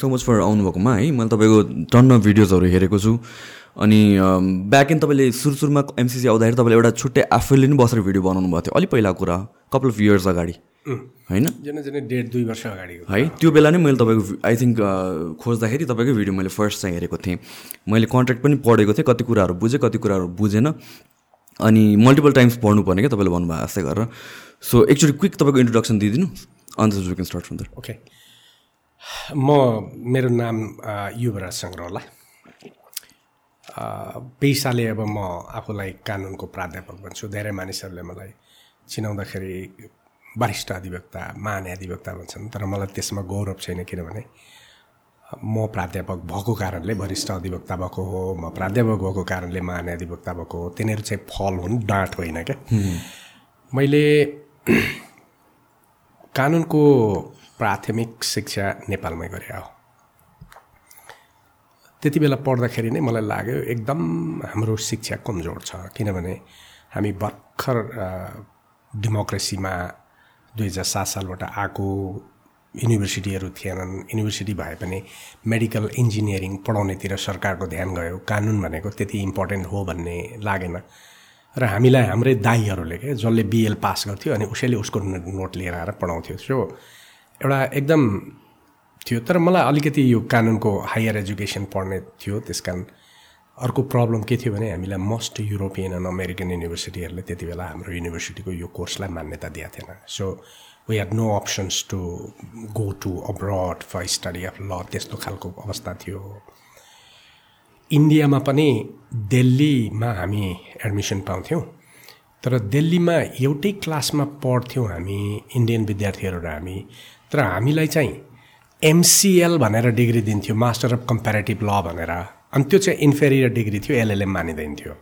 So much for आउनुभएकोमा है। मैले तपाईँको टन्न भिडियोजहरू हेरेको छु। अनि ब्याक एन्ड तपाईँले सुरु सुरुमा एमसिसी आउँदाखेरि तपाईँले एउटा छुट्टै आफैले नै बसेर भिडियो बनाउनु भएको थियो। अलिक पहिला कुरा कपाल अफ इयर्स अगाडि। होइन? डेढ दुई वर्ष अगाडि है। त्यो बेला नै मैले तपाईँको आई थिङ्क खोज्दाखेरि तपाईँकै भिडियो मैले फर्स्ट चाहिँ हेरेको थिएँ। मैले कन्ट्र्याक्ट पनि पढेको थिएँ कति कुराहरू बुझेँ कति कुराहरू बुझेन। अनि मल्टिपल टाइम्स पढ्नुपर्ने क्या तपाईँले भन्नुभयो जस्तै गरेर। सो एकचोटि क्विक तपाईँको इन्ट्रोडक्सन दिइदिनु अन्त you can start from okay म मेरो नाम युवराज सङ्ग्रहला पेसाले अब म आफूलाई कानुनको प्राध्यापक भन्छु धेरै मानिसहरूले मलाई चिनाउँदाखेरि वरिष्ठ अधिवक्ता महान्याधिवक्ता भन्छन् तर मलाई त्यसमा गौरव छैन किनभने म प्राध्यापक भएको कारणले वरिष्ठ अधिवक्ता भएको हो म प्राध्यापक भएको कारणले महान्याधिवक्ता भएको हो तिनीहरू चाहिँ फल हुन् डाँट होइन क्या। मैले कानुनको प्राथमिक शिक्षा नेपालमै गरे हो। त्यति बेला पढ्दाखेरि नै मलाई लाग्यो एकदम हाम्रो शिक्षा कमजोर छ किनभने हामी भर्खर डेमोक्रेसीमा दुई हजार सात सालबाट आएको युनिभर्सिटीहरू थिएनन्। युनिभर्सिटी भए पनि मेडिकल इन्जिनियरिङ पढाउनेतिर सरकारको ध्यान गयो। कानुन भनेको त्यति इम्पोर्टेन्ट हो भन्ने लागेन। र हामीलाई हाम्रै दाईहरूले क्या जसले बिएल पास गर्थ्यो अनि उसैले उसको नोट लिएर आएर पढाउँथ्यो। सो एउटा एकदम थियो तर मलाई अलिकति यो कानुनको हायर एजुकेसन पढ्ने थियो त्यस कारण अर्को प्रब्लम के थियो भने हामीलाई मोस्ट युरोपियन एन्ड अमेरिकन युनिभर्सिटीहरूले त्यति बेला हाम्रो युनिभर्सिटीको यो कोर्सलाई मान्यता दिएको थिएन। So we have no options to go to abroad for study of law त्यस्तो खालको अवस्था थियो। इन्डियामा पनि दिल्लीमा हामी एडमिसन पाउँथ्यौँ तर दिल्लीमा एउटै क्लासमा पढ्थ्यौँ हामी इन्डियन विद्यार्थीहरू र हामी। तर हामीलाई चाहिँ एमसिएल भनेर डिग्री दिन्थ्यो मास्टर अफ कम्पेरेटिभ ल भनेर। अनि त्यो चाहिँ इन्फेरियर डिग्री थियो एलएलएम मानिँदैन थियो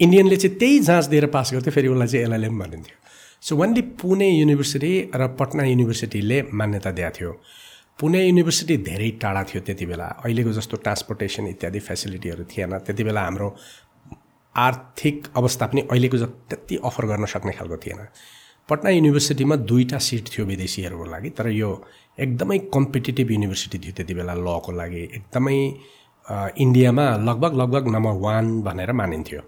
इन्डियनले चाहिँ त्यही जाँच दिएर पास गर्थ्यो फेरि उसलाई चाहिँ एलएलएम भनिन्थ्यो सो वानली पुणे युनिभर्सिटी र पटना युनिभर्सिटीले मान्यता दिएको थियो। पुणे युनिभर्सिटी धेरै टाढा थियो त्यति बेला। अहिलेको जस्तो ट्रान्सपोर्टेसन इत्यादि फेसिलिटीहरू थिएन। त्यति बेला हाम्रो आर्थिक अवस्था पनि अहिलेको जति अफर गर्न सक्ने खालको थिएन। पटना युनिभर्सिटीमा दुईवटा सिट थियो विदेशीहरूको लागि तर यो एकदमै कम्पिटेटिभ युनिभर्सिटी थियो त्यति बेला लको लागि। एकदमै इन्डियामा लगभग लगभग नम्बर वान भनेर मानिन्थ्यो।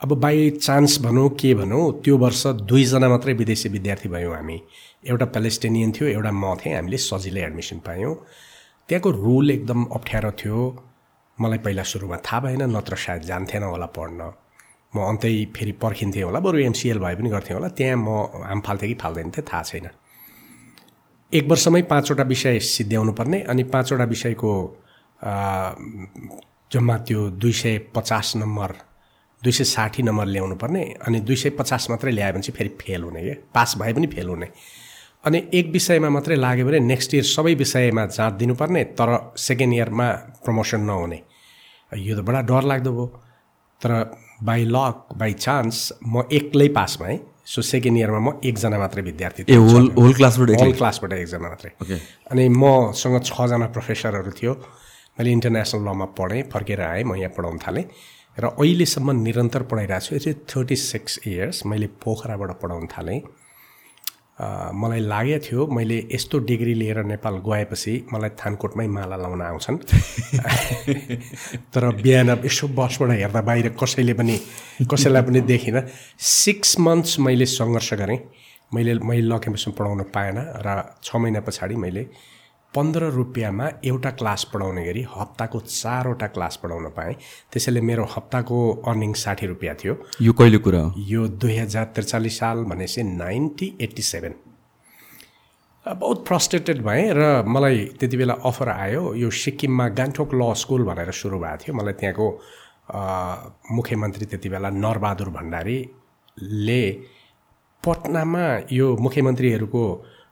अब बाई चान्स भनौँ के भनौँ त्यो वर्ष दुईजना मात्रै विदेशी विद्यार्थी भयौँ हामी। एउटा प्यालेस्टेनियन थियो एउटा म थिएँ हामीले सजिलै एडमिसन पायौँ। त्यहाँको रुल एकदम अप्ठ्यारो थियो। मलाई पहिला सुरुमा थाहा भएन नत्र सायद जान्थेन होला पढ्न। म अन्तै फेरि पर्खिन्थेँ होला बरु एमसिएल भए पनि गर्थेँ होला त्यहाँ म हाम फाल्थेँ कि फाल्दैन थिएँ थाहा छैन। एक वर्षमै पाँचवटा विषय सिद्ध्याउनु पर्ने अनि पाँचवटा विषयको जम्मा त्यो दुई सय पचास नम्बर दुई सय साठी नम्बर ल्याउनु पर्ने अनि दुई सय पचास मात्रै ल्यायो भने चाहिँ फेरि फेल हुने क्या पास भए पनि फेल हुने। अनि एक विषयमा मात्रै लाग्यो भने नेक्स्ट इयर सबै विषयमा जाँच दिनुपर्ने तर सेकेन्ड इयरमा प्रमोसन नहुने। यो त बडा डर लाग्दो भयो। तर बाई लक बाई चान्स म एक्लै पास भएँ सो सेकेन्ड इयरमा म एकजना मात्रै विद्यार्थी थिएँ। होल होल क्लासबाट होल क्लासबाट एकजना मात्रै। अनि मसँग छजना प्रोफेसरहरू थियो। मैले इन्टरनेसनल लमा पढेँ फर्केर आएँ म यहाँ पढाउन थालेँ। र अहिलेसम्म निरन्तर पढाइरहेको छु। यो चाहिँ थर्टी सिक्स इयर्स मैले पोखराबाट पढाउन थालेँ। मलाई लागेको थियो मैले यस्तो डिग्री लिएर नेपाल गएपछि मलाई थानकोटमै माला लाउन आउँछन्। तर बिहान यसो बसबाट हेर्दा बाहिर कसैले पनि कसैलाई पनि देखिनँ। सिक्स मन्थ्स मैले सङ्घर्ष गरेँ। मैले मैले ल क्याम्पसमा पढाउन पाएन र छ महिना पछाडि मैले पन्ध्र रुपियाँमा एउटा क्लास पढाउने गरी हप्ताको चारवटा क्लास पढाउन पाएँ। त्यसैले मेरो हप्ताको अर्निङ साठी रुपियाँ थियो। यो कहिले कुरा हो? यो दुई हजार त्रिचालिस साल भनेपछि नाइन्टी एट्टी सेभेन। बहुत फ्रस्ट्रेटेड भएँ र मलाई त्यति बेला अफर आयो। यो सिक्किममा गान्तोक ल स्कुल भनेर सुरु भएको थियो। मलाई त्यहाँको मुख्यमन्त्री त्यति बेला नरबहादुर भण्डारीले पटनामा यो मुख्यमन्त्रीहरूको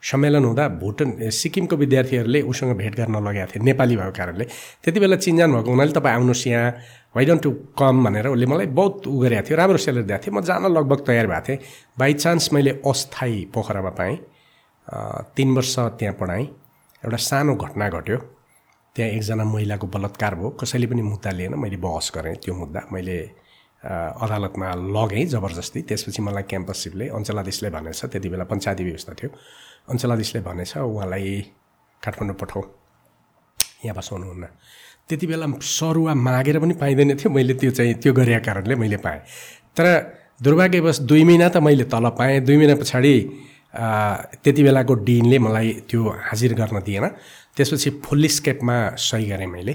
सम्मेलन हुँदा भुटान सिक्किमको विद्यार्थीहरूले उसँग भेट गर्न लगेका थिए नेपाली भएको कारणले। त्यति बेला चिन्जान भएको हुनाले तपाईँ आउनुहोस् यहाँ वाइ डोन्ट टु कम भनेर उसले मलाई बहुत उ गरेको थियो राम्रो सेलेरी दिएको थियो। म जान लगभग तयार भएको थिएँ। बाई चान्स मैले अस्थायी पोखरामा पाएँ। तिन वर्ष त्यहाँ पढाएँ। एउटा सानो घटना घट्यो। त्यहाँ एकजना महिलाको बलात्कार भयो। कसैले पनि मुद्दा लिएन। मैले बहस गरेँ। त्यो मुद्दा मैले अदालतमा लगेँ जबरजस्ती। त्यसपछि मलाई क्याम्पससिपले अञ्चलाधीशले भनेछ। त्यति बेला पञ्चायती व्यवस्था थियो। अञ्चलाधीशले भनेछ उहाँलाई काठमाडौँ पठाऊ। यहाँ बसाउनुहुन्न त्यति बेला सरुवा मागेर पनि पाइँदैन थियो। मैले त्यो चाहिँ त्यो गरेका कारणले मैले पाएँ। तर दुर्भाग्यवश दुई महिना त मैले तल पाएँ। दुई महिना पछाडि त्यति बेलाको डिनले मलाई त्यो हाजिर गर्न दिएन। त्यसपछि फुल्ली स्केपमा सही गरेँ मैले।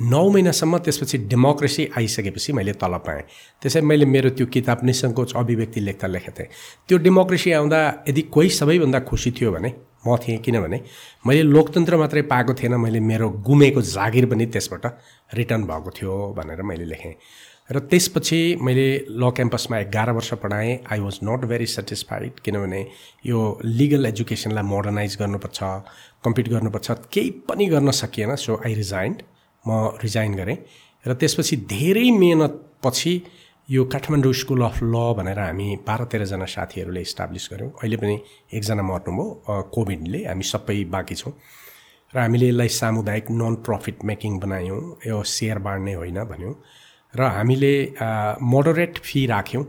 नौ महिनासम्म त्यसपछि डेमोक्रेसी आइसकेपछि मैले तल पाएँ। त्यसै मैले मेरो त्यो किताब निसङ्कोच अभिव्यक्ति लेख्दा लेखेको थिएँ। त्यो डेमोक्रेसी आउँदा यदि कोही सबैभन्दा खुसी थियो भने म थिएँ किनभने मैले लोकतन्त्र मात्रै पाएको थिएन मैले मेरो गुमेको जागिर पनि त्यसबाट रिटर्न भएको थियो भनेर मैले लेखेँ। र त्यसपछि मैले ल क्याम्पसमा एघार वर्ष पढाएँ। I was not very satisfied किनभने यो लिगल एजुकेसनलाई मोडर्नाइज गर्नुपर्छ कम्पिट गर्नुपर्छ केही पनि गर्न सकिएन सो आई रिजाइन्ड म रिजाइन गरेँ। र त्यसपछि धेरै मेहनतपछि यो काठमाडौँ स्कुल अफ ल भनेर हामी बाह्र तेह्रजना साथीहरूले इस्टाब्लिस गऱ्यौँ। अहिले पनि एकजना मर्नुभयो कोभिडले हामी सबै बाँकी छौँ। र हामीले यसलाई सामुदायिक नन प्रफिट मेकिङ बनायौँ यो सेयर बाँड्ने होइन भन्यौँ। र हामीले मोडरेट फी राख्यौँ।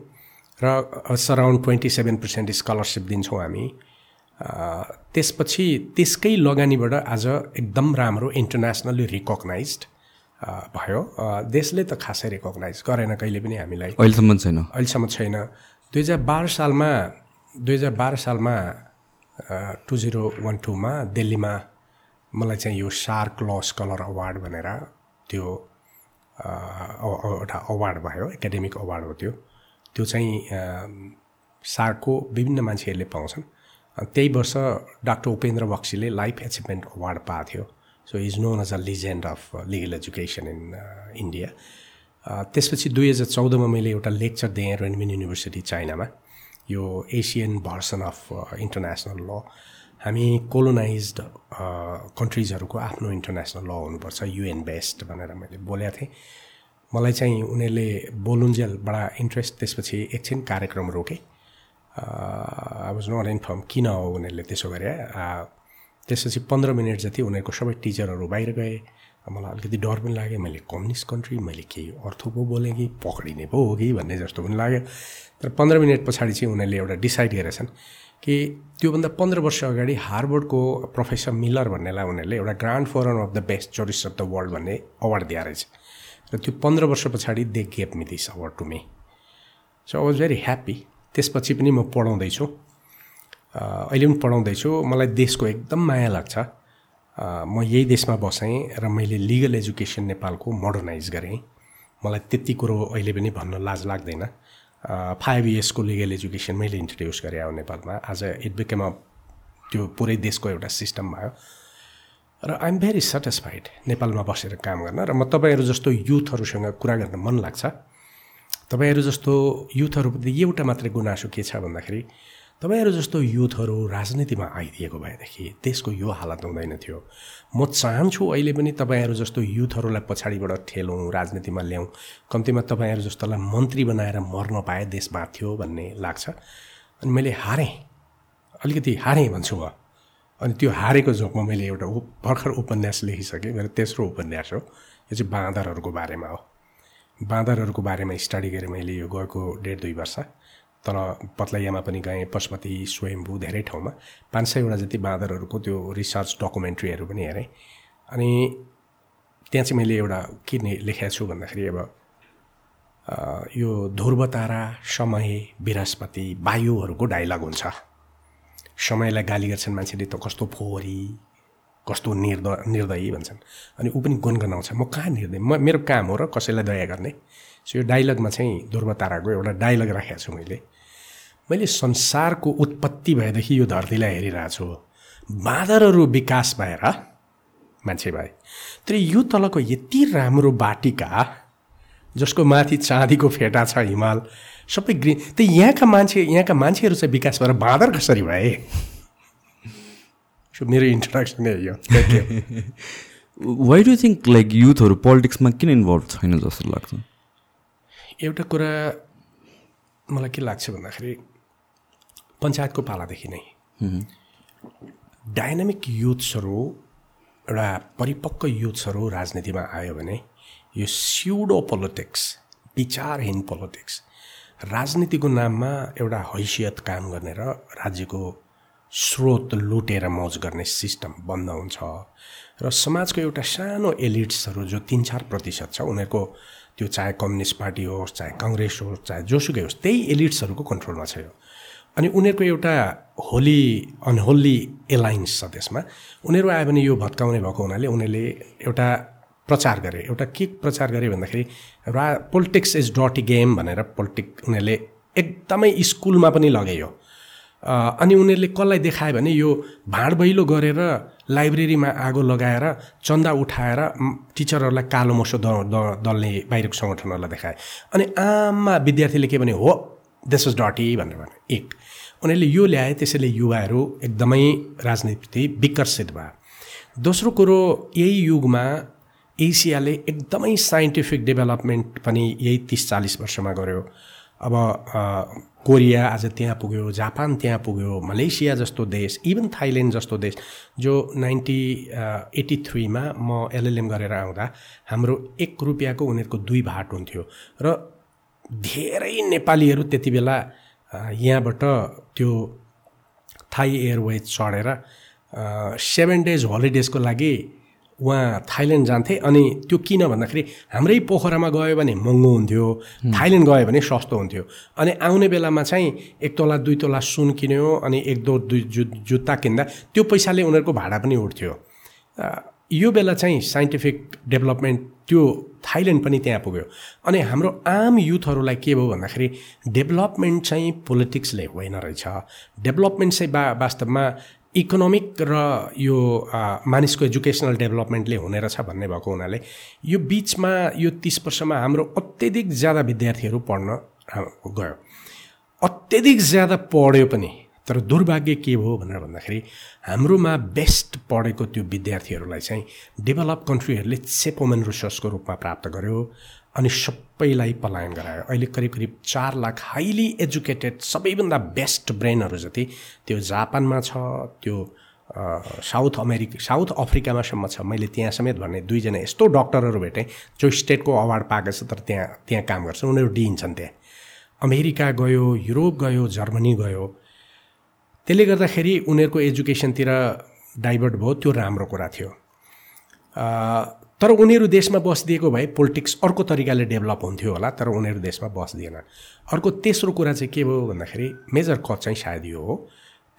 र surround twenty seven percent scholarship दिन्छौँ हामी। त्यसपछि त्यसकै लगानीबाट आज एकदम राम्रो इन्टरनेसनल्ली रिकगनाइज भयो। देशले त खासै रिकगनाइज गरेन कहिले पनि हामीलाई। अहिलेसम्म छैन। अहिलेसम्म छैन। दुई हजार बाह्र सालमा दुई हजार बाह्र सालमा टु जिरो वान टूमा दिल्लीमा मलाई चाहिँ यो सार्क ल स्कलर अवार्ड भनेर त्यो एउटा अवार्ड भयो एकाडेमिक अवार्ड हो त्यो। त्यो चाहिँ सार्कको विभिन्न मान्छेहरूले पाउँछन्। त्यही वर्ष डाक्टर उपेन्द्र बक्सीले लाइफ एचिभमेन्ट अवार्ड पाएको थियो. So is known as a legend of legal education in India त्यसपछि दुई हजार चौधमा मैले एउटा लेक्चर दिएँ रेनमिन युनिभर्सिटी चाइनामा. यो एसियन भर्सन अफ इन्टरनेसनल ल हामी कोलोनाइज कन्ट्रिजहरूको आफ्नो इन्टरनेसनल ल हुनुपर्छ युएन बेस्ड भनेर मैले बोलेको थिएँ. मलाई चाहिँ उनीहरूले बोलुन्जेल बडा इन्ट्रेस्ट त्यसपछि एकछिन कार्यक्रम रोकेँ। आई वाज नट इन्फर्म किन हो उनीहरूले त्यसो गरे त्यसपछि पन्ध्र मिनट जति उनीहरूको सबै टिचरहरू बाहिर गए। मलाई अलिकति डर पनि लाग्यो। मैले कम्युनिस्ट कन्ट्री मैले केही अर्थो पो बोलेँ कि पक्रिने पो हो कि भन्ने जस्तो पनि लाग्यो। तर पन्ध्र मिनट पछाडि चाहिँ उनीहरूले एउटा डिसाइड गरेछन् कि त्योभन्दा पन्ध्र वर्ष अगाडि हार्वर्डको प्रोफेसर मिलर भन्नेलाई उनीहरूले एउटा grand forum of the best jurist of the world भन्ने अवार्ड दिएर रहेछ। र त्यो पन्ध्र वर्ष पछाडि they gave me this award to me so I was very happy त्यसपछि पनि म पढाउँदैछु। अहिले पनि पढाउँदैछु। मलाई देशको एकदम माया लाग्छ। म यही देशमा बसेँ र मैले लिगल एजुकेसन नेपालको मोडर्नाइज गरेँ। मलाई त्यति कुरो अहिले पनि भन्न लाज लाग्दैन। फाइभ इयर्सको लिगल एजुकेसन मैले इन्ट्रोड्युस गरेँ अब नेपालमा। आज इट बिकेम अ त्यो पुरै देशको एउटा सिस्टम भयो। र आइएम भेरी सेटिस्फाइड नेपालमा बसेर काम गर्न। र म तपाईँहरू जस्तो युथहरूसँग कुरा गर्न मन लाग्छ। तपाईँहरू जस्तो युथहरूप्रति एउटा मात्रै गुनासो के छ भन्दाखेरि तपाईँहरू जस्तो युथहरू राजनीतिमा आइदिएको भएदेखि देशको यो हालत हुँदैन थियो। म चाहन्छु अहिले पनि तपाईँहरू जस्तो युथहरूलाई पछाडिबाट ठेलौँ राजनीतिमा ल्याउँ कम्तीमा तपाईँहरू जस्तोलाई मन्त्री बनाएर मर्न पाए देश बाँच्थ्यो भन्ने लाग्छ। अनि मैले हारेँ। अलिकति हारेँ भन्छु म। अनि त्यो हारेको जोकमा मैले एउटा भर्खर उपन्यास लेखिसकेँ। मेरो तेस्रो उपन्यास हो। यो चाहिँ बाँदरहरूको बारेमा हो। बाँदरहरूको बारेमा स्टडी गरेँ मैले यो गएको डेढ दुई वर्ष। तर पत्लैयामा पनि गएँ पशुपति स्वयम्भू धेरै ठाउँमा। पाँच सयवटा जति बाँदरहरूको त्यो रिसर्च डकुमेन्ट्रीहरू पनि हेरेँ। अनि त्यहाँ चाहिँ मैले एउटा के लेखेको छु भन्दाखेरि अब यो ध्रुवतारा समय बृहस्पति वायुहरूको डाइलग हुन्छ। समयलाई गाली गर्छन् मान्छेले त कस्तो फोहोरी कस्तो निर्द निर्दयी भन्छन्। अनि ऊ पनि गुनगनाउँछ म कहाँ निर्दय? म मेरो काम हो र कसैलाई दया गर्ने? सो यो डाइलगमा चाहिँ ध्रुव ताराको एउटा डाइलग राखेको छु मैले। मैले संसारको उत्पत्ति भएदेखि यो धरतीलाई हेरिरहेको छु बाँदरहरू विकास भएर मान्छे भए तर यो तलको यति राम्रो बाटिका जसको माथि चाँदीको फेटा छ हिमाल सबै ग्रिन त यहाँका मान्छे यहाँका मान्छेहरू चाहिँ विकास भएर बाँदर कसरी भए? सो मेरो इन्ट्रोडक्सन नै यो वाइ डु थिङ्क लाइक युथहरू पोलिटिक्समा किन इन्भल्भ छैन जस्तो लाग्छ? एउटा कुरा मलाई के लाग्छ भन्दाखेरि पञ्चायतको पालादेखि नै। डाइनामिक युथ्सहरू एउटा परिपक्व युथ्सहरू राजनीतिमा आयो भने यो स्युडो पोलिटिक्स विचारहीन पोलिटिक्स राजनीतिको नाममा एउटा हैसियत काम गर्ने र राज्यको स्रोत लुटेर मौज गर्ने सिस्टम बन्द हुन्छ। र समाजको एउटा सानो एलिट्सहरू जो तिन चार प्रतिशत छ उनीहरूको त्यो चाहे कम्युनिस्ट पार्टी होस् चाहे कङ्ग्रेस होस् चाहे जोसुकै होस् त्यही एलिट्सहरूको कन्ट्रोलमा छ यो। अनि उनीहरूको एउटा होली अनहोली एलायन्स छ त्यसमा। उनीहरू आयो भने यो भत्काउने भएको हुनाले उनीहरूले एउटा प्रचार गरे। एउटा के प्रचार गरे भन्दाखेरि रा पोलिटिक्स इज डटी गेम भनेर पोलिटिक उनीहरूले एकदमै स्कुलमा पनि लग्यो अनि उनीहरूले कसलाई देखायो भने यो भाँड बैलो गरेर लाइब्रेरीमा आगो लगाएर चन्दा उठाएर टिचरहरूलाई कालो मोसो द दल्ने बाहिरको सङ्गठनहरूलाई देखाए। अनि आममा विद्यार्थीले के भने हो दिस इज डटी भनेर भने। एक। उनीहरूले यो ल्याए त्यसैले युवाहरू एकदमै राजनीति विकर्षित भयो दोस्रो कुरो यही युगमा एसियाले एकदमै साइन्टिफिक डेभलपमेन्ट पनि यही तिस चालिस वर्षमा गर्यो। अब कोरिया आज त्यहाँ पुग्यो जापान त्यहाँ पुग्यो मलेसिया जस्तो देश इभन थाइल्यान्ड जस्तो देश जो नाइन्टी एट्टी थ्रीमा म एलएलएम गरेर आउँदा हाम्रो एक रुपियाँको उनीहरूको दुई भाट हुन्थ्यो। र धेरै नेपालीहरू त्यति बेला यहाँबाट त्यो थाई एयरवेज चढेर सेभेन डेज होलिडेजको लागि उहाँ थाइल्यान्ड जान्थे अनि त्यो किन भन्दाखेरि हाम्रै पोखरामा गयो भने महँगो हुन्थ्यो थाइल्यान्ड गयो भने सस्तो हुन्थ्यो। अनि आउने बेलामा चाहिँ एक तोला दुई तोला सुन किन्यो अनि एक दो दुई जु जुत्ता किन्दा त्यो पैसाले उनीहरूको भाडा पनि उठ्थ्यो। यो बेला चाहिँ साइन्टिफिक डेभलपमेन्ट त्यो थाइल्यान्ड पनि त्यहाँ पुग्यो। अनि हाम्रो आम युथहरूलाई के भयो भन्दाखेरि डेभलपमेन्ट चाहिँ पोलिटिक्सले होइन रहेछ। डेभलपमेन्ट चाहिँ बा वास्तवमा इकोनोमिक र यो मानिसको एजुकेसनल डेभलपमेन्टले हुने रहेछ भन्ने भएको हुनाले यो बिचमा यो तिस वर्षमा हाम्रो अत्यधिक ज्यादा विद्यार्थीहरू पढ्न गयो। अत्यधिक ज्यादा पढ्यो पनि तर दुर्भाग्य के भयो भनेर भन्दाखेरि हाम्रोमा बेस्ट पढेको त्यो विद्यार्थीहरूलाई चाहिँ डेभलप कन्ट्रीहरूले सेपोमेन रिसोर्सको रूपमा प्राप्त गर्यो। अनि सबैलाई पलायन गरायो। अहिले करिब करिब चार लाख हाइली एजुकेटेड सबैभन्दा बेस्ट ब्रेनहरू जति त्यो जापानमा छ त्यो साउथ अमेरिका साउथ अफ्रिकामासम्म छ। मैले त्यहाँ समेत भन्ने दुईजना यस्तो डक्टरहरू भेटेँ जो स्टेटको अवार्ड पाएको छ तर त्यहाँ त्यहाँ काम गर्छन् उनीहरू दिइन्छन् त्यहाँ। अमेरिका गयो युरोप गयो जर्मनी गयो। त्यसले गर्दाखेरि उनीहरूको एजुकेसनतिर डाइभर्ट भयो त्यो राम्रो कुरा थियो। तर उनीहरू देशमा बसिदिएको भए पोलिटिक्स अर्को तरिकाले डेभलप हुन्थ्यो होला तर उनीहरू देशमा बस्दिएन अर्को तेस्रो कुरा चाहिँ के भयो भन्दाखेरि मेजर कज चाहिँ सायद यो हो।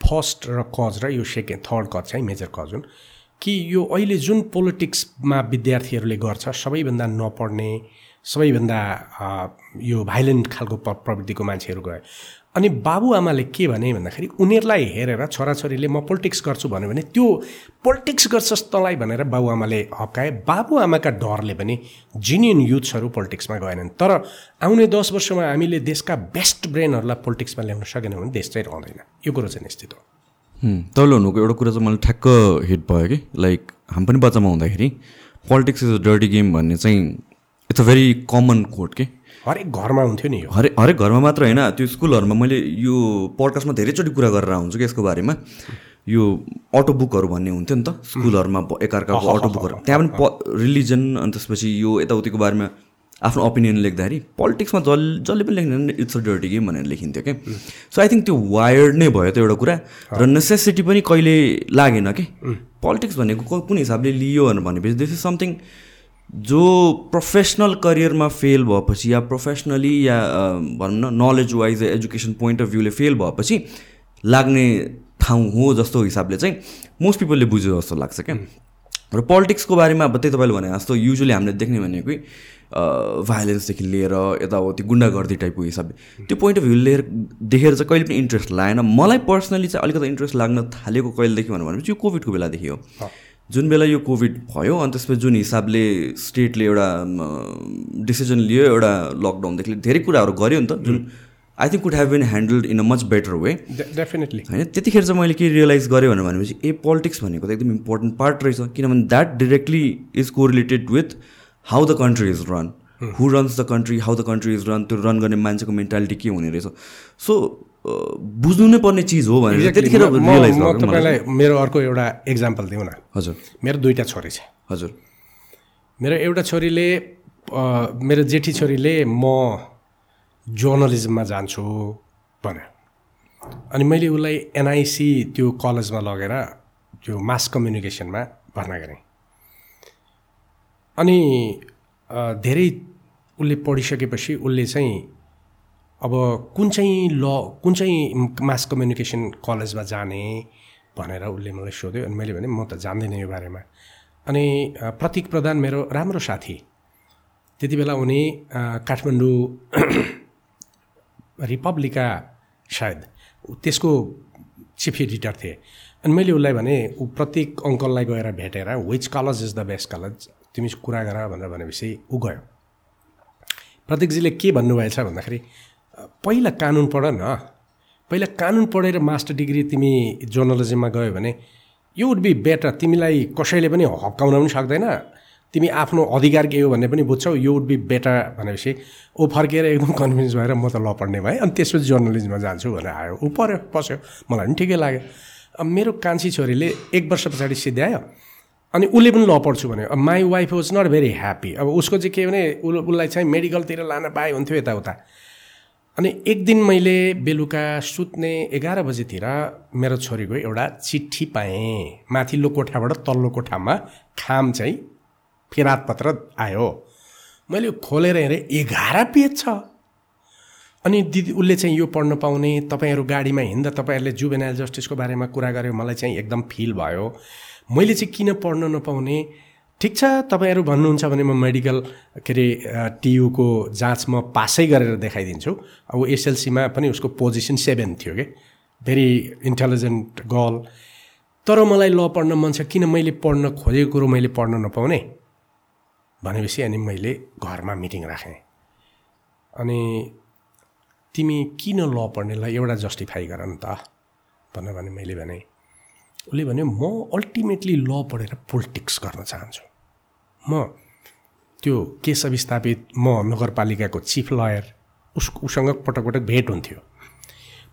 फर्स्ट र कज र यो सेकेन्ड थर्ड कज चाहिँ मेजर कज हुन्। कि यो अहिले जुन पोलिटिक्समा विद्यार्थीहरूले गर्छ सबैभन्दा नपढ्ने सबैभन्दा यो भाइलेन्ट खालको प्रवृत्तिको मान्छेहरू गए। अनि बाबुआमाले के भने भन्दाखेरि उनीहरूलाई हेरेर छोराछोरीले म पोलिटिक्स गर्छु भन्यो भने त्यो पोलिटिक्स गर्छस् तँलाई भनेर बाबुआमाले हप्काए बाबुआमाका डरले पनि जिनियन युथ्सहरू पोलिटिक्समा गएनन्। तर आउने दस वर्षमा हामीले देशका बेस्ट ब्रेनहरूलाई पोलिटिक्समा ल्याउन सकेनौँ भने देश चाहिँ रहँदैन। यो कुरो चाहिँ निश्चित हो। तपाईँले हुनुको एउटा कुरा चाहिँ मलाई ठ्याक्क हिट भयो कि? लाइक हामी पनि बच्चामा हुँदाखेरि politics is a dirty game भन्ने चाहिँ it's a very common code के? हरेक घरमा हुन्थ्यो नि हरेक हरेक घरमा मात्र होइन त्यो स्कुलहरूमा मैले यो पडकास्टमा धेरैचोटि कुरा गरेर आउँछु कि यसको बारेमा। यो अटो बुकहरू भन्ने हुन्थ्यो नि त स्कुलहरूमा एकअर्काको अटो बुकहरू त्यहाँ पनि प रिलिजन अनि त्यसपछि यो यताउतिको बारेमा आफ्नो ओपिनियन लेख्दाखेरि पोलिटिक्समा जस जसले पनि लेख्ने इट्स अ डर्टी गेम भनेर लेखिन्थ्यो क्या। सो आई थिङ्क त्यो वायर्ड नै भयो त एउटा कुरा। र नेसेसिटी पनि कहिले लागेन कि। पोलिटिक्स भनेको कुन हिसाबले लियो भनेपछि दिस इज समथिङ जो प्रोफेसनल करियरमा फेल भएपछि या प्रोफेसनली या भनौँ न knowledge wise education point of भ्यूले fail भएपछि लाग्ने ठाउँ हो जस्तो हिसाबले चाहिँ मोस्ट पिपलले बुझ्यो जस्तो लाग्छ क्या। र पोलिटिक्सको बारेमा अब त्यही तपाईँले भने जस्तो युजली हामीले देख्ने भनेकै भाइलेन्सदेखि लिएर यताउति गुन्डागर्दी टाइपको हिसाबले। त्यो पोइन्ट अफ भ्यू लिएर देखेर चाहिँ कहिले पनि इन्ट्रेस्ट लागेन। मलाई पर्सनली चाहिँ अलिकति इन्ट्रेस्ट लाग्न थालेको कहिलेदेखि भनेपछि यो कोभिडको बेलादेखि हो। जुन बेला यो कोभिड भयो अनि त्यसपछि जुन हिसाबले स्टेटले एउटा डिसिजन लियो एउटा लकडाउनदेखि धेरै कुराहरू गर्यो नि त जुन I think could have been handled in a much better way definitely होइन त्यतिखेर चाहिँ मैले के रियलाइज गरेँ भनेर भनेपछि ए पोलिटिक्स भनेको त एकदम इम्पोर्टेन्ट पार्ट रहेछ किनभने that directly is correlated with how the country is run who. Runs the country how the country is run त्यो रन गर्ने मान्छेको मेन्टालिटी के हुने रहेछ। सो बुझ्नु नै पर्ने चिज हो भनेर त्यतिखेर रियलाइज तपाईँलाई मेरो अर्को एउटा इक्जाम्पल दिउँ न। हजुर। मेरो दुईवटा छोरी छ। हजुर। मेरो एउटा छोरीले मेरो जेठी छोरीले म जर्नलिजममा जान्छु भने अनि मैले उसलाई एनआइसी त्यो कलेजमा लगेर त्यो मास कम्युनिकेसनमा भर्ना गरेँ। अनि धेरै उसले पढिसकेपछि उसले चाहिँ अब कुन चाहिँ ल कुन चाहिँ मास कम्युनिकेसन कलेजमा जाने भनेर उसले मलाई सोध्यो अनि मैले भने म त जान्दिनँ यो बारेमा। अनि प्रतीक प्रधान मेरो राम्रो साथी। त्यति बेला उनी काठमाडौँ रिपब्लिका सायद त्यसको चिफ एडिटर थिए। अनि मैले उसलाई भने ऊ प्रत्येक अङ्कललाई गएर भेटेर which college is the best college तिमी कुरा गर भनेर भनेपछि ऊ गयो। प्रतीकजीले के भन्नुभएछ भन्दाखेरि पहिला कानुन पढ न। पहिला कानुन पढेर मास्टर डिग्री तिमी जर्नलिजममा गयो भने यो वुड बी बेटर तिमीलाई कसैले पनि हप्काउन पनि सक्दैन। तिमी आफ्नो अधिकार के हो भन्ने पनि बुझ्छौ। यो वुड बी बेटर भनेपछि ऊ फर्केर एकदम कन्भिन्स भएर म त ल पढ्ने भएँ। अनि त्यसपछि जर्नलिजममा जान्छु भनेर आयो। ऊ पऱ्यो पस्यो मलाई पनि ठिकै लाग्यो। अब मेरो कान्छी छोरीले एक वर्ष पछाडि सिद्ध्यायो। अनि उसले पनि ल पढ्छु भन्यो। अब my wife was not very happy अब उसको चाहिँ के भने उसलाई चाहिँ मेडिकलतिर लान पाए हुन्थ्यो यताउता। अनि एक दिन मैले बेलुका सुत्ने एघार बजीतिर मेरो छोरीको एउटा चिठी पाएँ। माथिल्लो कोठाबाट तल्लो कोठामा खाम चाहिँ पत्र आयो। मैले खोलेर हेरेँ एघार पेज छ। अनि दिदी उसले चाहिँ यो पढ्न पाउने तपाईँहरू गाडीमा हिँड्दा तपाईँहरूले जुबेनाइल जस्टिसको बारेमा कुरा गऱ्यो मलाई चाहिँ एकदम फिल भयो। मैले चाहिँ किन पढ्न नपाउने? ठिक छ तपाईँहरू भन्नुहुन्छ भने म मेडिकल के अरे टियुको जाँच म पासै गरेर देखाइदिन्छु। अब एसएलसीमा पनि उसको पोजिसन सेभेन थियो कि। भेरी इन्टेलिजेन्ट गर्ल तर मलाई ल पढ्न मन छ किन मैले पढ्न खोजेको कुरो मैले पढ्न नपाउने? भनेपछि अनि मैले घरमा मिटिङ राखेँ। अनि तिमी किन ल पढ्नेलाई एउटा जस्टिफाई गर नि त भनेर भने मैले भने उसले भन्यो म अल्टिमेटली ल पढेर पोलिटिक्स गर्न चाहन्छु। म त्यो केशव स्थापित म नगरपालिकाको चिफ लयर उस उसँग पटक पटक भेट हुन्थ्यो।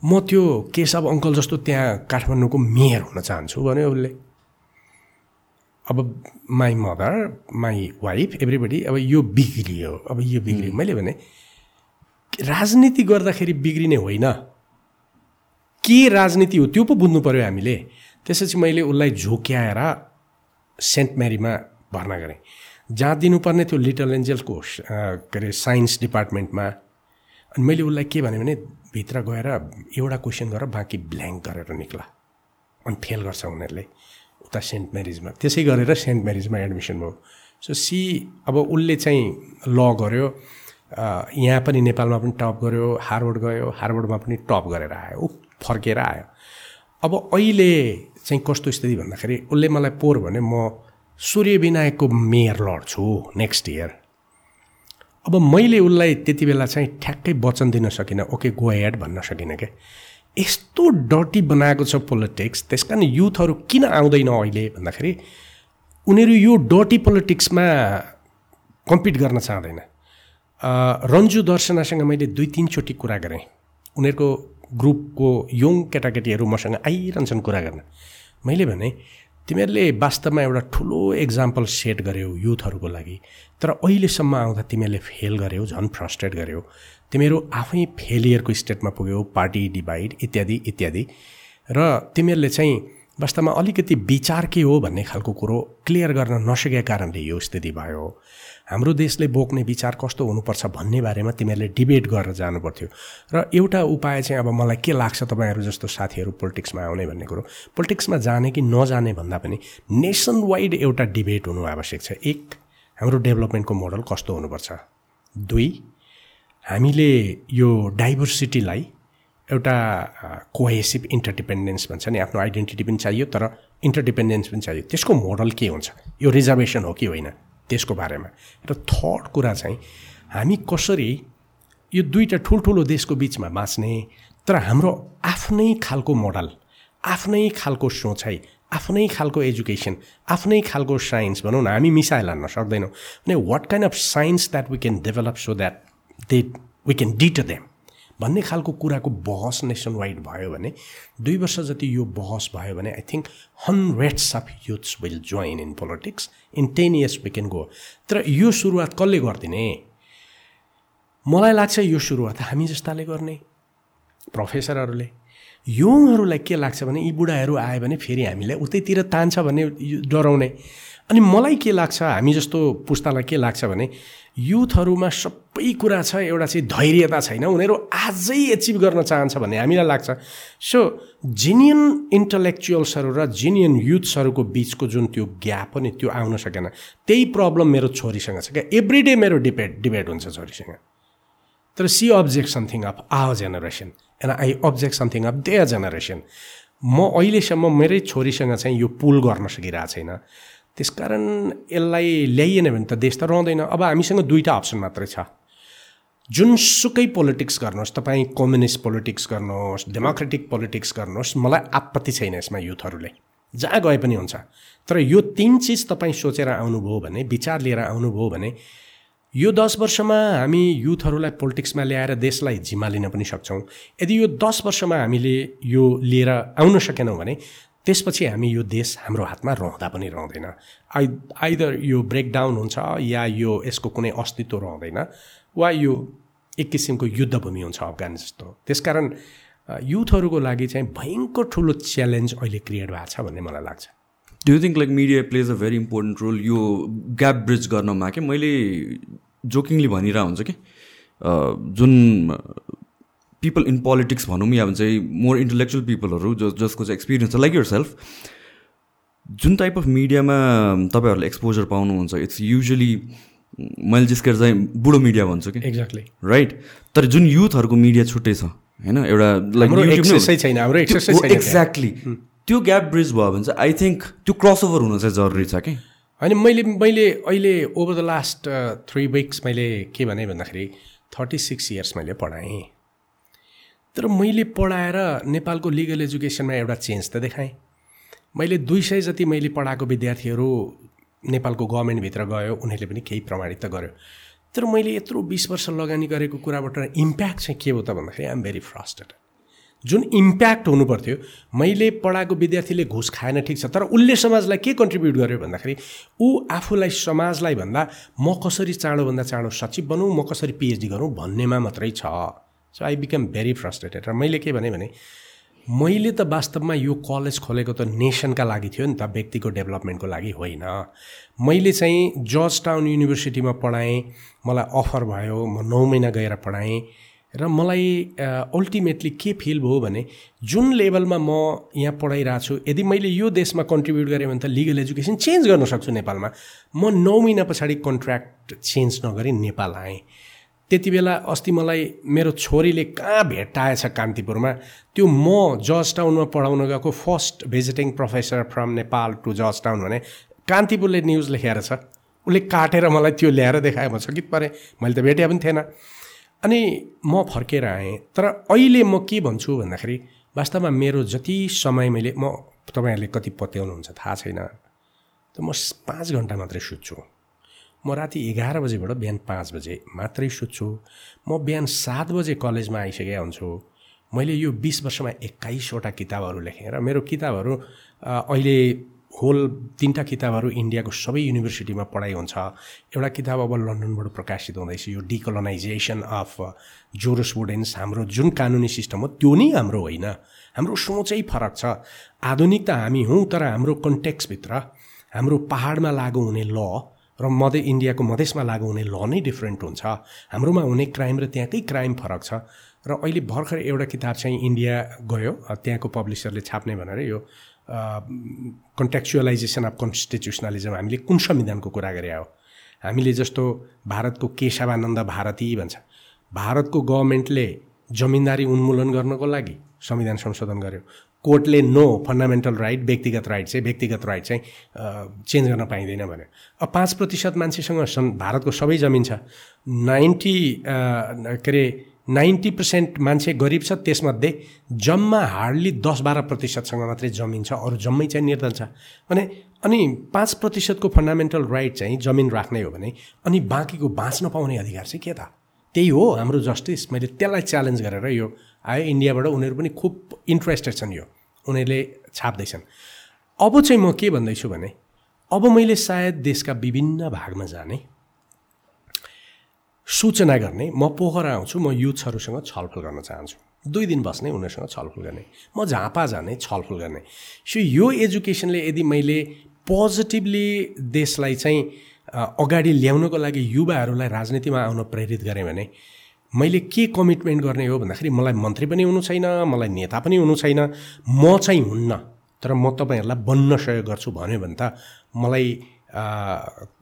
म त्यो केशव अङ्कल जस्तो त्यहाँ काठमाडौँको मेयर हुन चाहन्छु भन्यो उसले। अब my mother my wife everybody अब यो बिग्रियो। अब यो बिग्रियो। मैले भने राजनीति गर्दाखेरि बिग्रिने होइन। के राजनीति हो? त्यो पो बुझ्नु पऱ्यो हामीले। त्यसपछि मैले उसलाई झोक्याएर सेन्ट मेरीमा भर्ना गरेँ। जहाँ दिनुपर्ने थियो लिटल एन्जल्सको के अरे साइन्स डिपार्टमेन्टमा। अनि मैले उसलाई के भने भित्र गएर एउटा क्वेसन गरेर बाँकी ब्ल्याङ्क गरेर निक्ला। अनि फेल गर्छ उनीहरूले। उता सेन्ट मेरिजमा। त्यसै गरेर सेन्ट मेरिजमा एडमिसन भयो। सो सी अब उसले चाहिँ ल गर्यो। यहाँ पनि नेपालमा पनि टप गर्यो हार्वर्ड गयो हार्वर्डमा पनि टप गरेर आयो। ऊ फर्केर आयो। अब अहिले चाहिँ कस्तो स्थिति भन्दाखेरि उसले मलाई पोहोर भने म सूर्य विनायकको मेयर लड्छु नेक्स्ट इयर अब मैले उसलाई त्यति बेला चाहिँ ठ्याक्कै वचन दिन सकिनँ। ओके गो एड भन्न सकिनँ क्या यस्तो डटी बनाएको छ पोलिटिक्स त्यस कारण युथहरू किन आउँदैन अहिले भन्दाखेरि उनीहरू यो डटी पोलिटिक्समा कम्पिट गर्न चाहँदैन। रन्जु दर्शनासँग मैले दुई तिनचोटि कुरा गरेँ। उनीहरूको ग्रुपको यङ केटाकेटीहरू मसँग आइरहन्छन् कुरा गर्न। मैले भने तिमीहरूले वास्तवमा एउटा ठुलो इक्जाम्पल सेट गर्यौ युथहरूको लागि तर अहिलेसम्म आउँदा तिमीहरूले फेल गर्यौ झन् फ्रस्ट्रेट गर्यौ। तिमीहरू आफै फेलियरको स्टेटमा पुग्यौ पार्टी डिभाइड इत्यादि इत्यादि। र तिमीहरूले चाहिँ वास्तवमा अलिकति विचार के हो भन्ने खालको कुरो क्लियर गर्न नसकेका कारणले यो स्थिति भयो। हाम्रो देशले बोक्ने विचार कस्तो हुनुपर्छ भन्ने बारेमा तिमीहरूले डिबेट गरेर जानुपर्थ्यो। र एउटा उपाय चाहिँ अब मलाई के लाग्छ तपाईँहरू जस्तो साथीहरू पोलिटिक्समा आउने भन्ने कुरो। पोलिटिक्समा जाने कि नजाने भन्दा पनि नेसन वाइड एउटा डिबेट हुनु आवश्यक छ। एक हाम्रो डेभलपमेन्टको मोडल कस्तो हुनुपर्छ? दुई हामीले यो डाइभर्सिटीलाई एउटा कोहेसिभ इन्टरडिपेन्डेन्स भन्छ नि आफ्नो आइडेन्टिटी पनि चाहियो तर इन्टरडिपेन्डेन्स पनि चाहियो। त्यसको मोडल के हुन्छ? यो रिजर्भेसन हो कि होइन? त्यसको बारेमा। र थर्ड कुरा चाहिँ हामी कसरी यो दुईवटा ठुल्ठुलो देशको बिचमा बाँच्ने तर हाम्रो आफ्नै खालको मोडल आफ्नै खालको सोचाइ आफ्नै खालको एजुकेसन आफ्नै खालको साइन्स भनौँ न हामी मिसाएर लान्न सक्दैनौँ। अनि what kind of science that we can develop so that they we can deter them भन्ने खालको कुराको बहस नेसन वाइड भयो भने दुई वर्ष जति यो बहस भयो भने I think hundreds of youths will join in politics in ten years we can go तर यो सुरुवात कसले गरिदिने? मलाई लाग्छ यो सुरुवात हामी जस्ताले गर्ने प्रोफेसरहरूले योङहरूलाई के लाग्छ भने यी बुढाहरू आयो भने फेरि हामीलाई उतैतिर तान्छ भन्ने डराउने। अनि मलाई के लाग्छ हामी जस्तो पुस्तालाई के लाग्छ भने युथहरूमा सबै कुरा छ एउटा चाहिँ धैर्यता छैन उनीहरू आजै एचिभ गर्न चाहन्छ भन्ने हामीलाई लाग्छ। सो जिनियन इन्टलेक्चुअल्सहरू र जिनियन युथ्सहरूको बिचको जुन त्यो ग्याप हो नि त्यो आउन सकेन त्यही प्रब्लम मेरो छोरीसँग छ क्या। एभ्री डे मेरो डिबेट डिबेट हुन्छ छोरीसँग। तर she object something of our generation and I object something of their generation म अहिलेसम्म मेरै छोरीसँग चाहिँ यो पुल गर्न सकिरहेको छैन। त्यसकारण यसलाई ल्याइएन भने त देश त रहँदैन। अब हामीसँग दुईवटा अप्सन मात्रै छ। जुनसुकै पोलिटिक्स गर्नुहोस् तपाईँ कम्युनिस्ट पोलिटिक्स गर्नुहोस् डेमोक्रेटिक पोलिटिक्स गर्नुहोस् मलाई आपत्ति छैन यसमा युथहरूले। जहाँ गए पनि हुन्छ। तर यो तिन चिज तपाईँ सोचेर आउनुभयो भने विचार लिएर आउनुभयो भने यो दस वर्षमा हामी युथहरूलाई पोलिटिक्समा ल्याएर देशलाई जिम्मा लिन पनि सक्छौँ। यदि यो दस वर्षमा हामीले यो लिएर आउन सकेनौँ भने त्यसपछि हामी यो देश हाम्रो हातमा रहँदा पनि रहँदैन। आइ आइदर यो ब्रेकडाउन हुन्छ या यो यसको कुनै अस्तित्व रहँदैन वा यो एक किसिमको युद्धभूमि हुन्छ अफगान जस्तो त्यसकारण युथहरूको लागि चाहिँ भयङ्कर ठुलो च्यालेन्ज अहिले क्रिएट भएको छ भन्ने मलाई लाग्छ। Do think like media plays a very important role यो ग्याप ब्रिज गर्नमा कि? मैले जोकिङली भनिरहेको हुन्छ कि? जुन पिपल इन पोलिटिक्स भनौँ या भन्छ मोर इन्टलेक्चुअल पिपलहरू जस जसको चाहिँ एक्सपिरियन्स छ लाइक यर सेल्फ जुन टाइप अफ मिडियामा तपाईँहरूले एक्सपोजर पाउनुहुन्छ इट्स युजली मैले जिस्केर चाहिँ बुढो मिडिया भन्छु कि? एक्ज्याक्टली राइट तर जुन युथहरूको मिडिया छुट्टै छ होइन? एउटा लाइक एक्ज्याक्टली त्यो ग्याप ब्रिज भयो भने चाहिँ आई थिङ्क त्यो क्रस ओभर हुन चाहिँ जरुरी छ कि? होइन मैले मैले अहिले over the last three weeks मैले के भने भन्दाखेरि थर्टी सिक्स इयर्स मैले पढाएँ। तर मैले पढाएर नेपालको लिगल एजुकेसनमा एउटा चेन्ज त देखाएँ। मैले दुई सय जति मैले पढाएको विद्यार्थीहरू नेपालको गभर्मेन्टभित्र गयो उनीहरूले पनि केही प्रमाणित त गर्यो। तर मैले यत्रो बिस वर्ष लगानी गरेको कुराबाट इम्प्याक्ट चाहिँ के हो त भन्दाखेरि आइएम भेरी फ्रस्टेड जुन इम्प्याक्ट हुनु पर्थ्यो मैले पढाएको विद्यार्थीले घुस खाएन ठिक छ तर उसले समाजलाई के कन्ट्रिब्युट गर्यो भन्दाखेरि ऊ आफूलाई समाजलाई भन्दा म कसरी चाँडोभन्दा चाँडो सचिव बनौँ म कसरी पिएचडी गरौँ भन्नेमा मात्रै छ। So I become very frustrated र मैले के भने मैले त वास्तवमा यो कलेज खोलेको त नेसनका लागि थियो नि त व्यक्तिको डेभलपमेन्टको लागि होइन। मैले चाहिँ जर्ज टाउन युनिभर्सिटीमा पढाएँ मलाई अफर भयो म नौ महिना गएर पढाएँ। र मलाई अल्टिमेटली के फिल भयो भने जुन लेभलमा म यहाँ पढाइरहेको छु यदि मैले यो देशमा कन्ट्रिब्युट गरेँ भने त लिगल एजुकेसन चेन्ज गर्न सक्छु नेपालमा। म नौ महिना पछाडि कन्ट्र्याक्ट चेन्ज नगरी नेपाल आएँ। त्यति बेला अस्ति मलाई मेरो छोरीले कहाँ भेट्टाएछ कान्तिपुरमा त्यो म जर्ज टाउनमा पढाउन गएको first visiting professor from Nepal to Georgetown भने कान्तिपुरले न्युज लेखाएर छ। उसले काटेर मलाई त्यो ल्याएर देखायो म सकित परेँ मैले त भेटे पनि थिएन। अनि म फर्केर आएँ। तर अहिले म के भन्छु भन्दाखेरि वास्तवमा मेरो जति समय मैले म तपाईँहरूले कति पत्याउनुहुन्छ थाहा छैन। त म पाँच घन्टा मात्रै सुत्छु। म राति एघार बजेबाट बिहान पाँच बजे मात्रै सुत्छु। म बिहान सात बजे कलेजमा आइसकेका हुन्छु। मैले यो बिस वर्षमा एक्काइसवटा किताबहरू लेखेँ र मेरो किताबहरू अहिले होल तिनवटा किताबहरू इन्डियाको सबै युनिभर्सिटीमा पढाइ हुन्छ। एउटा किताब अब लन्डनबाट प्रकाशित हुँदैछ यो डिकोलोनाइजेसन अफ जोरस वुडेन्स हाम्रो जुन कानुनी सिस्टम हो त्यो नै हाम्रो होइन। हाम्रो सोचै फरक छ। आधुनिक त हामी हौँ तर हाम्रो कन्टेक्सभित्र हाम्रो पहाडमा लागु हुने ल र मध्य इन्डियाको मधेसमा लागु हुने ल नै डिफ्रेन्ट हुन्छ। हाम्रोमा हुने क्राइम र त्यहाँकै क्राइम फरक छ। र अहिले भर्खर एउटा किताब चाहिँ इन्डिया गयो त्यहाँको पब्लिसरले छाप्ने भनेर यो कन्टेक्चुअलाइजेसन अफ कन्स्टिट्युसनलिजम हामीले कुन संविधानको कुरा गरे हो? हामीले जस्तो भारतको केशवानन्द भारती भन्छ भारतको गभर्मेन्टले जमिनदारी उन्मूलन गर्नको लागि संविधान संशोधन गर्यो। कोर्टले नो फन्डामेन्टल राइट व्यक्तिगत राइट चाहिँ व्यक्तिगत राइट चाहिँ चेन्ज गर्न पाइँदैन भने अब पाँच प्रतिशत मान्छेसँग सन् भारतको सबै जमिन छ। नाइन्टी के अरे नाइन्टी पर्सेन्ट मान्छे गरिब छ त्यसमध्ये जम्मा हार्डली दस बाह्र प्रतिशतसँग मात्रै जमिन छ अरू जम्मै चाहिँ निर्धन छ। भने अनि पाँच प्रतिशतको फन्डामेन्टल राइट चाहिँ जमिन राख्ने हो भने अनि बाँकीको बाँच्न पाउने अधिकार चाहिँ के त? त्यही हो हाम्रो जस्टिस। मैले त्यसलाई च्यालेन्ज गरेर यो आयो इन्डियाबाट उनीहरू पनि खुब इन्ट्रेस्टेड छन् यो। उनीहरूले छाप्दैछन्। अब चाहिँ म के भन्दैछु भने अब मैले सायद देशका विभिन्न भागमा जाने सूचना गर्ने म पोखरा आउँछु म युथहरूसँग छलफल गर्न चाहन्छु। दुई दिन बस्ने उनीहरूसँग छलफल गर्ने। म झापा जाने छलफल गर्ने। सो यो एजुकेसनले यदि मैले पोजिटिभली देशलाई चाहिँ अगाडि ल्याउनको लागि युवाहरूलाई राजनीतिमा आउन प्रेरित गरेँ भने मैले के कमिटमेन्ट गर्ने हो भन्दाखेरि मलाई मन्त्री पनि हुनु छैन मलाई नेता पनि हुनु छैन म चाहिँ हुन्न तर म तपाईँहरूलाई बन्न सहयोग गर्छु भन्यो भने त मलाई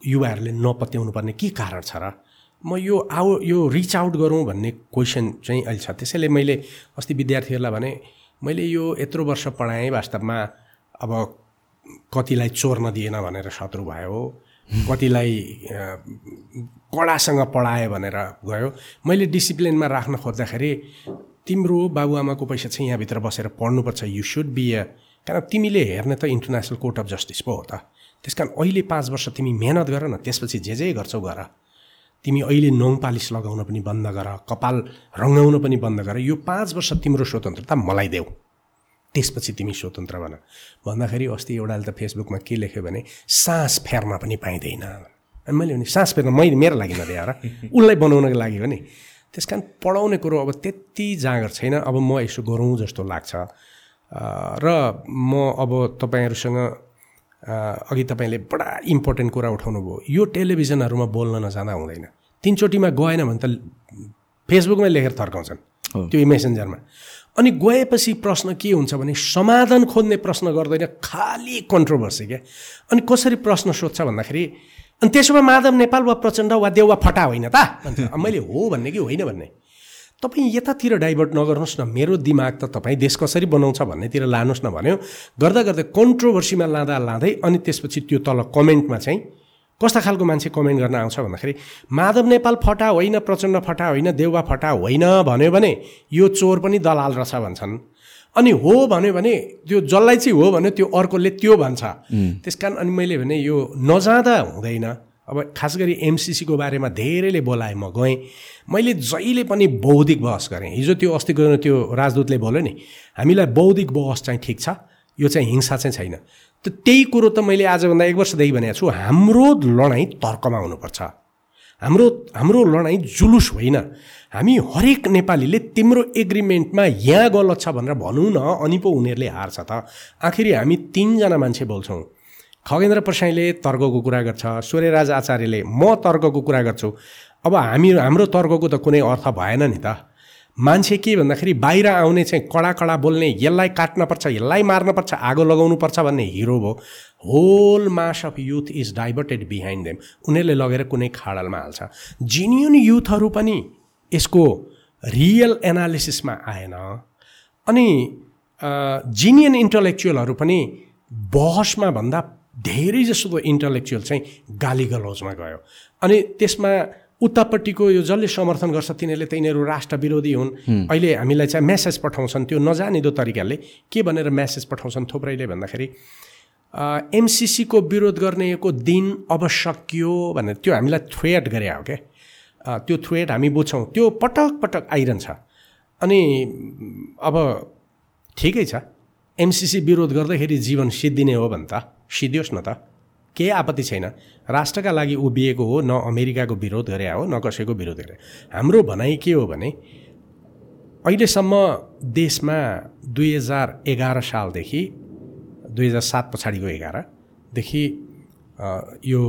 युवाहरूले नपत्याउनु पर्ने के कारण छ र? म यो आउ यो रिच आउट गरौँ भन्ने क्वेसन चाहिँ अहिले छ। त्यसैले मैले अस्ति विद्यार्थीहरूलाई भने मैले यो यत्रो वर्ष पढाएँ वास्तवमा अब कतिलाई चोर्न दिएन भनेर शत्रु भयो कतिलाई कडासँग पढायो भनेर गयो। मैले डिसिप्लिनमा राख्न खोज्दाखेरि तिम्रो बाबुआमाको पैसा चाहिँ यहाँभित्र बसेर पढ्नुपर्छ यु सुड बी अ कारण तिमीले हेर्ने त इन्टरनेसनल कोर्ट अफ जस्टिस पो हो त। त्यस कारण अहिले पाँच वर्ष तिमी मेहनत गर न त्यसपछि जे जे गर्छौ गर। तिमी अहिले नङ पालिस लगाउन पनि बन्द गर कपाल रङ्गाउन पनि बन्द गर। यो पाँच वर्ष तिम्रो स्वतन्त्रता मलाई देऊ। त्यसपछि तिमी स्वतन्त्र भन भन्दाखेरि अस्ति एउटाले त फेसबुकमा के लेख्यो भने सास फेर्न पनि पाइँदैन मैले भने सास फेर्न मैले मेरो लागि नदिए र उसलाई बनाउनको लागि हो नि त्यस कारण पढाउने कुरो अब त्यति जाँगर छैन। अब म यसो गरौँ जस्तो लाग्छ। र म अब तपाईँहरूसँग अघि तपाईँले बडा इम्पोर्टेन्ट कुरा उठाउनु भयो यो टेलिभिजनहरूमा बोल्न नजाँदा हुँदैन। तिनचोटिमा गएन भने त फेसबुकमै लेखेर थर्काउँछन् त्यो मेसेन्जरमा। अनि गएपछि प्रश्न के हुन्छ भने समाधान खोज्ने प्रश्न गर्दैन। खालि कन्ट्रोभर्सी क्या अनि कसरी प्रश्न सोध्छ भन्दाखेरि अनि त्यसो भए माधव नेपाल वा प्रचण्ड वा देउ वा फटा होइन त। मैले हो भन्ने कि होइन भन्ने। तपाईँ यतातिर डाइभर्ट नगर्नुहोस् न मेरो दिमाग त तपाईँ देश कसरी बनाउँछ भन्नेतिर लानुहोस् न भन्यो। गर्दा गर्दै कन्ट्रोभर्सीमा लाँदा लाँदै अनि त्यसपछि त्यो तल कमेन्टमा चाहिँ कस्ता खालको मान्छे कमेन्ट गर्न आउँछ भन्दाखेरि माधव नेपाल फटा होइन प्रचण्ड फटा होइन देउवा फटा होइन भन्यो भने यो चोर पनि दलाल रहेछ भन्छन्। अनि हो भन्यो भने त्यो जसलाई चाहिँ हो भन्यो त्यो अर्कोले त्यो भन्छ। त्यस कारण अनि मैले भने यो नजाँदा हुँदैन। अब खास गरी एमसिसीको बारेमा धेरैले बोलाएँ म गएँ। मैले जहिले पनि बौद्धिक बहस गरेँ। हिजो त्यो अस्तिको त्यो राजदूतले बोल्यो नि हामीलाई बौद्धिक बहस चाहिँ ठिक छ? यो चाहिँ हिंसा चाहिँ छैन। त त्यही कुरो त मैले आजभन्दा एक वर्षदेखि भनेको छु हाम्रो लडाइँ तर्कमा हुनुपर्छ। हाम्रो हाम्रो लडाइँ जुलुस होइन। हामी हरेक नेपालीले तिम्रो एग्रिमेन्टमा यहाँ गलत छ भनेर भनौँ न अनि पो उनीहरूले हार्छ त। आखिरी हामी तिनजना मान्छे बोल्छौँ। खगेन्द्र प्रसाईले तर्कको कुरा गर्छ सूर्यराज आचार्यले म तर्कको कुरा गर्छु। अब हामी हाम्रो तर्कको त कुनै अर्थ भएन नि त। मान्छे के भन्दाखेरि बाहिर आउने चाहिँ कडा कडा बोल्ने यसलाई काट्नपर्छ यसलाई मार्नपर्छ आगो लगाउनुपर्छ भन्ने हिरो भयो whole mass of youth is diverted behind them उनीहरूले लगेर कुनै खाडलमा हाल्छ। जिनियन युथहरू पनि यसको रियल एनालिसिसमा आएन। अनि जिनियन इन्टलेक्चुअलहरू पनि बहसमा भन्दा धेरै जसो इन्टलेक्चुअल चाहिँ गाली गलौजमा गयो। अनि त्यसमा उतापट्टिको यो जसले समर्थन गर्छ तिनीहरूले त यिनीहरू राष्ट्र विरोधी हुन् अहिले हामीलाई चाहिँ म्यासेज पठाउँछन् त्यो नजानिदो तरिकाले। के भनेर म्यासेज पठाउँछन् थुप्रैले भन्दाखेरि एमसिसीको विरोध गर्नेको दिन अब सकियो भनेर। त्यो हामीलाई थ्रेट गरे हो क्या? त्यो थ्रेट हामी बुझ्छौँ। त्यो पटक पटक आइरहन्छ। अनि अब ठिकै छ। एमसिसी विरोध गर्दाखेरि जीवन सिद्धिने हो भने त। सिद्धियोस् न त। केही आपत्ति छैन। राष्ट्रका लागि उभिएको हो न अमेरिकाको विरोध गरे हो न कसैको विरोध गरे। हाम्रो भनाइ के हो भने अहिलेसम्म देशमा दुई हजार एघार सालदेखि दुई हजार सात पछाडिको एघारदेखि यो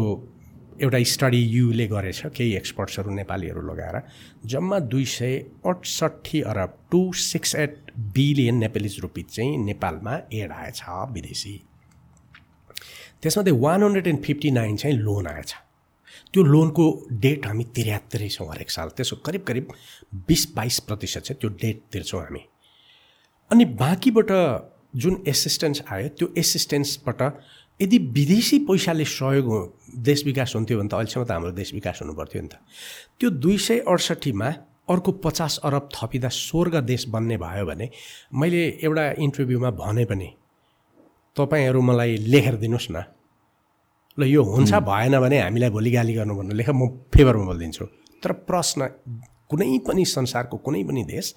एउटा स्टडी युले गरेछ केही एक्सपर्ट्सहरू नेपालीहरू लगाएर। जम्मा दुई सय अठसट्ठी अरब two six eight billion Nepalese rupees चाहिँ नेपालमा एड आएछ विदेशी। त्यसमध्ये one hundred and fifty nine चाहिँ लोन आएछ। त्यो लोनको डेट हामी तिरात्तरै छौँ हरेक साल। त्यसो करिब करिब बिस बाइस प्रतिशत चाहिँ त्यो डेट तिर्छौँ हामी। अनि बाँकीबाट जुन एसिस्टेन्स आयो त्यो एसिस्टेन्सबाट यदि विदेशी पैसाले सहयोग देश विकास हुन्थ्यो भने त अहिलेसम्म त हाम्रो देश विकास हुनु पर्थ्यो नि त। त्यो दुई सय अडसट्ठीमा अर्को पचास अरब थपिँदा स्वर्ग देश बन्ने भयो भने मैले एउटा इन्टरभ्यूमा भने पनि तपाईँहरू मलाई लेखेर दिनुहोस् न। ल यो हुन्छ भएन भने हामीलाई भोलि गाली गर्नु भन्नु लेख म फेभरमा बोलिदिन्छु। तर प्रश्न कुनै पनि संसारको कुनै पनि देश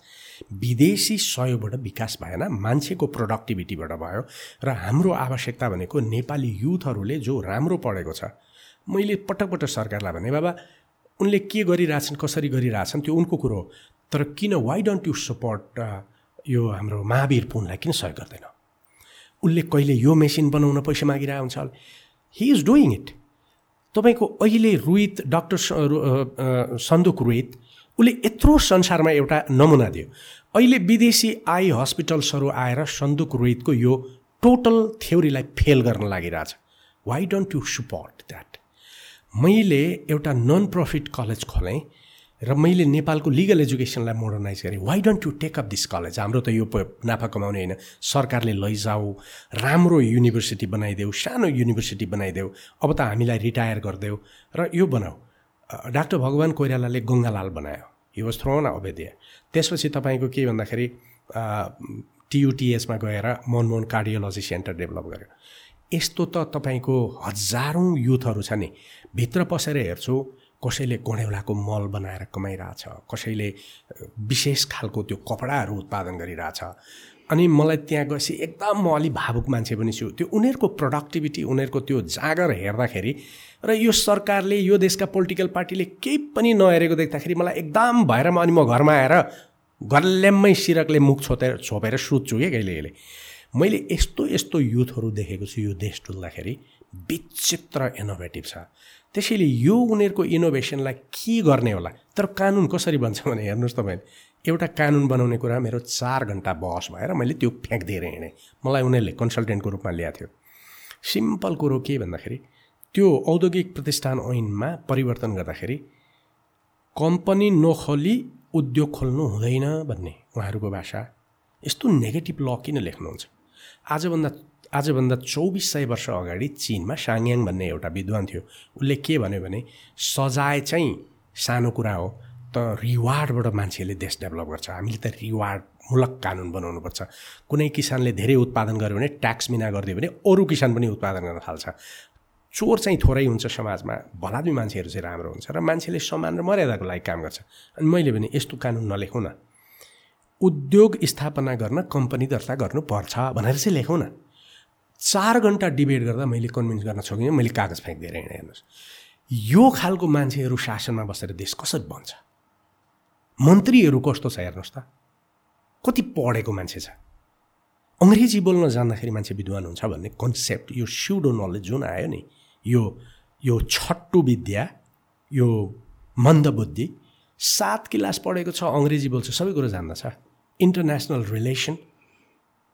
विदेशी सहयोगबाट विकास भएन मान्छेको प्रोडक्टिभिटीबाट भयो र हाम्रो आवश्यकता भनेको नेपाली युथहरूले जो राम्रो पढेको छ। मैले पटक पटक सरकारलाई भने बाबा उनले के गरिरहेछन् कसरी गरिरहेछन् त्यो उनको कुरो हो। तर किन वाइ डोन्ट यु सपोर्ट यो हाम्रो महावीर पुनलाई किन सहयोग गर्दैन? उसले कहिले यो मेसिन बनाउन पैसा मागिरहेको हुन्छ हि इज डुइङ इट तपाईँको अहिले रोहित डक्टर सन्दुक रोहित उसले यत्रो संसारमा एउटा नमुना दियो। अहिले विदेशी आई हस्पिटल्सहरू आएर सन्दुक रोहितको यो टोटल थ्योरीलाई फेल गर्न लागिरहेछ। Why don't you support that मैले एउटा नन प्रफिट कलेज खोलेँ र मैले नेपालको लिगल एजुकेसनलाई मोडर्नाइज गरेँ। Why don't you take up this college हाम्रो त यो नाफा कमाउने होइन। सरकारले लैजाऊ राम्रो युनिभर्सिटी बनाइदेऊ सानो युनिभर्सिटी बनाइदेऊ। अब त हामीलाई रिटायर गरिदेऊ। र यो बनाऊ। डाक्टर भगवान् कोइरालाले गङ्गालाल बनायो। हि वाज थ्रोन अवेद्य त्यसपछि तपाईँको के भन्दाखेरि टियुटिएसमा गएर मनमोहन कार्डियोलोजी सेन्टर डेभलप गर्यो। यस्तो त तपाईँको हजारौँ युथहरू छ नि। भित्र पसेर हेर्छु कसैले कोडेउलाको मल बनाएर कमाइरहेछ कसैले विशेष खालको त्यो कपडाहरू उत्पादन गरिरहेछ। अनि मलाई त्यहाँ गएपछि एकदम म अलिक भावुक मान्छे पनि छु त्यो उनीहरूको प्रोडक्टिभिटी उनीहरूको त्यो जाँगर हेर्दाखेरि र यो सरकारले यो देशका पोलिटिकल पार्टीले केही पनि नहेरेको देख्दाखेरि मलाई एकदम भएर म अनि म घरमा आएर गल्ल्याम्मै सिरकले मुख छोपेर छोपेर सुत्छु क्या कहिले कहिले। मैले यस्तो यस्तो युथहरू देखेको छु यो देश डुल्दाखेरि विचित्र इनोभेटिभ छ। त्यसैले यो उनीहरूको इनोभेसनलाई के गर्ने होला? तर कानुन कसरी बन्छ भने हेर्नुहोस् तपाईँले एउटा कानुन बनाउने कुरा मेरो चार घन्टा बहस भएर मैले त्यो फ्याँकिदिएर हिँडेँ मलाई उनीहरूले कन्सल्टेन्टको रूपमा ल्याएको थियो। सिम्पल कुरो के भन्दाखेरि त्यो औद्योगिक प्रतिष्ठान ऐनमा परिवर्तन गर्दाखेरि कम्पनी नखोली उद्योग खोल्नु हुँदैन भन्ने उहाँहरूको भाषा। यस्तो नेगेटिभ ल किन लेख्नुहुन्छ? आजभन्दा आजभन्दा चौबिस सय वर्ष अगाडि चिनमा साङ्याङ भन्ने एउटा विद्वान थियो। उसले के भन्यो भने सजाय चाहिँ सानो कुरा हो त रिवार्डबाट मान्छेले देश डेभलप गर्छ। हामीले त रिवार्डमूलक कानुन बनाउनुपर्छ। कुनै किसानले धेरै उत्पादन गर्यो भने ट्याक्स मिना गरिदियो भने अरू किसान पनि उत्पादन गर्न थाल्छ। चोर चाहिँ थोरै हुन्छ समाजमा भलादमी मान्छेहरू चाहिँ राम्रो हुन्छ र मान्छेले समान र मर्यादाको लागि काम गर्छ। अनि मैले भने यस्तो कानुन नलेखौँ न। उद्योग स्थापना गर्न कम्पनी दर्ता गर्नुपर्छ भनेर चाहिँ लेखौँ न। चार घन्टा डिबेट गर्दा मैले कन्भिन्स गर्न सकिनँ मैले कागज फ्याँकिदिएर हिँडेँ हेर्नुहोस्। यो खालको मान्छेहरू शासनमा बसेर देश कसरी बन्छ? मन्त्रीहरू कस्तो छ हेर्नुहोस् त। कति पढेको मान्छे छ। अङ्ग्रेजी बोल्न जान्दाखेरि मान्छे विद्वान हुन्छ भन्ने कन्सेप्ट यो स्युडो नलेज जुन आयो नि यो यो छट्टु विद्या यो मन्दबुद्धि सात क्लास पढेको छ अङ्ग्रेजी बोल्छ सबै कुरो जान्दछ। इन्टरनेसनल रिलेसन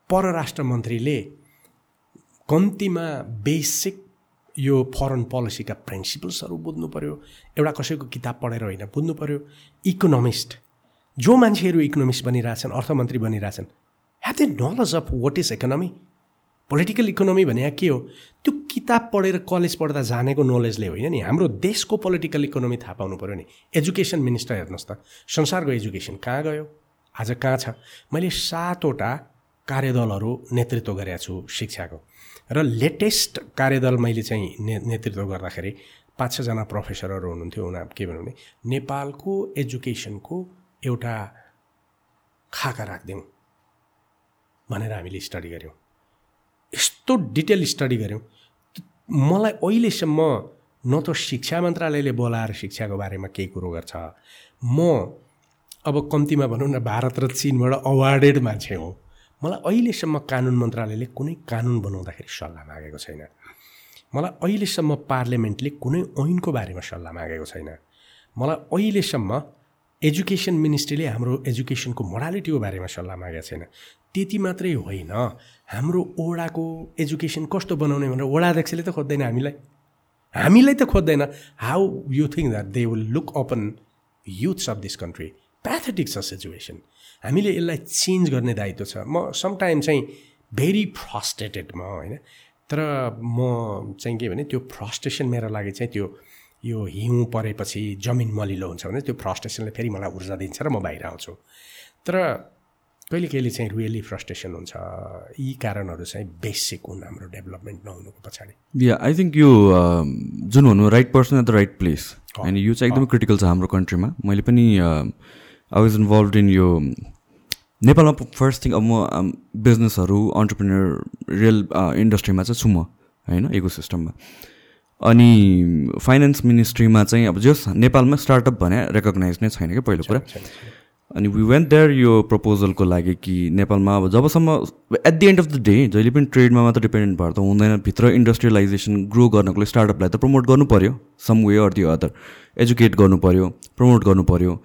परराष्ट्र मन्त्रीले कम्तीमा बेसिक यो फरेन पोलिसीका प्रिन्सिपल्सहरू बुझ्नु पऱ्यो एउटा कसैको किताब पढेर होइन बुझ्नु पऱ्यो इकोनोमिस्ट जो मान्छेहरू इकोनोमिस्ट बनिरहेछन् अर्थमन्त्री बनिरहेछन् have the knowledge of what is economy political economy भने के हो? त्यो किताब पढेर कलेज पढ्दा जानेको नलेजले होइन नि। हाम्रो देशको पोलिटिकल इकोनोमी थाहा पाउनु पऱ्यो नि। एजुकेसन मिनिस्टर हेर्नुहोस् त। संसारको एजुकेसन कहाँ गयो? आज कहाँ छ? मैले सातवटा कार्यदलहरू नेतृत्व गरेको छु शिक्षाको। र लेटेस्ट कार्यदल मैले चाहिँ ने नेतृत्व गर्दाखेरि पाँच छजना प्रोफेसरहरू हुनुहुन्थ्यो। उनीहरू के भन्नु भने नेपालको एजुकेसनको एउटा खाका राखिदिउँ भनेर हामीले स्टडी गऱ्यौँ। यस्तो डिटेल स्टडी गऱ्यौँ। मलाई अहिलेसम्म न त शिक्षा मन्त्रालयले बोलाएर शिक्षाको बारेमा केही कुरो गर्छ। म अब कम्तीमा भनौँ न भारत र चिनबाट अवार्डेड मान्छे हो। मलाई अहिलेसम्म कानुन मन्त्रालयले कुनै कानुन बनाउँदाखेरि सल्लाह मागेको छैन। मलाई अहिलेसम्म पार्लियामेन्टले कुनै ऐनको बारेमा सल्लाह मागेको छैन। मलाई अहिलेसम्म एजुकेसन मिनिस्ट्रीले हाम्रो एजुकेसनको मोडालिटीको बारेमा सल्लाह मागेको छैन। त्यति मात्रै होइन। हाम्रो ओडाको एजुकेसन कस्तो बनाउने भनेर ओडा अध्यक्षले त खोज्दैन हामीलाई। हामीलाई त खोज्दैन। How you think that they will look upon youths of this country pathetic छ सिचुएसन हामीले यसलाई चेन्ज गर्ने दायित्व छ। म समटाइम चाहिँ भेरी फ्रस्ट्रेटेड म होइन। तर म चाहिँ के भने त्यो फ्रस्ट्रेसन मेरो लागि चाहिँ त्यो यो हिउँ परेपछि जमिन मलिलो हुन्छ भने त्यो फ्रस्ट्रेसनले फेरि मलाई ऊर्जा दिन्छ र म बाहिर आउँछु। तर कहिले कहिले चाहिँ रियली फ्रस्ट्रेसन हुन्छ। यी कारणहरू चाहिँ बेसिक हुन् हाम्रो डेभलपमेन्ट नहुनुको पछाडि। या आई थिङ्क यो जुन भन्नु right person at the right place होइन यो चाहिँ एकदमै क्रिटिकल छ हाम्रो कन्ट्रीमा मैले पनि आई वाज इन्भल्भ इन यो नेपालमा फर्स्ट थिङ अब म बिजनेसहरू अन्टरप्रिनर रियल इन्डस्ट्रीमा चाहिँ छु म होइन इको सिस्टममा अनि फाइनेन्स मिनिस्ट्रीमा चाहिँ अब जस नेपालमा स्टार्टअप भने रेकगनाइज नै छैन क्या पहिलो कुरा। अनि वी वेन्ट देयर यो प्रपोजलको लागि कि नेपालमा अब जबसम्म at the end of the day जहिले पनि ट्रेडमा मात्र डिपेन्डेन्ट भएर त हुँदैन भित्र इन्डस्ट्रियलाइजेसन ग्रो गर्नको लागि स्टार्टअपलाई त प्रमोट गर्नु पऱ्यो some way or the other educate गर्नु पऱ्यो प्रमोट गर्नु पऱ्यो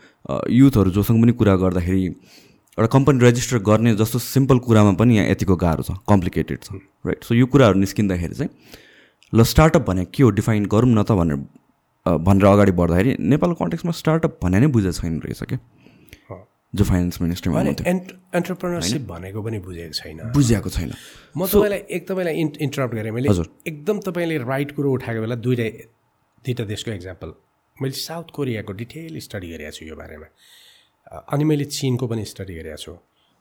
युथहरू जोसँग पनि कुरा गर्दाखेरि एउटा कम्पनी रेजिस्टर गर्ने जस्तो सिम्पल कुरामा पनि यहाँ यतिको गाह्रो छ कम्प्लिकेटेड छ राइट सो यो कुराहरू निस्किँदाखेरि चाहिँ ल स्टार्टअप भने के हो डिफाइन गरौँ न त भनेर भनेर अगाडि बढ्दाखेरि नेपाल कन्टेक्समा स्टार्टअप भने नै बुझेको छैन रहेछ क्या? जो फाइनेन्स मिनिस्ट्रीमा एन्ट एन्टरप्रेनरसिप भनेको पनि बुझेको छैन। बुझेको छैन। म तपाईँलाई एक तपाईँलाई इन् इन्टरप्ट गरेँ। मैले हजुर। एकदम तपाईँले राइट कुरो उठाएको बेला दुइटै दुइटा देशको एक्जाम्पल मैले साउथ कोरियाको डिटेल स्टडी गरेको छु यो बारेमा। अनि मैले चिनको पनि स्टडी गरेको छु।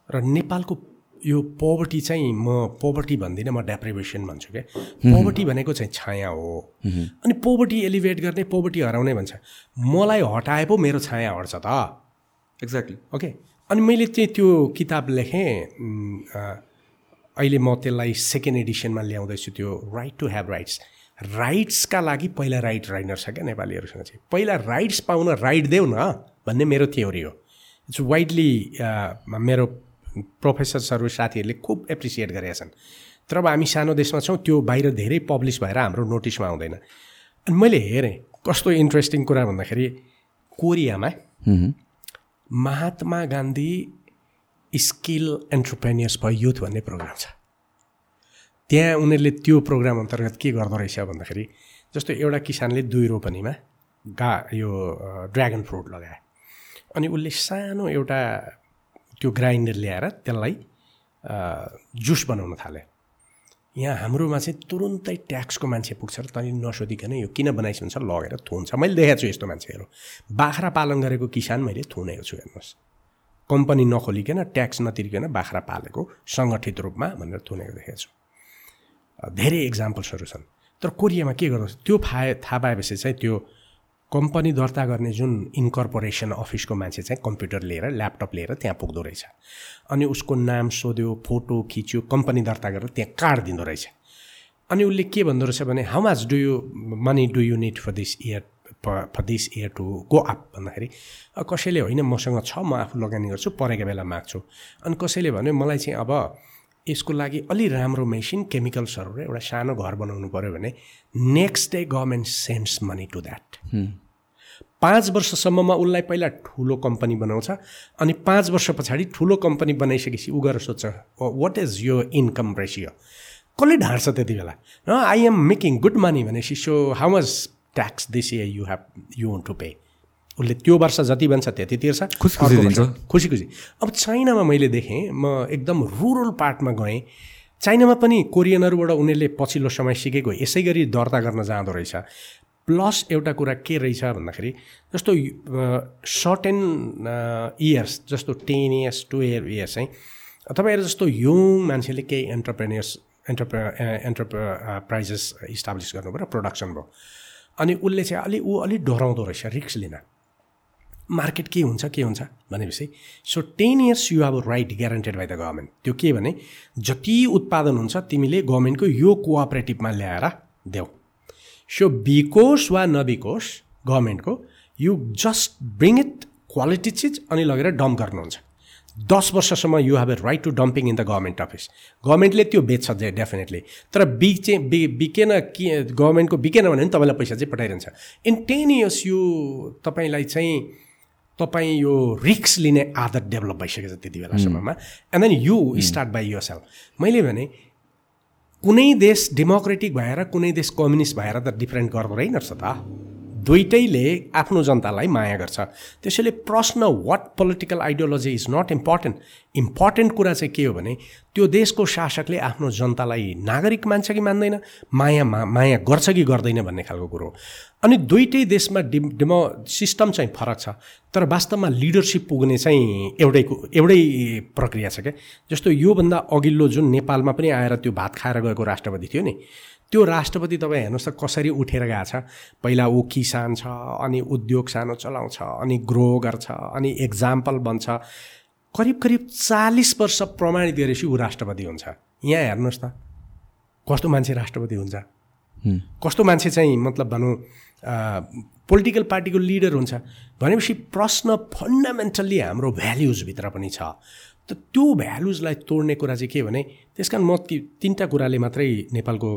र नेपालको यो पोभर्टी चाहिँ म पोभर्टी भन्दिनँ म डेप्रिभेसन भन्छु क्या। पोभर्टी भनेको चाहिँ छाया हो। अनि पोभर्टी एलिभेट गर्ने पोभर्टी हराउने भन्छ। मलाई हटाए पो मेरो छाया हट्छ त। एक्ज्याक्टली ओके अनि मैले चाहिँ त्यो किताब लेखेँ अहिले म त्यसलाई सेकेन्ड एडिसनमा ल्याउँदैछु त्यो राइट टु हेभ राइट्स राइट्सका लागि पहिला राइट राइनर छ क्या नेपालीहरूसँग चाहिँ। पहिला राइट्स पाउन राइट देऊ न भन्ने मेरो थ्योरी हो। इट्स वाइडली मेरो प्रोफेसर्सहरू साथीहरूले खुब एप्रिसिएट गरेका छन्। तर अब हामी सानो देशमा छौँ त्यो बाहिर धेरै पब्लिस भएर हाम्रो नोटिसमा आउँदैन। अनि मैले हेरेँ कस्तो इन्ट्रेस्टिङ कुरा भन्दाखेरि कोरियामा Mahatma Gandhi skill entrepreneurs for youth भन्ने प्रोग्राम छ। त्यहाँ उनीहरूले त्यो प्रोग्राम अन्तर्गत के गर्दो रहेछ भन्दाखेरि जस्तो एउटा किसानले दुई रोपनीमा गा यो अ, ड्र्यागन फ्रुट लगाए। अनि उसले सानो एउटा त्यो ग्राइन्डर ल्याएर त्यसलाई जुस बनाउन थाले। यहाँ हाम्रोमा चाहिँ तुरुन्तै ट्याक्सको मान्छे पुग्छ र तैँले नसोधिकन यो किन बनाइस भन्छ लगेर थुन्छ। मैले देखाएको छु यस्तो मान्छेहरू। बाख्रा पालन गरेको किसान मैले थुनेको छु हेर्नुहोस्। कम्पनी नखोलिकन ट्याक्स नतिरिकन बाख्रा पालेको सङ्गठित रूपमा भनेर थुनेको देखेको छु। धेरै इक्जाम्पल्सहरू छन्। तर कोरियामा के गर्दछ त्यो फाए थाहा पाएपछि चाहिँ त्यो कम्पनी दर्ता गर्ने जुन इन्कर्पोरेसन अफिसको मान्छे चाहिँ कम्प्युटर लिएर ल्यापटप लिएर त्यहाँ पुग्दो रहेछ। अनि उसको नाम सोध्यो फोटो खिच्यो कम्पनी दर्ता गरेर त्यहाँ कार्ड दिँदो रहेछ। अनि उसले के भन्दो रहेछ भने how much do you money do you need for this year for this year to go up भन्दाखेरि कसैले होइन मसँग छ म आफू लगानी गर्छु परेको बेला माग्छु। अनि कसैले भन्यो मलाई चाहिँ अब यसको लागि अलि राम्रो मेसिन केमिकल्सहरू र एउटा सानो घर बनाउनु पऱ्यो भने next day government sends money to that पाँच वर्षसम्ममा उसलाई पहिला ठुलो कम्पनी बनाउँछ अनि पाँच वर्ष पछाडि ठुलो कम्पनी बनाइसकेपछि ऊ गएर सोध्छ वाट इज यो इन्कम रेसियो कसले ढाँट्छ त्यति बेला? न I am making good money भनेपछि so how much tax this year you have you want to pay उसले त्यो वर्ष जति बन्छ त्यति तिर्छ। खुसी खुसी दिन्छ। खुसी खुसी। अब चाइनामा मैले देखेँ म एकदम रुरल पार्टमा गएँ। चाइनामा पनि कोरियनहरूबाट उनीहरूले पछिल्लो समय सिकेको यसै गरी दर्ता गर्न जाँदो रहेछ। प्लस एउटा कुरा के रहेछ भन्दाखेरि जस्तो सर्ट एन्ड इयर्स जस्तो टेन इयर्स टुवेल्भ इयर्स चाहिँ तपाईँहरू जस्तो यङ मान्छेले केही एन्टरप्रेनियर्स एन्टरप्रे एन्टरप्राइजेस इस्टाब्लिस गर्नु पऱ्यो प्रोडक्सन भयो। अनि उसले चाहिँ अलि ऊ अलिक डराउँदो रहेछ रिक्स लिन। मार्केट के हुन्छ के हुन्छ भनेपछि so ten years you have right guaranteed by the government त्यो के भने जति उत्पादन हुन्छ तिमीले गभर्मेन्टको यो कोअपरेटिभमा ल्याएर देऊ। सो बिकोस् वा नबिकोस् गभर्मेन्टको you just bring it quality चिज अनि लगेर डम्प गर्नुहुन्छ। दस वर्षसम्म you have a right to dumping in the government office गभर्मेन्टले त्यो बेच्छ जे डेफिनेटली तर बिचे बि बिकेन कि गभर्मेन्टको बिकेन भने पनि तपाईँलाई पैसा चाहिँ पठाइरहन्छ। इन टेन इयर्स यो तपाईँलाई चाहिँ तपाईँ यो रिक्स लिने आदत डेभलप भइसकेछ त्यति बेलासम्ममा and then you start by yourself मैले भने कुनै देश डेमोक्रेटिक भएर कुनै देश कम्युनिस्ट भएर त डिफ्रेन्ट गर्दो रहेनछ त। दुइटैले आफ्नो जनतालाई माया गर्छ। त्यसैले प्रश्न what political ideology is not important important कुरा चाहिँ के हो भने त्यो देशको शासकले आफ्नो जनतालाई नागरिक मान्छ कि मान्दैन माया मा माया गर्छ कि गर्दैन भन्ने खालको कुरो हो। अनि दुइटै देशमा डि डेमो सिस्टम चाहिँ फरक छ तर वास्तवमा लिडरसिप पुग्ने चाहिँ एउटै एउटै प्रक्रिया छ क्या। जस्तो योभन्दा अघिल्लो जुन नेपालमा पनि आएर त्यो भात खाएर गएको राष्ट्रपति थियो नि त्यो राष्ट्रपति तपाईँ हेर्नुहोस् त कसरी उठेर गएको छ। पहिला ऊ किसान छ अनि उद्योग सानो चलाउँछ अनि ग्रो गर्छ अनि एक्जाम्पल बन्छ। करिब करिब चालिस वर्ष प्रमाणित गरेपछि ऊ राष्ट्रपति हुन्छ। यहाँ हेर्नुहोस् त कस्तो मान्छे राष्ट्रपति हुन्छ? कस्तो मान्छे चाहिँ मतलब भनौँ पोलिटिकल पार्टीको लिडर हुन्छ? भनेपछि प्रश्न फन्डामेन्टल्ली हाम्रो भ्याल्युजभित्र पनि छ। त त्यो भ्यालुजलाई तोड्ने कुरा चाहिँ के भने त्यस कारण म ती तिनवटा कुराले मात्रै नेपालको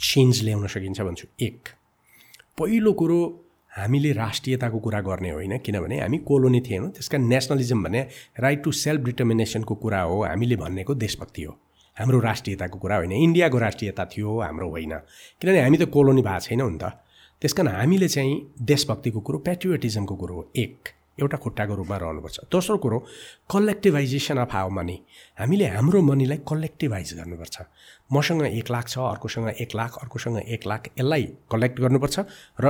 चेन्ज ल्याउन सकिन्छ भन्छु। एक पहिलो कुरो हामीले राष्ट्रियताको कुरा गर्ने होइन किनभने हामी कोलोनी थिएनौँ। त्यस कारण नेसनलिजम भने राइट टु सेल्फ डिटर्मिनेसनको कुरा हो हामीले भन्नेको देशभक्ति हो। हाम्रो राष्ट्रियताको कुरा होइन इन्डियाको राष्ट्रियता थियो हाम्रो होइन। किनभने हामी त कोलोनी भएको छैनौँ नि त। त्यस कारण हामीले चाहिँ देशभक्तिको कुरो पेट्रियोटिजमको कुरो हो। एक एउटा खुट्टाको रूपमा रहनुपर्छ। दोस्रो कुरो कलेक्टिभाइजेसन अफ हाउ मनी हामीले हाम्रो मनीलाई कलेक्टिभाइज गर्नुपर्छ। मसँग एक लाख छ अर्कोसँग एक लाख अर्कोसँग एक लाख यसलाई कलेक्ट गर्नुपर्छ र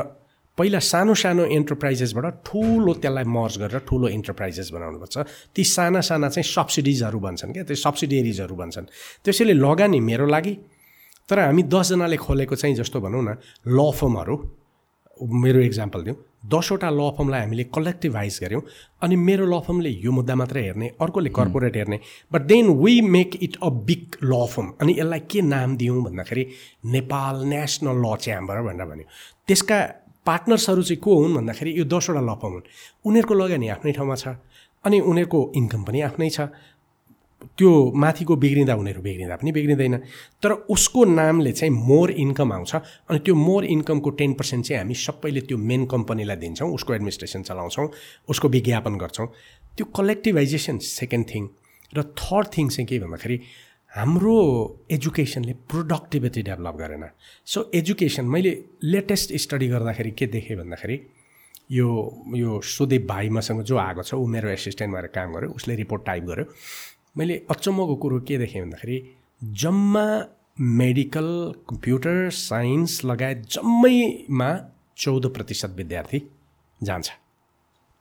पहिला सानो सानो इन्टरप्राइजेसबाट ठुलो त्यसलाई मर्ज गरेर ठुलो इन्टरप्राइजेस बनाउनुपर्छ। ती साना साना चाहिँ सब्सिडिजहरू भन्छन् क्या त्यो सब्सिडियरिजहरू भन्छन्। त्यसैले लगानी मेरो लागि। तर हामी दसजनाले खोलेको चाहिँ जस्तो भनौँ न ल फर्महरू मेरो इक्जाम्पल दिउँ। दसवटा ल फर्मलाई हामीले कलेक्टिभाइज गऱ्यौँ अनि मेरो ल फर्मले यो मुद्दा मात्रै हेर्ने अर्कोले कर्पोरेट हेर्ने। But then we make it a big law firm अनि यसलाई के नाम दियौँ भन्दाखेरि नेपाल नेसनल ल च्याम्बर भनेर भन्यो। त्यसका पार्टनर्सहरू चाहिँ को हुन् भन्दाखेरि यो दसवटा ल फर्म हुन्। उनीहरूको लगानी आफ्नै ठाउँमा छ अनि उनीहरूको इन्कम पनि आफ्नै छ। त्यो माथिको बिग्रिँदा उनीहरू बिग्रिँदा पनि बिग्रिँदैन। तर उसको नामले चाहिँ मोर इन्कम आउँछ अनि त्यो मोर इन्कमको टेन पर्सेन्ट चाहिँ हामी सबैले त्यो मेन कम्पनीलाई दिन्छौँ उसको एडमिनिस्ट्रेसन चलाउँछौँ उसको विज्ञापन गर्छौँ। त्यो कलेक्टिभाइजेसन सेकेन्ड थिङ र थर्ड थिङ चाहिँ के भन्दाखेरि हाम्रो एजुकेसनले प्रोडक्टिभिटी डेभलप गरेन। सो एजुकेसन मैले लेटेस्ट स्टडी गर्दाखेरि के देखेँ भन्दाखेरि यो यो सुदेव भाइ मसँग जो आएको छ ऊ मेरो एसिस्टेन्ट भएर काम गर्यो उसले रिपोर्ट टाइप गर्यो। मैले अचम्मको कुरो के देखेँ भन्दाखेरि जम्मा मेडिकल कम्प्युटर साइन्स लगायत जम्मैमा चौध प्रतिशत विद्यार्थी जान्छ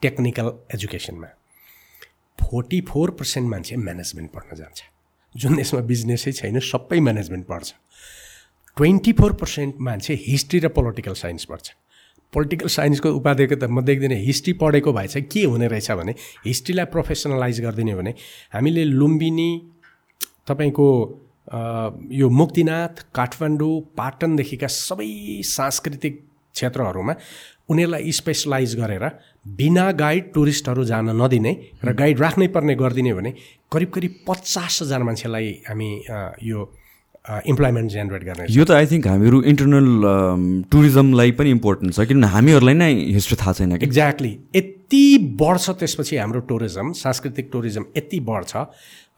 टेक्निकल एजुकेसनमा। फोर्टी फोर पर्सेन्ट मान्छे म्यानेजमेन्ट पढ्न जान्छ। जुन देशमा बिजनेसै छैन सबै म्यानेजमेन्ट पढ्छ। ट्वेन्टी फोर पर्सेन्ट मान्छे हिस्ट्री र पोलिटिकल साइन्स पढ्छ। पोलिटिकल साइन्सको उपाध्यायको त म देख्दिनँ हिस्ट्री पढेको भए चाहिँ के हुने रहेछ भने हिस्ट्रीलाई प्रोफेसनलाइज गरिदिने भने हामीले लुम्बिनी तपाईँको यो मुक्तिनाथ काठमाडौँ पाटनदेखिका सबै सांस्कृतिक क्षेत्रहरूमा उनीहरूलाई स्पेसलाइज गरेर बिना गाइड टुरिस्टहरू जान नदिने र गाइड राख्नै पर्ने गरिदिने भने करिब करिब पचास हजार मान्छेलाई हामी यो इम्प्लोइमेन्ट जेनेरेट गर्ने यो त आई थिङ्क हामीहरू इन्टरनल टुरिज्मलाई पनि इम्पोर्टेन्ट छ किनभने हामीहरूलाई नै हिस्ट्री थाहा छैन एक्ज्याक्टली यति बढ्छ त्यसपछि हाम्रो टुरिज्म सांस्कृतिक टुरिज्म यति बढ्छ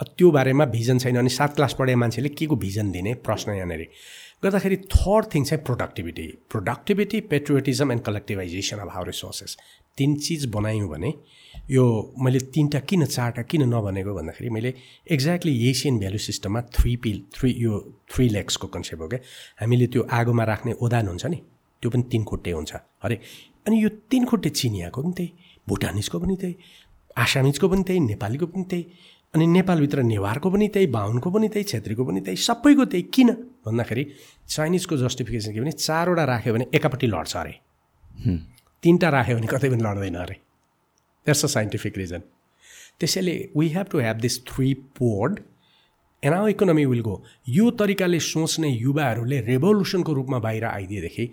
त्यो बारेमा भिजन छैन अनि सात क्लास पढे मान्छेले के को भिजन दिने? प्रश्न यहाँनिर। गर्दाखेरि थर्ड थिङ चाहिँ productivity productivity patriotism and collectivisation of how resources तिन चिज बनायौँ भने यो मैले तिनवटा किन चारवटा किन नभनेको भन्दाखेरि मैले एक्ज्याक्टली एसियन भ्यालु सिस्टममा थ्री पिल थ्री यो थ्री लेग्सको कन्सेप्ट हो क्या। हामीले त्यो आगोमा राख्ने ओदान हुन्छ नि त्यो पनि तिन खुट्टे हुन्छ अरे अनि यो तिन खुट्टे चिनियाको पनि त्यही भुटानिजको पनि त्यही आसामिजको पनि त्यही नेपालीको पनि त्यही अनि नेपालभित्र नेवारको पनि त्यही बाहुनको पनि त्यही छेत्रीको पनि त्यही सबैको त्यही। किन? भन्दाखेरि चाइनिजको जस्टिफिकेसन के भने चारवटा राख्यो भने एकापट्टि लड्छ अरे तिनवटा राख्यो भने कतै पनि लड्दैन अरे द्याट्स अ साइन्टिफिक रिजन त्यसैले we have to have this three pod our economy will go यो तरिकाले सोच्ने युवाहरूले रेभोल्युसनको रूपमा बाहिर आइदिएदेखि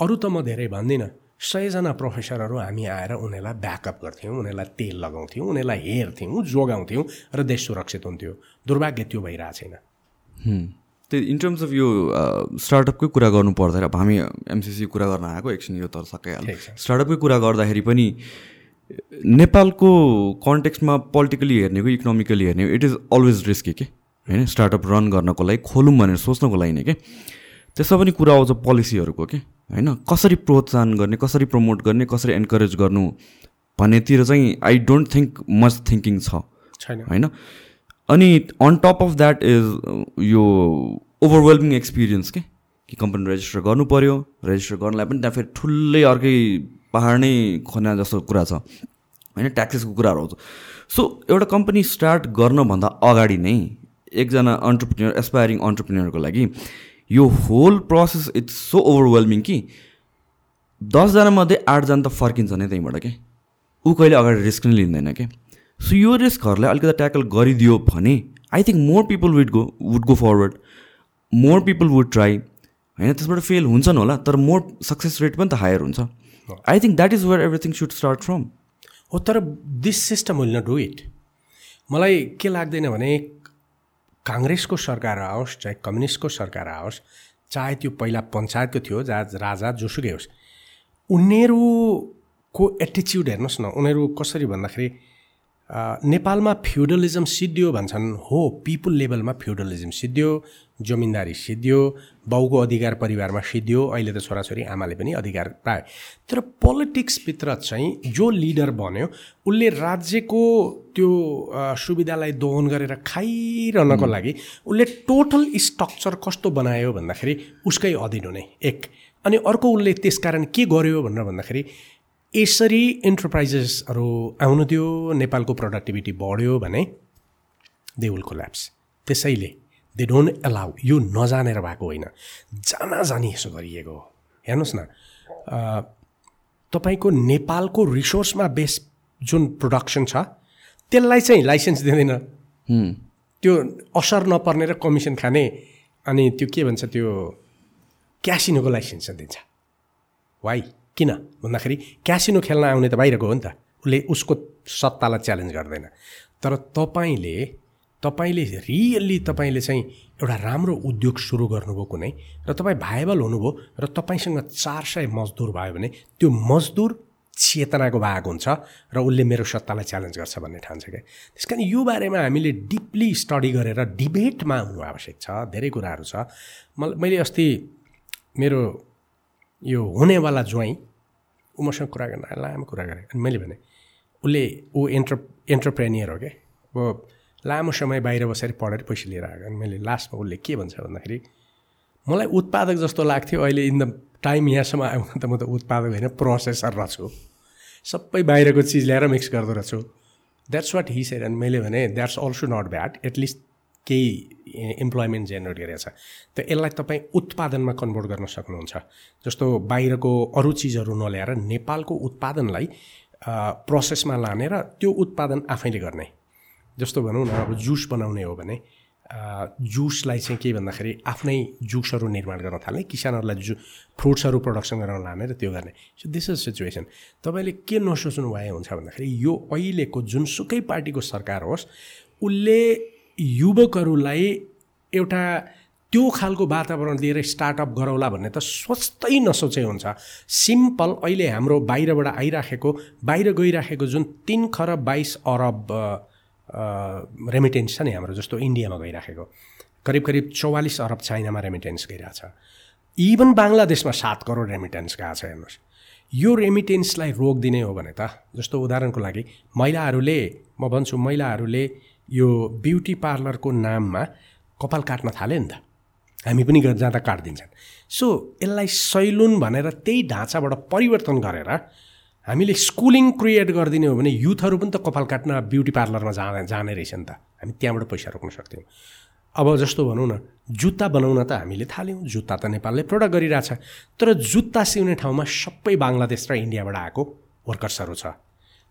अरू त म धेरै भन्दिनँ सयजना प्रोफेसरहरू हामी आएर उनीहरूलाई ब्याकअप गर्थ्यौँ उनीहरूलाई तेल लगाउँथ्यौँ उनीहरूलाई हेर्थ्यौँ जोगाउँथ्यौँ र देश सुरक्षित हुन्थ्यो दुर्भाग्य त्यो भइरहेको छैन त्यो इन टर्म्स अफ यो स्टार्टअपकै कुरा गर्नु पर्दाखेरि अब हामी एमसिसी कुरा गर्न आएको एकछिन यो त सकिहाल्यो स्टार्टअपकै कुरा गर्दाखेरि पनि नेपालको कन्टेक्स्टमा पोलिटिकली हेर्ने हो इकोनोमिकली हेर्ने इट इज अलवेज रिस्की के? होइन स्टार्टअप रन गर्नको लागि खोलौँ भनेर सोच्नको लागि नै के? त्यसमा पनि कुरा आउँछ पोलिसीहरूको के? होइन कसरी प्रोत्साहन गर्ने कसरी प्रमोट गर्ने कसरी एन्करेज गर्नु भन्नेतिर चाहिँ I don't think much thinking छ। होइन? अनि on top of that is यो ओभरवेल्मिङ एक्सपिरियन्स के? कि कम्पनी रेजिस्टर गर्नु पऱ्यो रेजिस्टर गर्नलाई पनि त्यहाँ फेरि ठुलै अर्कै पहाड नै खना जस्तो कुरा छ। होइन ट्याक्सेसको कुराहरू आउँछ सो एउटा कम्पनी स्टार्ट गर्नभन्दा अगाडि नै एकजना अन्टरप्रिन्यर एसपायरिङ अन्टरप्रिन्यरको लागि यो whole process it's so overwhelming कि दसजना मध्ये आठजना त फर्किन्छ नै त्यहीँबाट के? ऊ कहिले अगाडि रिस्क नै लिँदैन के? सो यो रिस्कहरूलाई अलिकति ट्याकल गरिदियो भने I think more people would go would go forward more people would try होइन त्यसबाट फेल हुन्छन् होला तर मोर सक्सेस रेट पनि त हायर हुन्छ। I think that is where everything should start from हो तर this system will not do it मलाई के लाग्दैन भने काङ्ग्रेसको सरकार आओस् चाहे कम्युनिस्टको सरकार आओस् चाहे त्यो पहिला पञ्चायतको थियो जहाँ राजा जोसुकै होस् उनीहरूको एटिच्युड हेर्नुहोस् न उनीहरू कसरी भन्दाखेरि नेपालमा फ्युडलिजम सिद्धियो भन्छन् हो पिपुल लेभलमा फ्युडलिजम सिद्धियो जमिनदारी सिद्धियो बाउको अधिकार परिवारमा सिद्धियो अहिले त छोराछोरी आमाले पनि अधिकार पाए। तर पोलिटिक्सभित्र चाहिँ जो लिडर बन्यो उसले राज्यको त्यो सुविधालाई दोहन गरेर खाइरहनको लागि उसले टोटल स्ट्रक्चर कस्तो बनायो भन्दाखेरि उसकै अधीन हुने एक। अनि अर्को उसले त्यसकारण के गर्यो भनेर भन्दाखेरि यसरी इन्टरप्राइजेसहरू आउनु दियो नेपालको प्रोडक्टिभिटी बढ्यो भने दे विल कोल्याप्स त्यसैले दे डोन्ट एलाउ यो नजानेर भएको होइन। जाना जानी यसो गरिएको हो। हेर्नुहोस् न तपाईँको नेपालको रिसोर्समा बेस जुन प्रोडक्सन छ त्यसलाई चाहिँ लाइसेन्स दिँदैन। त्यो असर नपर्ने र कमिसन खाने अनि त्यो के भन्छ त्यो क्यासिनोको लाइसेन्स दिन्छ। वाइ किन? भन्दाखेरि क्यासिनो खेल्न आउने त बाहिरको हो नि त। उसले उसको सत्तालाई च्यालेन्ज गर्दैन। तर तपाईँले तपाईँले रियल्ली तपाईँले चाहिँ एउटा राम्रो उद्योग सुरु गर्नुभयो कुनै र तपाईँ भाइबल हुनुभयो र तपाईँसँग चार सय मजदुर भयो भने त्यो मजदुर चेतनाको भाग हुन्छ र उसले मेरो सत्तालाई च्यालेन्ज गर्छ भन्ने ठान्छ क्या। त्यस कारण यो बारेमा हामीले डिपली स्टडी गरेर डिबेटमा हुनु आवश्यक छ धेरै कुराहरू छ। मलाई मैले अस्ति मेरो यो हुनेवाला ज्वाइँ ऊ मसँग कुरा गर्न लामो कुरा गरेँ। अनि मैले भने उसले ऊ एन्टर एन्टरप्रेनियर हो क्या। अब लामो समय बाहिर बसेर पढेर पैसा लिएर आएको अनि मैले लास्टमा उसले के भन्छ भन्दाखेरि मलाई उत्पादक जस्तो लाग्थ्यो अहिले इन द टाइम यहाँसम्म आउनु त म त उत्पादक होइन प्रोसेसर रहेछु सबै बाहिरको चिज ल्याएर मिक्स गर्दो रहेछु द्याट्स वाट हि सेड अनि मैले भने that's also not bad at least केही इम्प्लोइमेन्ट जेनेरेट गरेको छ। त यसलाई तपाईँ उत्पादनमा कन्भर्ट गर्न सक्नुहुन्छ। जस्तो बाहिरको अरू चिजहरू नल्याएर नेपालको उत्पादनलाई प्रोसेसमा लाने र त्यो उत्पादन आफैले गर्ने। जस्तो भनौँ न अब जुस बनाउने हो भने जुसलाई चाहिँ के भन्दाखेरि आफ्नै जुसहरू निर्माण गर्न थाल्ने किसानहरूलाई जु फ्रुट्सहरू प्रडक्सन गर्न लाने र त्यो गर्ने। सो दिस इज सिचुएसन तपाईँले के नसोच्नु भए हुन्छ भन्दाखेरि यो अहिलेको जुनसुकै पार्टीको सरकार होस् उसले युवकहरूलाई एउटा त्यो खालको वातावरण दिएर स्टार्टअप गरौँला भन्ने त सोच्दै नसोचे हुन्छ। सिम्पल अहिले हाम्रो बाहिरबाट आइराखेको बाहिर गइराखेको जुन तिन खरब बाइस अरब रेमिटेन्स छ नि हाम्रो जस्तो इन्डियामा गइराखेको करिब करिब चौवालिस अरब चाइनामा रेमिटेन्स गइरहेछ। इभन बङ्गलादेशमा सात करोड रेमिटेन्स गएको छ हेर्नुहोस्। यो रेमिटेन्सलाई रोकिदिने हो भने त जस्तो उदाहरणको लागि महिलाहरूले म भन्छु महिलाहरूले यो ब्युटी पार्लरको नाममा कपाल काट्न थाल्यो नि त। हामी पनि जाँदा काटिदिन्छन्। सो यसलाई सैलुन भनेर त्यही ढाँचाबाट परिवर्तन गरेर हामीले स्कुलिङ क्रिएट गरिदिने हो भने युथहरू पनि त कपाल काट्न ब्युटी पार्लरमा जाँदा जाने रहेछ नि त। हामी त्यहाँबाट पैसा रोक्न सक्थ्यौँ। अब जस्तो भनौँ न जुत्ता बनाउन त हामीले थाल्यौँ। जुत्ता त नेपालले प्रडक्ट गरिरहेछ। तर जुत्ता सिउने ठाउँमा सबै बङ्गलादेश र इन्डियाबाट आएको वर्कर्सहरू छ।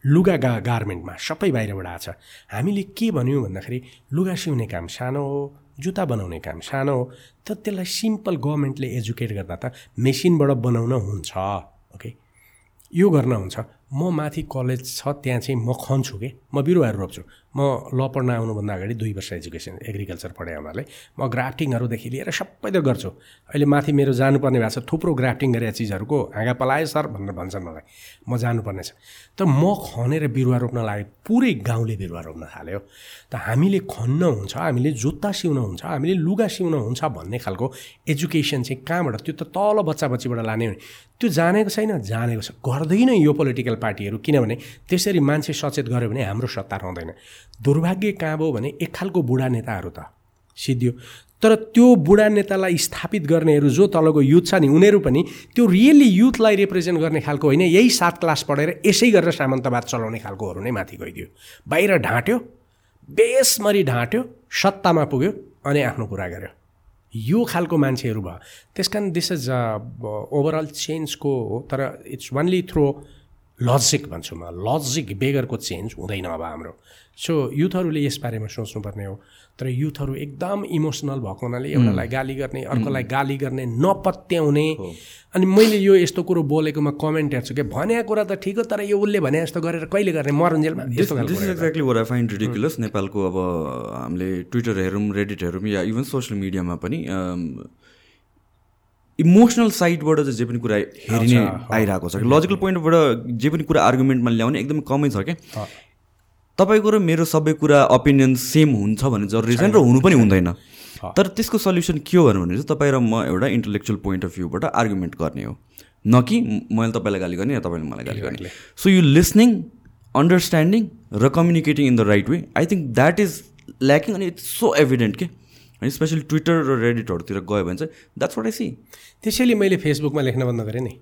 लुगा गा गार्मेन्टमा सबै बाहिरबाट आएको छ। हामीले के भन्यौँ भन्दाखेरि लुगा सिउने काम सानो हो जुत्ता बनाउने काम सानो हो त त्यसलाई सिम्पल गभर्मेन्टले एजुकेट गर्दा त मेसिनबाट बनाउन हुन्छ ओके यो गर्न हुन्छ। म माथि कलेज छ त्यहाँ चाहिँ म खन्छु कि? म बिरुवाहरू रोप्छु। म ल पढ्न आउनुभन्दा अगाडि दुई वर्ष एजुकेसन एग्रिकल्चर पढेँ हुनाले म ग्राफ्टिङहरूदेखि लिएर सबै त गर्छु। अहिले माथि मेरो जानुपर्ने भएको छ थुप्रो ग्राफ्टिङ गरेका चिजहरूको हाँगा पलायो सर भनेर भन्छन् मलाई। म जानुपर्ने छ त म खनेर बिरुवा रोप्न लाग्यो पुरै गाउँले बिरुवा रोप्न थाल्यो। त हामीले खन्न हुन्छ हामीले जुत्ता सिउन हुन्छ हामीले लुगा सिउन हुन्छ भन्ने खालको एजुकेसन चाहिँ कहाँबाट? त्यो त तल बच्चा बच्चीबाट लाने हो त्यो जानेको छैन? जानेको छ। गर्दैन यो पोलिटिकल पार्टीहरू किनभने त्यसरी मान्छे सचेत गऱ्यो भने हाम्रो सत्ता रहँदैन। दुर्भाग्य कहाँ भयो भने एक खालको बुढा नेताहरू त सिद्धियो। तर त्यो बुढा नेतालाई स्थापित गर्नेहरू जो तलको युथ छ नि उनीहरू पनि त्यो रियल्ली युथलाई रिप्रेजेन्ट गर्ने खालको होइन यही सात क्लास पढेर यसै गरेर सामन्तवाद चलाउने खालकोहरू नै माथि गइदियो। बाहिर ढाँट्यो बेसमरी ढाँट्यो सत्तामा पुग्यो अनि आफ्नो कुरा गर्यो। यो खालको मान्छेहरू भयो। त्यस कारण दिस इज ओभरअल चेन्जको हो तर इट्स वान्ली थ्रो लजिक भन्छु म। लजिक बेगरको चेन्ज हुँदैन अब हाम्रो। सो युथहरूले यस बारेमा सोच्नुपर्ने हो। तर युथहरू एकदम इमोसनल भएको हुनाले एउटालाई गाली गर्ने अर्कोलाई गाली गर्ने नपत्याउने। अनि मैले यो यस्तो कुरो बोलेकोमा कमेन्ट हेर्छु कि भने कुरा त ठिक हो तर यो उसले भने जस्तो गरेर कहिले गर्ने? मरुन्जेलमा exactly where I find ridiculous नेपालको अब हामीले ट्विटर हेरौँ रेडिट हेरौँ या इभन सोसियल मिडियामा पनि इमोसनल साइडबाट चाहिँ जे पनि कुरा हेरिने आइरहेको छ। लजिकल पोइन्टबाट जे पनि कुरा आर्गुमेन्टमा ल्याउने एकदमै कमै छ क्या। तपाईँको र मेरो सबै कुरा ओपिनियन सेम हुन्छ भन्ने जरुरी छैन र हुनु पनि हुँदैन। तर त्यसको सल्युसन के हो भने चाहिँ तपाईँ र म एउटा इन्टलेक्चुअल पोइन्ट अफ भ्यूबाट आर्गुमेन्ट गर्ने हो। न कि मैले तपाईँलाई गाली गर्ने या तपाईँले मलाई गाली गर्ने। सो यु लिसनिङ अन्डरस्ट्यान्डिङ र communicating in the right way I think that is lacking अनि इट्स सो एभिडेन्ट के। अनि स्पेसली ट्विटर र रेडिटहरूतिर गयो भने चाहिँ द्याट्स वाट आई सी त्यसैले मैले फेसबुकमा लेख्न बन्द गरेँ नि।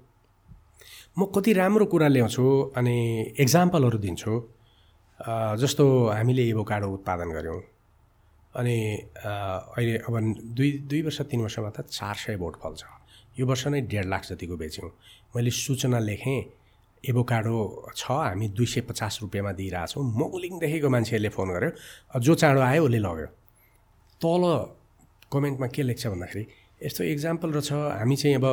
म कति राम्रो कुरा ल्याउँछु अनि एक्जाम्पलहरू दिन्छु। जस्तो हामीले एभोकाडो उत्पादन गऱ्यौँ। अनि अहिले अब दुई दुई वर्ष तिन वर्षमा त चार सय भोट फल्छ। यो वर्ष नै डेढ लाख जतिको बेच्यौँ। मैले सूचना लेखेँ एभोकाडो छ हामी दुई सय पचास रुपियाँमा दिइरहेछौँ। मगुलिङदेखिको मान्छेहरूले फोन गर्यो। जो चाँडो आयो उसले लग्यो। तल कमेन्टमा के लेख्छ भन्दाखेरि यस्तो इक्जाम्पल र छ हामी चाहिँ अब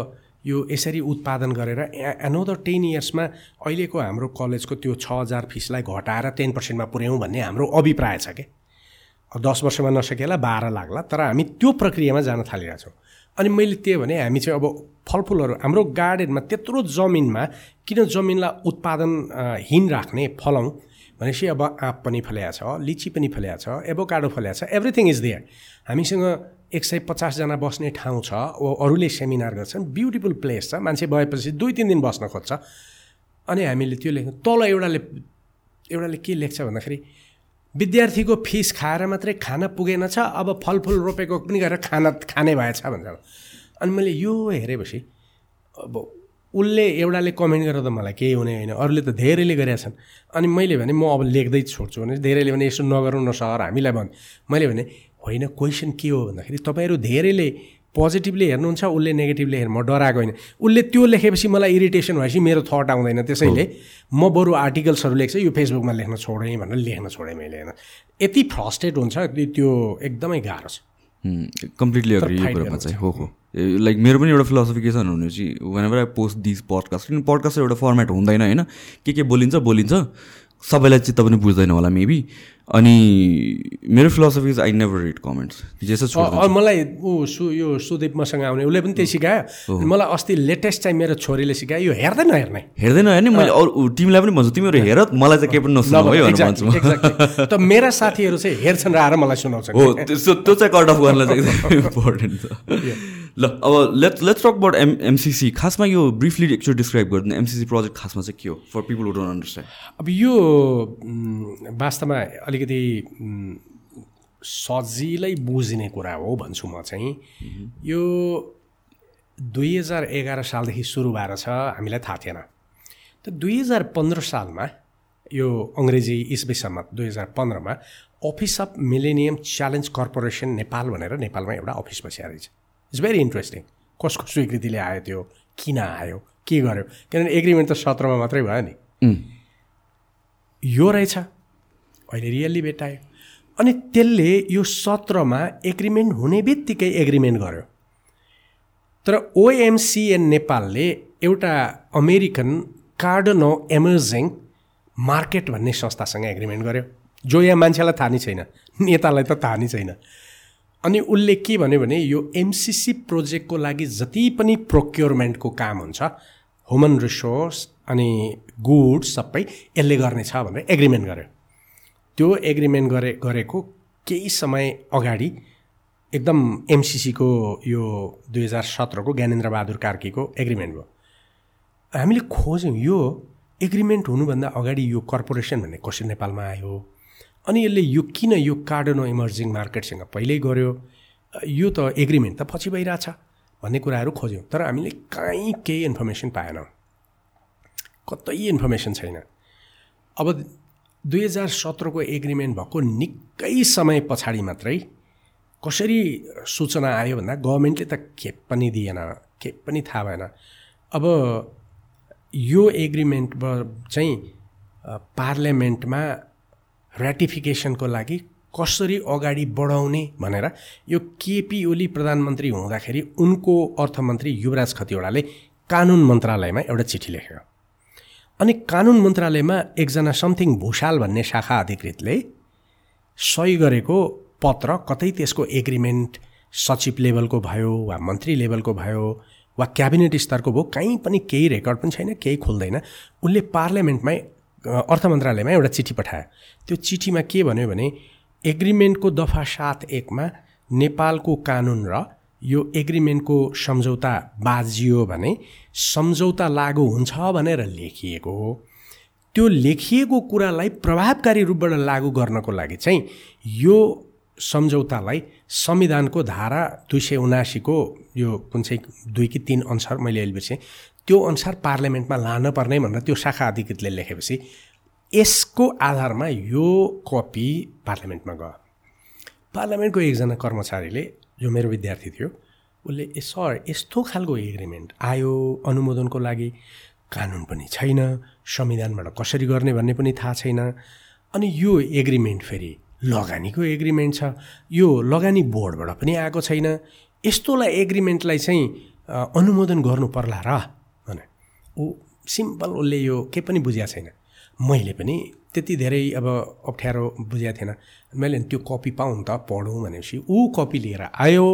यो यसरी उत्पादन गरेर एनोदर टेन इयर्समा अहिलेको हाम्रो कलेजको त्यो छ हजार फिसलाई घटाएर टेन पर्सेन्टमा पुर्याउँ भन्ने हाम्रो अभिप्राय छ क्या दस वर्षमा नसकेला बाह्र लाग्ला तर हामी त्यो प्रक्रियामा जान थालिरहेछौँ अनि मैले त्यही भने हामी चाहिँ अब फलफुलहरू हाम्रो गार्डनमा त्यत्रो जमिनमा किन जमिनलाई उत्पादनहीन राख्ने फलाउँ भनेपछि अब आँप पनि फल्याएको छ लिची पनि फल्याएको छ एभोकाडो फल्याएको छ एभ्रिथिङ इज देयर हामीसँग एक सय पचासजना बस्ने ठाउँ छ अरूले सेमिनार गर्छन् ब्युटिफुल प्लेस छ। मान्छे भएपछि दुई तिन दिन बस्न खोज्छ। अनि हामीले त्यो लेख्नु तल एउटाले एउटाले के लेख्छ भन्दाखेरि विद्यार्थीको फिस खाएर मात्रै खान पुगेन छ अब फलफुल रोपेको पनि गरेर खाना खाने भएछ भन्छ। अनि मैले यो हेरेपछि अब उसले एउटाले कमेन्ट गरेर त मलाई केही हुने होइन। अरूले त धेरैले गरेका छन्। अनि मैले भने म अब लेख्दै छोड्छु भने धेरैले भने यसो नगरौँ न सर हामीलाई भने मैले भने होइन क्वेसन के हो भन्दाखेरि तपाईँहरू धेरैले पोजिटिभली हेर्नुहुन्छ उसले नेगेटिभली हेर्नु म डराएको होइन। उसले त्यो लेखेपछि मलाई इरिटेसन भएपछि मेरो थट आउँदैन। त्यसैले म बरु आर्टिकल्सहरू लेख्छ यो फेसबुकमा लेख्न छोडेँ भनेर लेख्न छोडेँ मैले होइन। यति फ्रस्ट्रेट हुन्छ त्यो एकदमै गाह्रो छ। कम्प्लिटली चाहिँ। हो हो। लाइक मेरो पनि एउटा फिलोसफी के छ भने चाहिँ whenever I post this podcast किन पडकास्ट एउटा फर्मेट हुँदैन होइन? के के बोलिन्छ बोलिन्छ। सबैलाई चित्त पनि बुझ्दैन होला मेबी अनि मेरो philosophy is I never read comments जेसो मलाई ऊ सु यो सुदीप मसँग आउने उसले पनि त्यही सिकायो। मलाई अस्ति लेटेस्ट चाहिँ मेरो छोरीले सिकायो। यो हेर्दैन हेर्ने हेर्दैन हेर्ने मैले अरू टिमलाई पनि भन्छु तिमीहरू हेर मलाई चाहिँ केही पनि नसुनाऊ है भन्छु। त मेरा साथीहरू चाहिँ हेर्छन् र आएर मलाई सुनाउँछ हो त्यो चाहिँ कट अफ गर्नलाई चाहिँ एकदम इम्पोर्टेन्ट छ ल अब let's let's talk about M MCC खासमा यो ब्रिफली एकचोटि डिस्क्राइब गरिदिनु एमसिसी प्रोजेक्ट खासमा चाहिँ के हो फर पिपल डोन्ट अन्डरस्ट्यान्ड अब यो वास्तवमा अलिकति सजिलै बुझ्ने कुरा हो भन्छु म चाहिँ। यो दुई हजार एघार सालदेखि सुरु भएर छ हामीलाई थाहा थिएन। त दुई हजार पन्ध्र सालमा यो अङ्ग्रेजी इस्वी सम्मत दुई हजार पन्ध्रमा office of Millennium Challenge Corporation Nepal भनेर नेपालमा एउटा अफिस बसिया रहेछ। इट्स भेरी इन्ट्रेस्टिङ कसको स्वीकृतिले आयो त्यो? किन आयो? के गर्यो? किनभने एग्रिमेन्ट त सत्रमा मात्रै भयो नि। यो रहेछ। अहिले रियल्ली भेटायो अनि त्यसले यो सत्रमा एग्रिमेन्ट हुने बित्तिकै एग्रिमेन्ट गर्यो। तर ओएमसिएन नेपालले एउटा अमेरिकन कार्डनो एमर्जिङ मार्केट भन्ने संस्थासँग एग्रिमेन्ट गर्यो। जो यहाँ मान्छेलाई थाहा नै छैन। नेतालाई त थाहा नै छैन। अनि उसले के भन्यो भने यो एमसिसी प्रोजेक्टको लागि जति पनि प्रोक्योरमेन्टको काम हुन्छ ह्युमन रिसोर्स अनि गुड्स सबै यसले गर्नेछ भनेर एग्रिमेन्ट गर्यो। त्यो एग्रिमेन्ट गरे गरेको केही समय अगाडि एकदम एमसिसीको यो दुई हजार सत्रको ज्ञानेन्द्र बहादुर कार्कीको एग्रिमेन्ट भयो। हामीले खोज्यौँ यो एग्रिमेन्ट हुनुभन्दा अगाडि यो कर्पोरेसन भन्ने कसरी नेपालमा आयो अनि यसले यो किन यो कार्डनो इमर्जिङ मार्केटसँग पहिल्यै गऱ्यो? यो त एग्रिमेन्ट त पछि भइरहेछ भन्ने कुराहरू खोज्यौँ। तर हामीले कहीँ केही इन्फर्मेसन पाएनौँ। कतै इन्फर्मेसन छैन। अब दुई हजार सत्रको एग्रिमेन्ट भएको निकै समय पछाडि मात्रै कसरी सूचना आयो भन्दा गभर्मेन्टले त खेप पनि दिएन खेप पनि थाहा भएन। अब यो एग्रिमेन्ट चाहिँ पार्लियामेन्टमा रेटिफिकेसनको लागि कसरी अगाडि बढाउने भनेर यो केपी ओली प्रधानमन्त्री हुँदाखेरि उनको अर्थमन्त्री युवराज खतिवडाले कानुन मन्त्रालयमा एउटा चिठी लेख्यो अनि कानुन मन्त्रालयमा एकजना समथिङ भूषाल भन्ने शाखा अधिकृतले सही गरेको पत्र कतै त्यसको एग्रिमेन्ट सचिव लेभलको भयो वा मन्त्री लेभलको भयो वा क्याबिनेट स्तरको भयो कहीँ पनि केही रेकर्ड पनि छैन केही खुल्दैन। उनले पार्लियामेन्टमै अर्थ मन्त्रालयमा एउटा चिठी पठायो। त्यो चिठीमा के भन्यो भने एग्रिमेन्टको दफा सात एकमा नेपालको कानुन र यो एग्रिमेन्टको सम्झौता बाजियो भने सम्झौता लागु हुन्छ भनेर लेखिएको हो। त्यो लेखिएको कुरालाई प्रभावकारी रूपबाट लागू गर्नको लागि चाहिँ यो सम्झौतालाई संविधानको धारा दुई सय उनासीको यो कुन चाहिँ दुई कि तिन अनुसार मैले अहिले बिर्सेँ त्यो अनुसार पार्लियामेन्टमा लान पर्ने भनेर त्यो शाखा अधिकृतले लेखेपछि यसको आधारमा यो कपी पार्लियामेन्टमा गयो। पार्लियामेन्टको एकजना कर्मचारीले जो मेरो विद्यार्थी थियो उसले ए सर यस्तो खालको एग्रिमेन्ट आयो अनुमोदनको लागि। कानुन पनि छैन संविधानबाट कसरी गर्ने भन्ने पनि थाहा छैन। अनि यो एग्रिमेन्ट फेरि लगानीको एग्रिमेन्ट छ। यो लगानी बोर्डबाट पनि आएको छैन। यस्तोलाई एग्रिमेन्टलाई चाहिँ अनुमोदन गर्नु पर्ला र। ऊ सिम्पल उसले यो केही पनि बुझेको छैन। मैले पनि त्यति धेरै अब अप्ठ्यारो बुझेको थिएन। मैले त्यो कपी पाउँ त पढौँ भनेपछि ऊ कपी लिएर आयो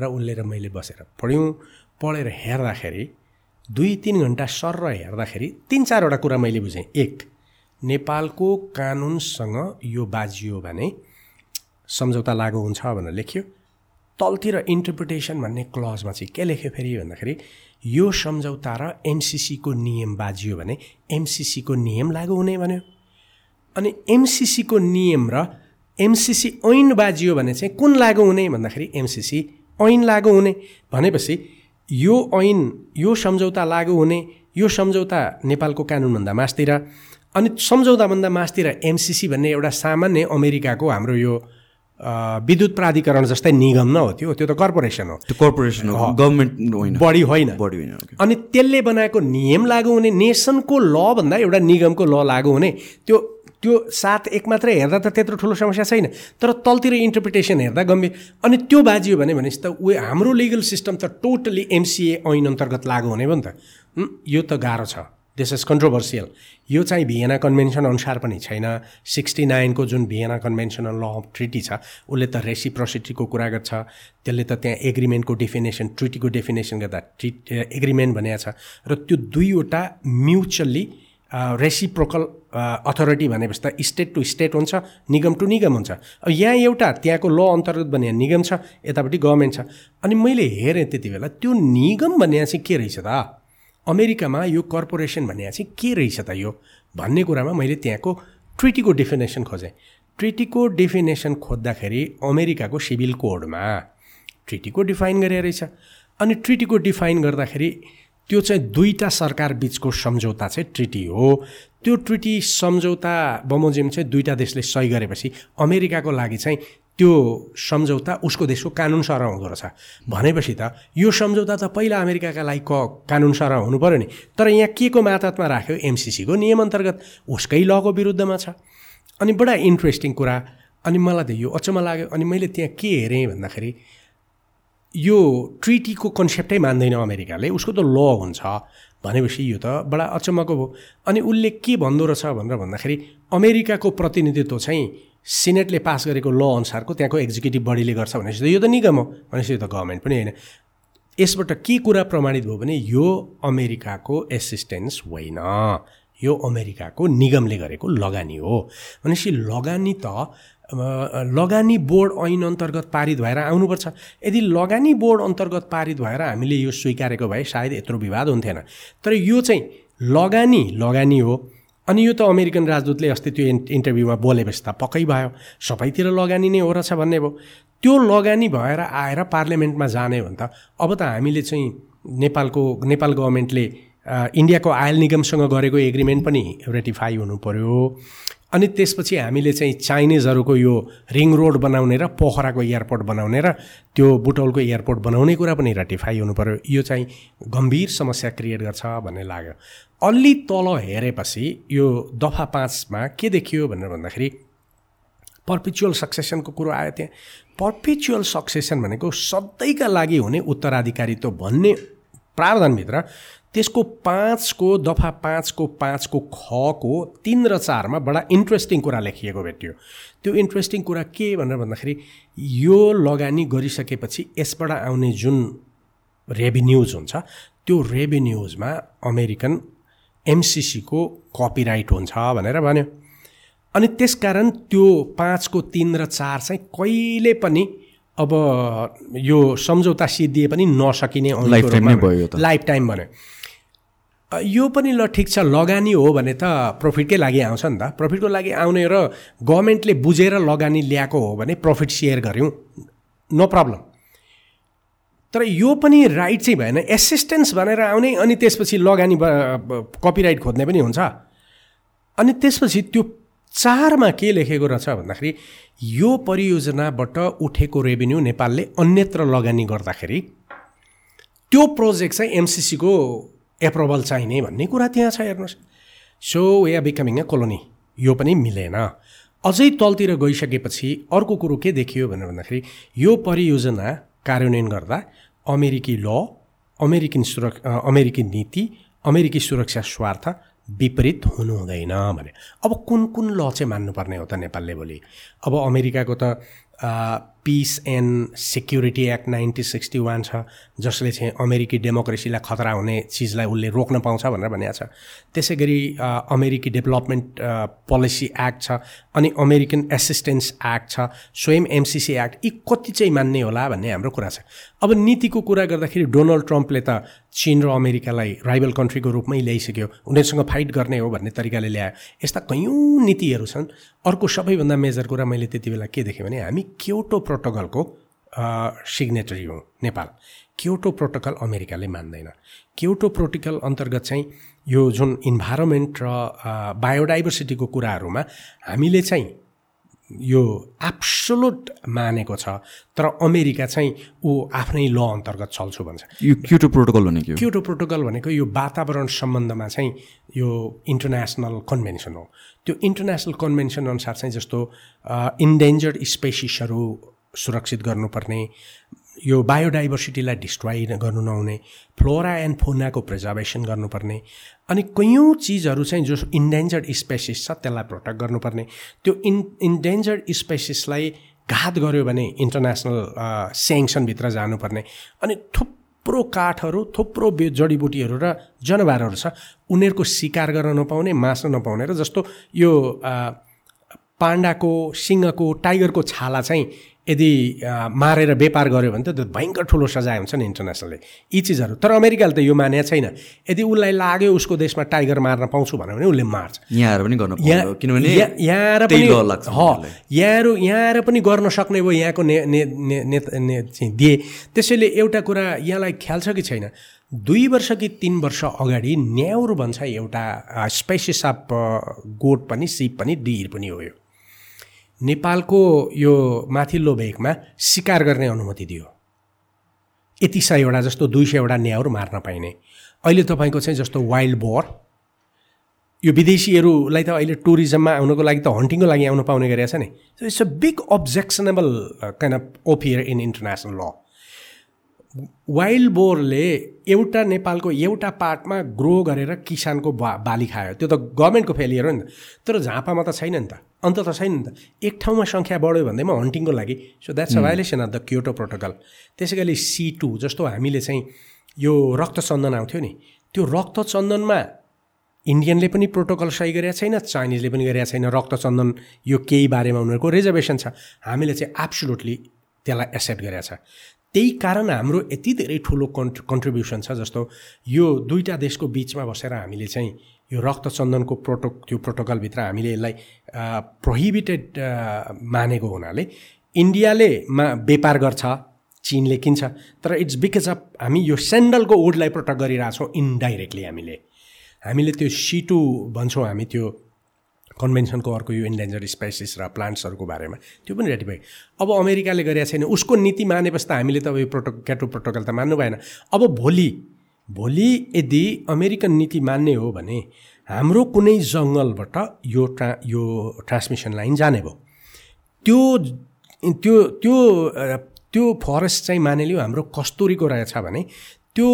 र उसले र मैले बसेर पढ्यौँ। पढेर हेर्दाखेरि दुई तिन घन्टा सर र हेर्दाखेरि तिन चारवटा कुरा मैले बुझेँ। एक नेपालको कानुनसँग यो बाजियो भने सम्झौता लागु हुन्छ भनेर लेख्यो। तलतिर इन्टरप्रिटेसन भन्ने क्लजमा चाहिँ के लेख्यो फेरि भन्दाखेरि यो सम्झौता र एमसिसीको नियम बाजियो भने एमसिसीको नियम लागु हुने भन्यो। अनि एमसिसीको नियम र एमसिसी ऐन बाजियो भने चाहिँ कुन लागु हुने भन्दाखेरि एमसिसी ऐन लागु हुने। भनेपछि यो ऐन यो सम्झौता लागु हुने यो सम्झौता नेपालको कानुनभन्दा मासतिर अनि सम्झौताभन्दा मासतिर एमसिसी भन्ने एउटा सामान्य अमेरिकाको हाम्रो यो विद्युत प्राधिकरण जस्तै निगम न हो त्यो त्यो त कर्पोरेसन हो त्यो कर्पोरेसन हो गभर्मेन्ट होइन बढी होइन बढी होइन अनि त्यसले बनाएको नियम लागु हुने नेसनको लभन्दा एउटा निगमको ल लागु हुने त्यो त्यो साथ एक मात्रै हेर्दा त त्यत्रो ठुलो समस्या छैन तर तलतिर इन्टरप्रिटेसन हेर्दा गम्भीर अनि त्यो बाजियो भने भनेपछि त ऊ हाम्रो लिगल सिस्टम त टोटली एमसिए ऐन अन्तर्गत लागु हुने भयो नि त यो त गाह्रो छ दिस इज कन्ट्रोभर्सियल यो चाहिँ भिएना कन्भेन्सन अनुसार पनि छैन। सिक्सटी नाइनको जुन Vienna conventional law of treaty छ उसले त रेसिप्रोसिटीको कुरा गर्छ। त्यसले त त्यहाँ एग्रिमेन्टको डेफिनेसन ट्रिटीको डेफिनेसन गर्दा ट्रिट एग्रिमेन्ट भनेको छ। र त्यो दुईवटा म्युचुअल्ली रेसिप्रोकल अथोरिटी भनेपछि त स्टेट टु स्टेट हुन्छ निगम टु निगम हुन्छ। अब यहाँ एउटा त्यहाँको ल अन्तर्गत भने निगम छ यतापट्टि गभर्मेन्ट छ। अनि मैले हेरेँ त्यति बेला त्यो निगम भन्ने चाहिँ के रहेछ त? अमेरिकामा यो कर्पोरेसन भन्ने चाहिँ के रहेछ त यो? भन्ने कुरामा मैले त्यहाँको ट्रिटीको डेफिनेसन खोजेँ। ट्रिटीको डेफिनेसन खोज्दाखेरि अमेरिकाको सिभिल कोडमा ट्रिटीको डिफाइन गरे रहेछ। अनि ट्रिटीको डिफाइन गर्दाखेरि त्यो चाहिँ दुईवटा सरकार बिचको सम्झौता चाहिँ ट्रिटी हो। त्यो ट्रिटी सम्झौता बमोजिम चाहिँ दुईवटा देशले सही गरेपछि अमेरिकाको लागि चाहिँ त्यो सम्झौता उसको देशको कानुन सरह हुँदो रहेछ। भनेपछि त यो सम्झौता त पहिला अमेरिकाका लागि क कानुन सरह हुनु पऱ्यो नि। तर यहाँ के को मातहतमा राख्यो? एमसिसीको नियम अन्तर्गत उसकै लको विरुद्धमा छ। अनि बडा इन्ट्रेस्टिङ कुरा अनि मलाई त यो अचम्म लाग्यो। अनि मैले त्यहाँ के हेरेँ भन्दाखेरि यो ट्रिटीको कन्सेप्टै मान्दैन अमेरिकाले। उसको त ल हुन्छ। भनेपछि यो त बडा अचम्मको भयो। अनि उसले के भन्दो रहेछ भनेर भन्दाखेरि अमेरिकाको प्रतिनिधित्व चाहिँ सिनेटले पास गरेको ल अनुसारको त्यहाँको एक्जिक्युटिभ बडीले गर्छ भनेपछि त यो त निगम हो। भनेपछि यो त गभर्मेन्ट पनि होइन। यसबाट के कुरा प्रमाणित भयो भने यो अमेरिकाको एसिस्टेन्स होइन। यो अमेरिकाको निगमले गरेको लगानी हो। भनेपछि लगानी त लगानी बोर्ड ऐन अन्तर्गत पारित भएर आउनुपर्छ। यदि लगानी बोर्ड अन्तर्गत पारित भएर हामीले यो स्वीकारेको भए सायद यत्रो विवाद हुन्थेन। तर यो चाहिँ लगानी लगानी हो। अनि यो त अमेरिकन राजदूतले अस्ति त्यो इन्टरभ्यूमा बोलेपछि त पक्कै भयो। सबैतिर लगानी नै हो रहेछ भन्ने भयो। त्यो लगानी भएर आएर पार्लियामेन्टमा जाने भने त अब त हामीले चाहिँ नेपालको नेपाल गभर्मेन्टले इन्डियाको आयल निगमसँग गरेको एग्रिमेन्ट पनि रेटिफाई हुनु पऱ्यो अनि त्यसपछि हामीले चाहिँ चाइनिजहरूको यो रिङ रोड बनाउने र पोखराको एयरपोर्ट बनाउने र त्यो बुटौलको एयरपोर्ट बनाउने कुरा पनि रेटिफाई हुनु पऱ्यो यो चाहिँ गम्भीर समस्या क्रिएट गर्छ भन्ने लाग्यो। अलि तल हेरेपछि यो दफा पाँचमा के देखियो भनेर भन्दाखेरि पर्पिचुअल सक्सेसनको कुरो आयो त्यहाँ। पर्पिचुअल सक्सेसन भनेको सधैँका लागि हुने उत्तराधिकारित्व भन्ने प्रावधानभित्र त्यसको पाँचको दफा पाँचको पाँचको खको तिन र चारमा बडा इन्ट्रेस्टिङ कुरा लेखिएको भेटियो। त्यो इन्ट्रेस्टिङ कुरा के भनेर भन्दाखेरि यो लगानी गरिसकेपछि यसबाट आउने जुन रेभिन्युज हुन्छ त्यो रेभिन्युजमा अमेरिकन एमसिसीको कपिराइट हुन्छ भनेर भन्यो। अनि त्यसकारण त्यो पाँचको तिन र चार चाहिँ कहिले पनि अब यो सम्झौता सिद्धिए पनि नसकिने लाइफ टाइम भन्यो। यो पनि ल ठिक छ लगानी हो भने त प्रफिटकै लागि आउँछ नि त। प्रफिटको लागि आउने र गभर्मेन्टले बुझेर लगानी ल्याएको हो भने प्रफिट सेयर गऱ्यौँ नो प्रब्लम तर यो पनि राइट चाहिँ भएन। एसिस्टेन्स भनेर आउने अनि त्यसपछि लगानी कपिराइट खोज्ने पनि हुन्छ। अनि त्यसपछि त्यो चारमा के लेखेको रहेछ भन्दाखेरि यो परियोजनाबाट उठेको रेभेन्यू नेपालले अन्यत्र लगानी गर्दाखेरि त्यो प्रोजेक्ट चाहिँ एमसिसीको एप्रुभल चाहिने भन्ने कुरा त्यहाँ छ हेर्नुहोस्। So we are becoming a colony यो पनि मिलेन। अझै तलतिर गइसकेपछि अर्को कुरो के देखियो भनेर भन्दाखेरि यो परियोजना कार्यान्वयन गर्दा अमेरिकी ल अमेरिकन सुरक्ष अमेरिकी नीति अमेरिकी सुरक्षा स्वार्थ विपरीत हुनु हुँदैन भने। अब कुन कुन ल चाहिँ मान्नुपर्ने हो त नेपालले भोलि? अब अमेरिकाको त peace and security act nineteen sixty one छ जसले चाहिँ अमेरिकी डेमोक्रेसीलाई खतरा हुने चिजलाई उसले रोक्न पाउँछ भनेर भनेको छ। त्यसै गरी अमेरिकी डेभलपमेन्ट पोलिसी एक्ट छ अनि अमेरिकन एसिस्टेन्स एक्ट छ स्वयं एमसिसी एक्ट यी कति चाहिँ मान्ने होला भन्ने हाम्रो कुरा छ। अब नीतिको कुरा गर्दाखेरि डोनाल्ड ट्रम्पले त चिन र अमेरिकालाई राइबल कन्ट्रीको रूपमै ल्याइसक्यो उनीहरूसँग फाइट गर्ने हो भन्ने तरिकाले ल्यायो। यस्ता कैयौँ नीतिहरू छन्। अर्को सबैभन्दा मेजर कुरा मैले त्यति बेला के देखेँ भने हामी क्योटो प्रोटोकलको सिग्नेटरी हौँ नेपाल। क्योटो प्रोटोकल अमेरिकाले मान्दैन। क्योटो प्रोटोकल अन्तर्गत चाहिँ यो जुन इन्भाइरोमेन्ट र बायोडाइभर्सिटीको कुराहरूमा हामीले चाहिँ यो एप्सोलुट मानेको छ तर अमेरिका चाहिँ ऊ आफ्नै ल अन्तर्गत चल्छु भन्छ। यो क्युटो प्रोटोकल भनेको क्युटो प्रोटोकल भनेको यो वातावरण सम्बन्धमा चाहिँ यो इन्टरनेसनल कन्भेन्सन हो। त्यो इन्टरनेसनल कन्भेन्सन अनुसार चाहिँ जस्तो इन्डेन्जर्ड स्पेसिसहरू सुरक्षित गर्नुपर्ने यो बायोडाइभर्सिटीलाई डिस्ट्रोय गर्नु नहुने फ्लोरा एन्ड फोनाको प्रिजर्भेसन गर्नुपर्ने अनि कैयौँ चिजहरू चाहिँ जो इन्डेन्जर्ड स्पेसिस छ त्यसलाई प्रोटेक्ट गर्नुपर्ने। त्यो इन इन्डेन्जर्ड स्पेसिसलाई घात गऱ्यो भने इन्टरनेसनल सेङ्सनभित्र जानुपर्ने। अनि थुप्रो काठहरू थुप्रो जडीबुटीहरू र जनावरहरू छ उनीहरूको शिकार गर्न नपाउने मास्न नपाउने र जस्तो यो पाण्डाको सिंहको टाइगरको छाला चाहिँ यदि मारेर व्यापार गऱ्यो भने त त्यो भयङ्कर ठुलो सजाय हुन्छ नि इन्टरनेसनलले यी चिजहरू। तर अमेरिकाले त यो मानेको छैन। यदि उसलाई लाग्यो उसको देशमा टाइगर मार्न पाउँछु भन्यो भने उसले मार्छ। यहाँ पनि गर्नु किनभने यहाँ पनि यहाँ यहाँ पनि गर्न सक्ने भयो यहाँको ने ने चाहिँ दिए। त्यसैले एउटा कुरा यहाँलाई ख्याल छ कि छैन? दुई वर्ष कि तिन वर्ष अगाडि न्याउरो भन्छ एउटा स्पेसिस अफ गोट पनि सिप पनि डिर पनि हो यो। नेपालको यो माथिल्लो भेगमा सिकार गर्ने अनुमति दियो। यति सयवटा जस्तो दुई सयवटा न्याउर मार्न पाइने। अहिले तपाईँको चाहिँ जस्तो वाइल्ड बोर यो विदेशीहरूलाई त अहिले टुरिज्ममा आउनुको लागि त हन्टिङको लागि आउनु पाउने गरेको छ नि it's a big objectionable kind of ओपियर in international law wild बोरले एउटा नेपालको एउटा पार्टमा ग्रो गरेर किसानको बा बाली खायो। त्यो त गभर्मेन्टको फेलियर हो नि त। तर झापामा त छैन नि त। अन्त त छैन नि त। एक ठाउँमा सङ्ख्या बढ्यो भन्दैमा हन्टिङको लागि। So that's a violation of the Kyoto Protocol त्यसै गरी सी टू जस्तो हामीले चाहिँ यो रक्तचन्दन आउँथ्यो नि त्यो रक्तचन्दनमा इन्डियनले पनि प्रोटोकल सही गरेका छैन चाइनिजले पनि गरेका छैन। रक्तचन्दन यो केही बारेमा उनीहरूको रिजर्भेसन छ। हामीले चाहिँ एब्सोल्युटली त्यसलाई एक्सेप्ट गरेका छ। त्यही कारण हाम्रो यति धेरै ठुलो कन्ट्रि कन्ट्रिब्युसन छ जस्तो यो दुईवटा देशको बिचमा बसेर हामीले चाहिँ यो रक्तचन्दनको प्रोटो त्यो प्रोटोकलभित्र हामीले यसलाई प्रोहिबिटेड मानेको हुनाले इन्डियाले मा व्यापार गर्छ चिनले किन्छ तर इट्स बिकज अफ हामी यो सेन्डलको वुडलाई प्रोटेक्ट गरिरहेछौँ इन्डाइरेक्टली हामीले। हामीले त्यो सिटु भन्छौँ हामी त्यो कन्भेन्सनको अर्को यो इन्डेन्जर स्पाइसिस र प्लान्ट्सहरूको बारेमा त्यो पनि रेटिफाई अब अमेरिकाले गरेका छैन। उसको नीति मानेपछि त हामीले त अब यो प्रोटो क्याटो प्रोटोकल त मान्नु भएन। अब भोलि भोलि यदि अमेरिकन नीति मान्ने हो भने हाम्रो कुनै जङ्गलबाट यो ट्रा यो ट्रान्समिसन लाइन जाने भयो। त्यो त्यो त्यो त्यो फरेस्ट चाहिँ मानिलियो हाम्रो कस्तुरीको रहेछ भने त्यो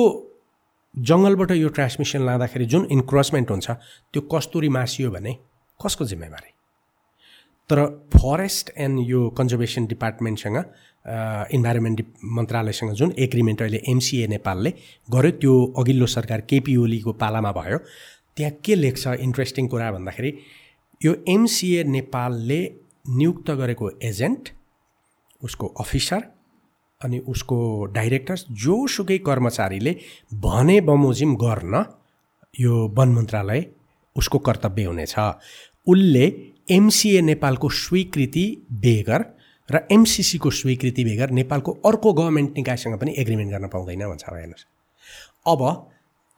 जङ्गलबाट यो ट्रान्समिसन लाँदाखेरि जुन इन्क्रोचमेन्ट हुन्छ त्यो कस्तुरी मासियो भने कसको जिम्मेवारी? तर फरेस्ट एन्ड यो कन्जर्भेसन डिपार्टमेन्टसँग इन्भाइरोमेन्ट मन्त्रालयसँग जुन एग्रिमेन्ट अहिले एमसिए नेपालले गर्यो त्यो अघिल्लो सरकार केपी ओलीको पालामा भयो त्यहाँ के लेख्छ इन्ट्रेस्टिङ कुरा भन्दाखेरि यो एमसिए नेपालले नियुक्त गरेको एजेन्ट उसको अफिसर अनि उसको डाइरेक्टर्स जोसुकै कर्मचारीले भने बमोजिम गर्न यो वन मन्त्रालय उसको कर्तव्य हुनेछ उसले एमसिए नेपालको स्वीकृति बेगर र एमसिसीको स्वीकृति बेगर नेपालको अर्को गभर्मेन्ट निकायसँग पनि एग्रिमेन्ट गर्न पाउँदैन भन्छ हेर्नुहोस्। अब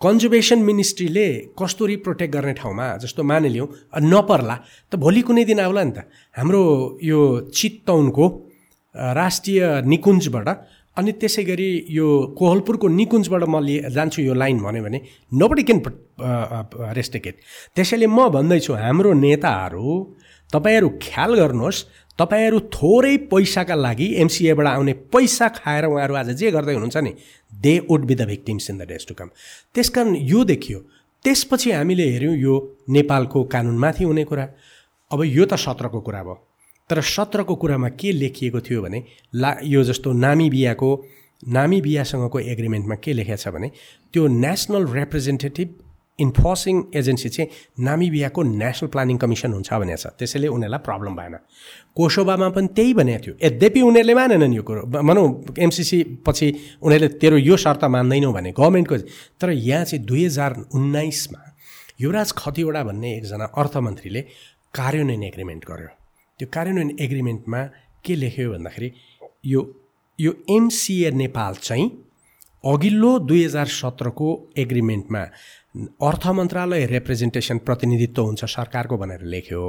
कन्जर्भेसन मिनिस्ट्रीले कस्तुरी प्रोटेक्ट गर्ने ठाउँमा जस्तो मानिलिउँ नपर्ला त भोलि कुनै दिन आउला नि त। हाम्रो यो चित्तौनको राष्ट्रिय निकुञ्जबाट अनि त्यसै गरी यो कोहलपुरको निकुञ्जबाट म लिए जान्छु यो लाइन भन्यो भने नोबडी क्यान रेस्टिकेट त्यसैले म भन्दैछु हाम्रो नेताहरू तपाईँहरू ख्याल गर्नुहोस् तपाईँहरू थोरै पैसाका लागि एमसिएबाट आउने पैसा खाएर उहाँहरू आज जे गर्दै हुनुहुन्छ नि they would be the victims in the days to come त्यस कारण यो देखियो। त्यसपछि हामीले हेऱ्यौँ यो नेपालको कानुनमाथि हुने कुरा। अब यो त सत्रको कुरा भयो। तर सत्रको कुरामा के लेखिएको थियो भने ला यो जस्तो नामी बिहाको नामी बिहासँगको एग्रिमेन्टमा के लेखेको छ भने त्यो नेसनल रिप्रेजेन्टेटिभ इन्फोर्सिङ एजेन्सी चाहिँ नामिबियाको नेसनल प्लानिङ कमिसन हुन्छ भनेको छ त्यसैले उनीहरूलाई प्रब्लम भएन। कोसोबामा पनि त्यही भनेको थियो। यद्यपि उनीहरूले मानेनन् यो कुरो। भनौँ एमसिसी पछि उनीहरूले तेरो यो शर्त मान्दैनौ भने गभर्मेन्टको। तर यहाँ चाहिँ दुई हजार उन्नाइसमा युवराज खतिवडा भन्ने एकजना अर्थमन्त्रीले कार्यान्वयन एग्रिमेन्ट गर्यो। त्यो कार्यान्वयन एग्रिमेन्टमा के लेख्यो भन्दाखेरि यो यो एमसिए नेपाल चाहिँ अघिल्लो दुई हजार सत्रको एग्रिमेन्टमा अर्थ मन्त्रालय रिप्रेजेन्टेसन प्रतिनिधित्व हुन्छ सरकारको भनेर लेख्यो।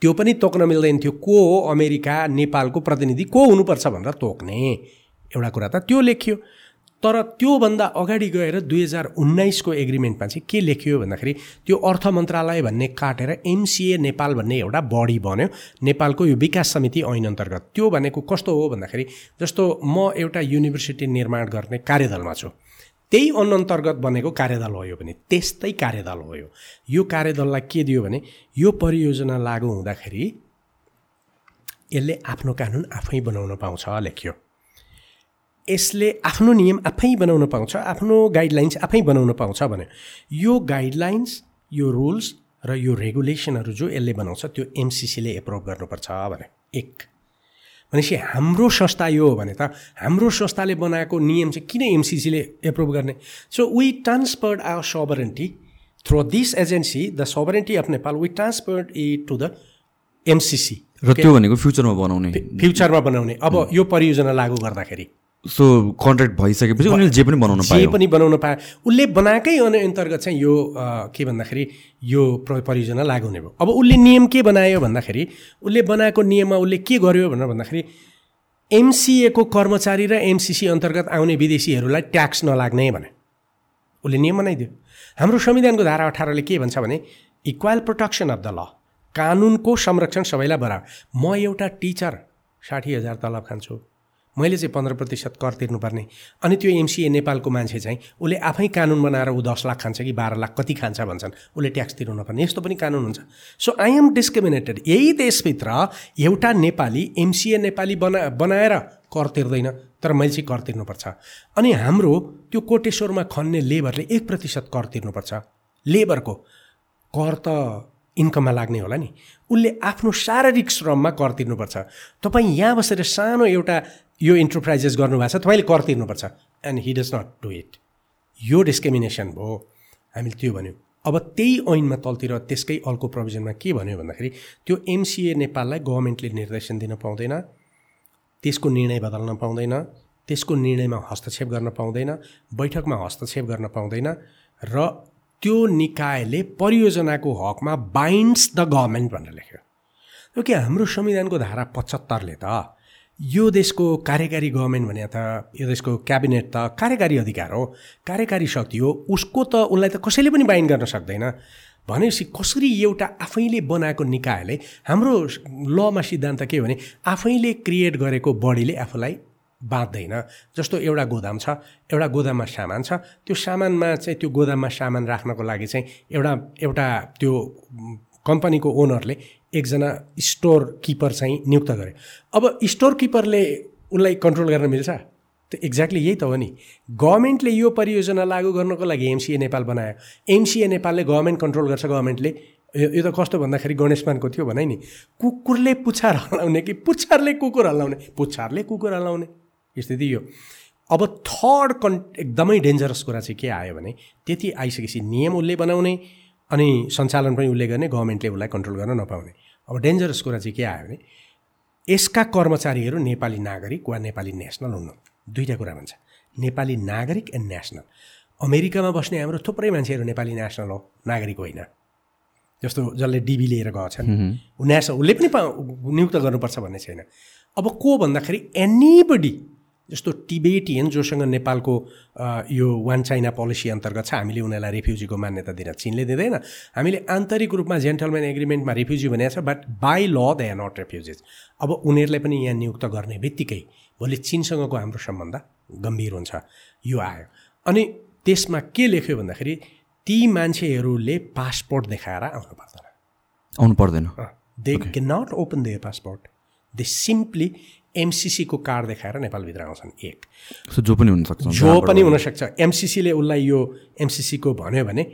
त्यो पनि तोक्न मिल्दैन थियो को हो अमेरिका नेपालको प्रतिनिधि को हुनुपर्छ भनेर तोक्ने। एउटा कुरा त त्यो लेखियो। तर त्योभन्दा अगाडि गएर दुई हजार उन्नाइसको एग्रिमेन्टमा चाहिँ के लेखियो भन्दाखेरि त्यो अर्थ मन्त्रालय भन्ने काटेर एमसिए नेपाल भन्ने एउटा बडी बन्यो। नेपालको यो विकास समिति ऐन अन्तर्गत। त्यो भनेको कस्तो हो भन्दाखेरि जस्तो म एउटा युनिभर्सिटी निर्माण गर्ने कार्यदलमा छु त्यही अन्तर्गत बनेको कार्यदल हो यो पनि। त्यस्तै कार्यदल हो यो। यो कार्यदललाई के दियो भने यो परियोजना लागु हुँदाखेरि यसले आफ्नो कानुन आफै बनाउन पाउँछ लेख्यो। यसले आफ्नो नियम आफै बनाउन पाउँछ आफ्नो गाइडलाइन्स आफै बनाउन पाउँछ भने। यो गाइडलाइन्स यो रुल्स र यो रेगुलेसनहरू जो यसले बनाउँछ त्यो एमसिसीले एप्रुभ गर्नुपर्छ भने। एक। भनेपछि हाम्रो संस्था यो हो भने त हाम्रो संस्थाले बनाएको नियम चाहिँ किन एमसिसीले एप्रुभ गर्ने? So we transferred our sovereignty through this agency the sovereignty of Nepal we transferred it to the MCC र त्यो भनेको फ्युचरमा बनाउने। फ्युचरमा बनाउने। अब यो परियोजना लागू गर्दाखेरि। सो कन्ट्र्याक्ट भइसकेपछि उनीहरूले जे पनि बनाउन जे पनि बनाउन पाए। उसले बनाएकै अन्तर्गत चाहिँ यो के भन्दाखेरि यो परियोजना लागु हुने भयो। अब उसले नियम के बनायो भन्दाखेरि उसले बनाएको नियममा उसले के गर्यो भनेर भन्दाखेरि एमसिएको कर्मचारी र एमसिसी अन्तर्गत आउने विदेशीहरूलाई ट्याक्स नलाग्ने भने। उसले नियम बनाइदियो। हाम्रो संविधानको धारा अठारले के भन्छ भने equal protection of the law कानुनको संरक्षण सबैलाई बराबर। म एउटा टिचर साठी हजार तलब खान्छु। मैले चाहिँ पन्ध्र प्रतिशत कर तिर्नुपर्ने। अनि त्यो एमसिए नेपालको मान्छे चाहिँ उसले आफै कानुन बनाएर ऊ दस लाख खान्छ कि बाह्र लाख कति खान्छ भन्छन् उसले ट्याक्स तिर्नु नपर्ने यस्तो पनि कानुन हुन्छ। सो आई एम डिस्क्रिमिनेटेड यही देशभित्र एउटा नेपाली एमसिए नेपाली बना बनाएर कर तिर्दैन तर मैले चाहिँ कर तिर्नुपर्छ। अनि हाम्रो त्यो कोटेश्वरमा खन्ने लेबरले एक प्रतिशत कर तिर्नुपर्छ। लेबरको कर त इन्कममा लाग्ने होला नि। उसले आफ्नो शारीरिक श्रममा कर तिर्नुपर्छ। तपाईँ यहाँ बसेर सानो एउटा यो इन्टरप्राइजेस गर्नुभएको छ तपाईँले कर तिर्नुपर्छ। And he does not do it यो डिस्क्रिमिनेसन भयो। हामीले त्यो भन्यौँ। अब त्यही ऐनमा तलतिर त्यसकै अर्को प्रोभिजनमा के भन्यो भन्दाखेरि त्यो एमसिए नेपाललाई गभर्मेन्टले निर्देशन दिन पाउँदैन त्यसको निर्णय बदल्न पाउँदैन त्यसको निर्णयमा हस्तक्षेप गर्न पाउँदैन बैठकमा हस्तक्षेप गर्न पाउँदैन र त्यो निकायले परियोजनाको हकमा बाइन्ड्स द गभर्मेन्ट भनेर लेख्यो। कि हाम्रो संविधानको धारा पचहत्तरले त यो देशको कार्यकारी गभर्मेन्ट भने त यो देशको क्याबिनेट त कार्यकारी अधिकार हो कार्यकारी शक्ति हो उसको त उसलाई त कसैले पनि बाइन्ड गर्न सक्दैन। भनेपछि कसरी एउटा आफैले बनाएको निकायले हाम्रो लमा सिद्धान्त के भने आफैले क्रिएट गरेको बडीले आफूलाई बाँध्दैन। जस्तो एउटा गोदाम छ एउटा गोदाममा सामान छ त्यो सामानमा चाहिँ त्यो गोदाममा सामान राख्नको लागि चाहिँ एउटा एउटा त्यो कम्पनीको ओनरले एकजना स्टोर किपर चाहिँ नियुक्त गरे। अब स्टोर किपरले उसलाई कन्ट्रोल गर्न मिल्छ? त एक्ज्याक्टली यही त हो नि। गभर्मेन्टले यो परियोजना लागू गर्नको लागि एमसिए नेपाल बनायो। एमसिए नेपालले गभर्मेन्ट कन्ट्रोल गर्छ गभर्मेन्टले। यो त कस्तो भन्दाखेरि गणेशमानको थियो भने नि। कुकुरले पुच्छार हल्लाउने कि पुच्छारले कुकुर हल्लाउने? पुच्छारले कुकुर हल्लाउने। स्थिति यो। अब थर्ड कन् एकदमै डेन्जरस कुरा चाहिँ के आयो भने त्यति आइसकेपछि नियम उसले बनाउने। अनि सञ्चालन पनि उसले गर्ने गभर्मेन्टले उसलाई कन्ट्रोल गर्न नपाउने। अब डेन्जरस कुरा चाहिँ के आयो भने यसका कर्मचारीहरू नेपाली नागरिक वा नेपाली नेसनल हुनु। दुईवटा कुरा भन्छ। नेपाली नागरिक एन्ड नेसनल अमेरिकामा बस्ने हाम्रो थुप्रै मान्छेहरू नेपाली नेसनल हो नागरिक होइन। जस्तो जसले डिबी लिएर गएको छन्। ऊ नेसनल उसले पनि नियुक्त गर्नुपर्छ भन्ने छैन। अब को भन्दाखेरि एनीबडी जस्तो टिबेटियन जोसँग नेपालको यो वान चाइना पोलिसी अन्तर्गत छ हामीले उनीहरूलाई रेफ्युजीको मान्यता दिन चिनले दिँदैन। हामीले आन्तरिक रूपमा जेन्टलमेन एग्रिमेन्टमा रेफ्युजी भनेको छ but by law they are not refugees अब उनीहरूलाई पनि यहाँ नियुक्त गर्ने बित्तिकै भोलि चिनसँगको हाम्रो सम्बन्ध गम्भीर हुन्छ। यो आयो। अनि त्यसमा के लेख्यो भन्दाखेरि ती मान्छेहरूले पासपोर्ट देखाएर आउनु पर्दैन। आउनु पर्दैन। They can not open their passport they simply एमसिसीको card देखाएर नेपालभित्र आउँछन् एक। जो पनि हुनसक्छ। जो पनि हुनसक्छ। एमसिसीले उसलाई यो एमसिसीको भन्यो भने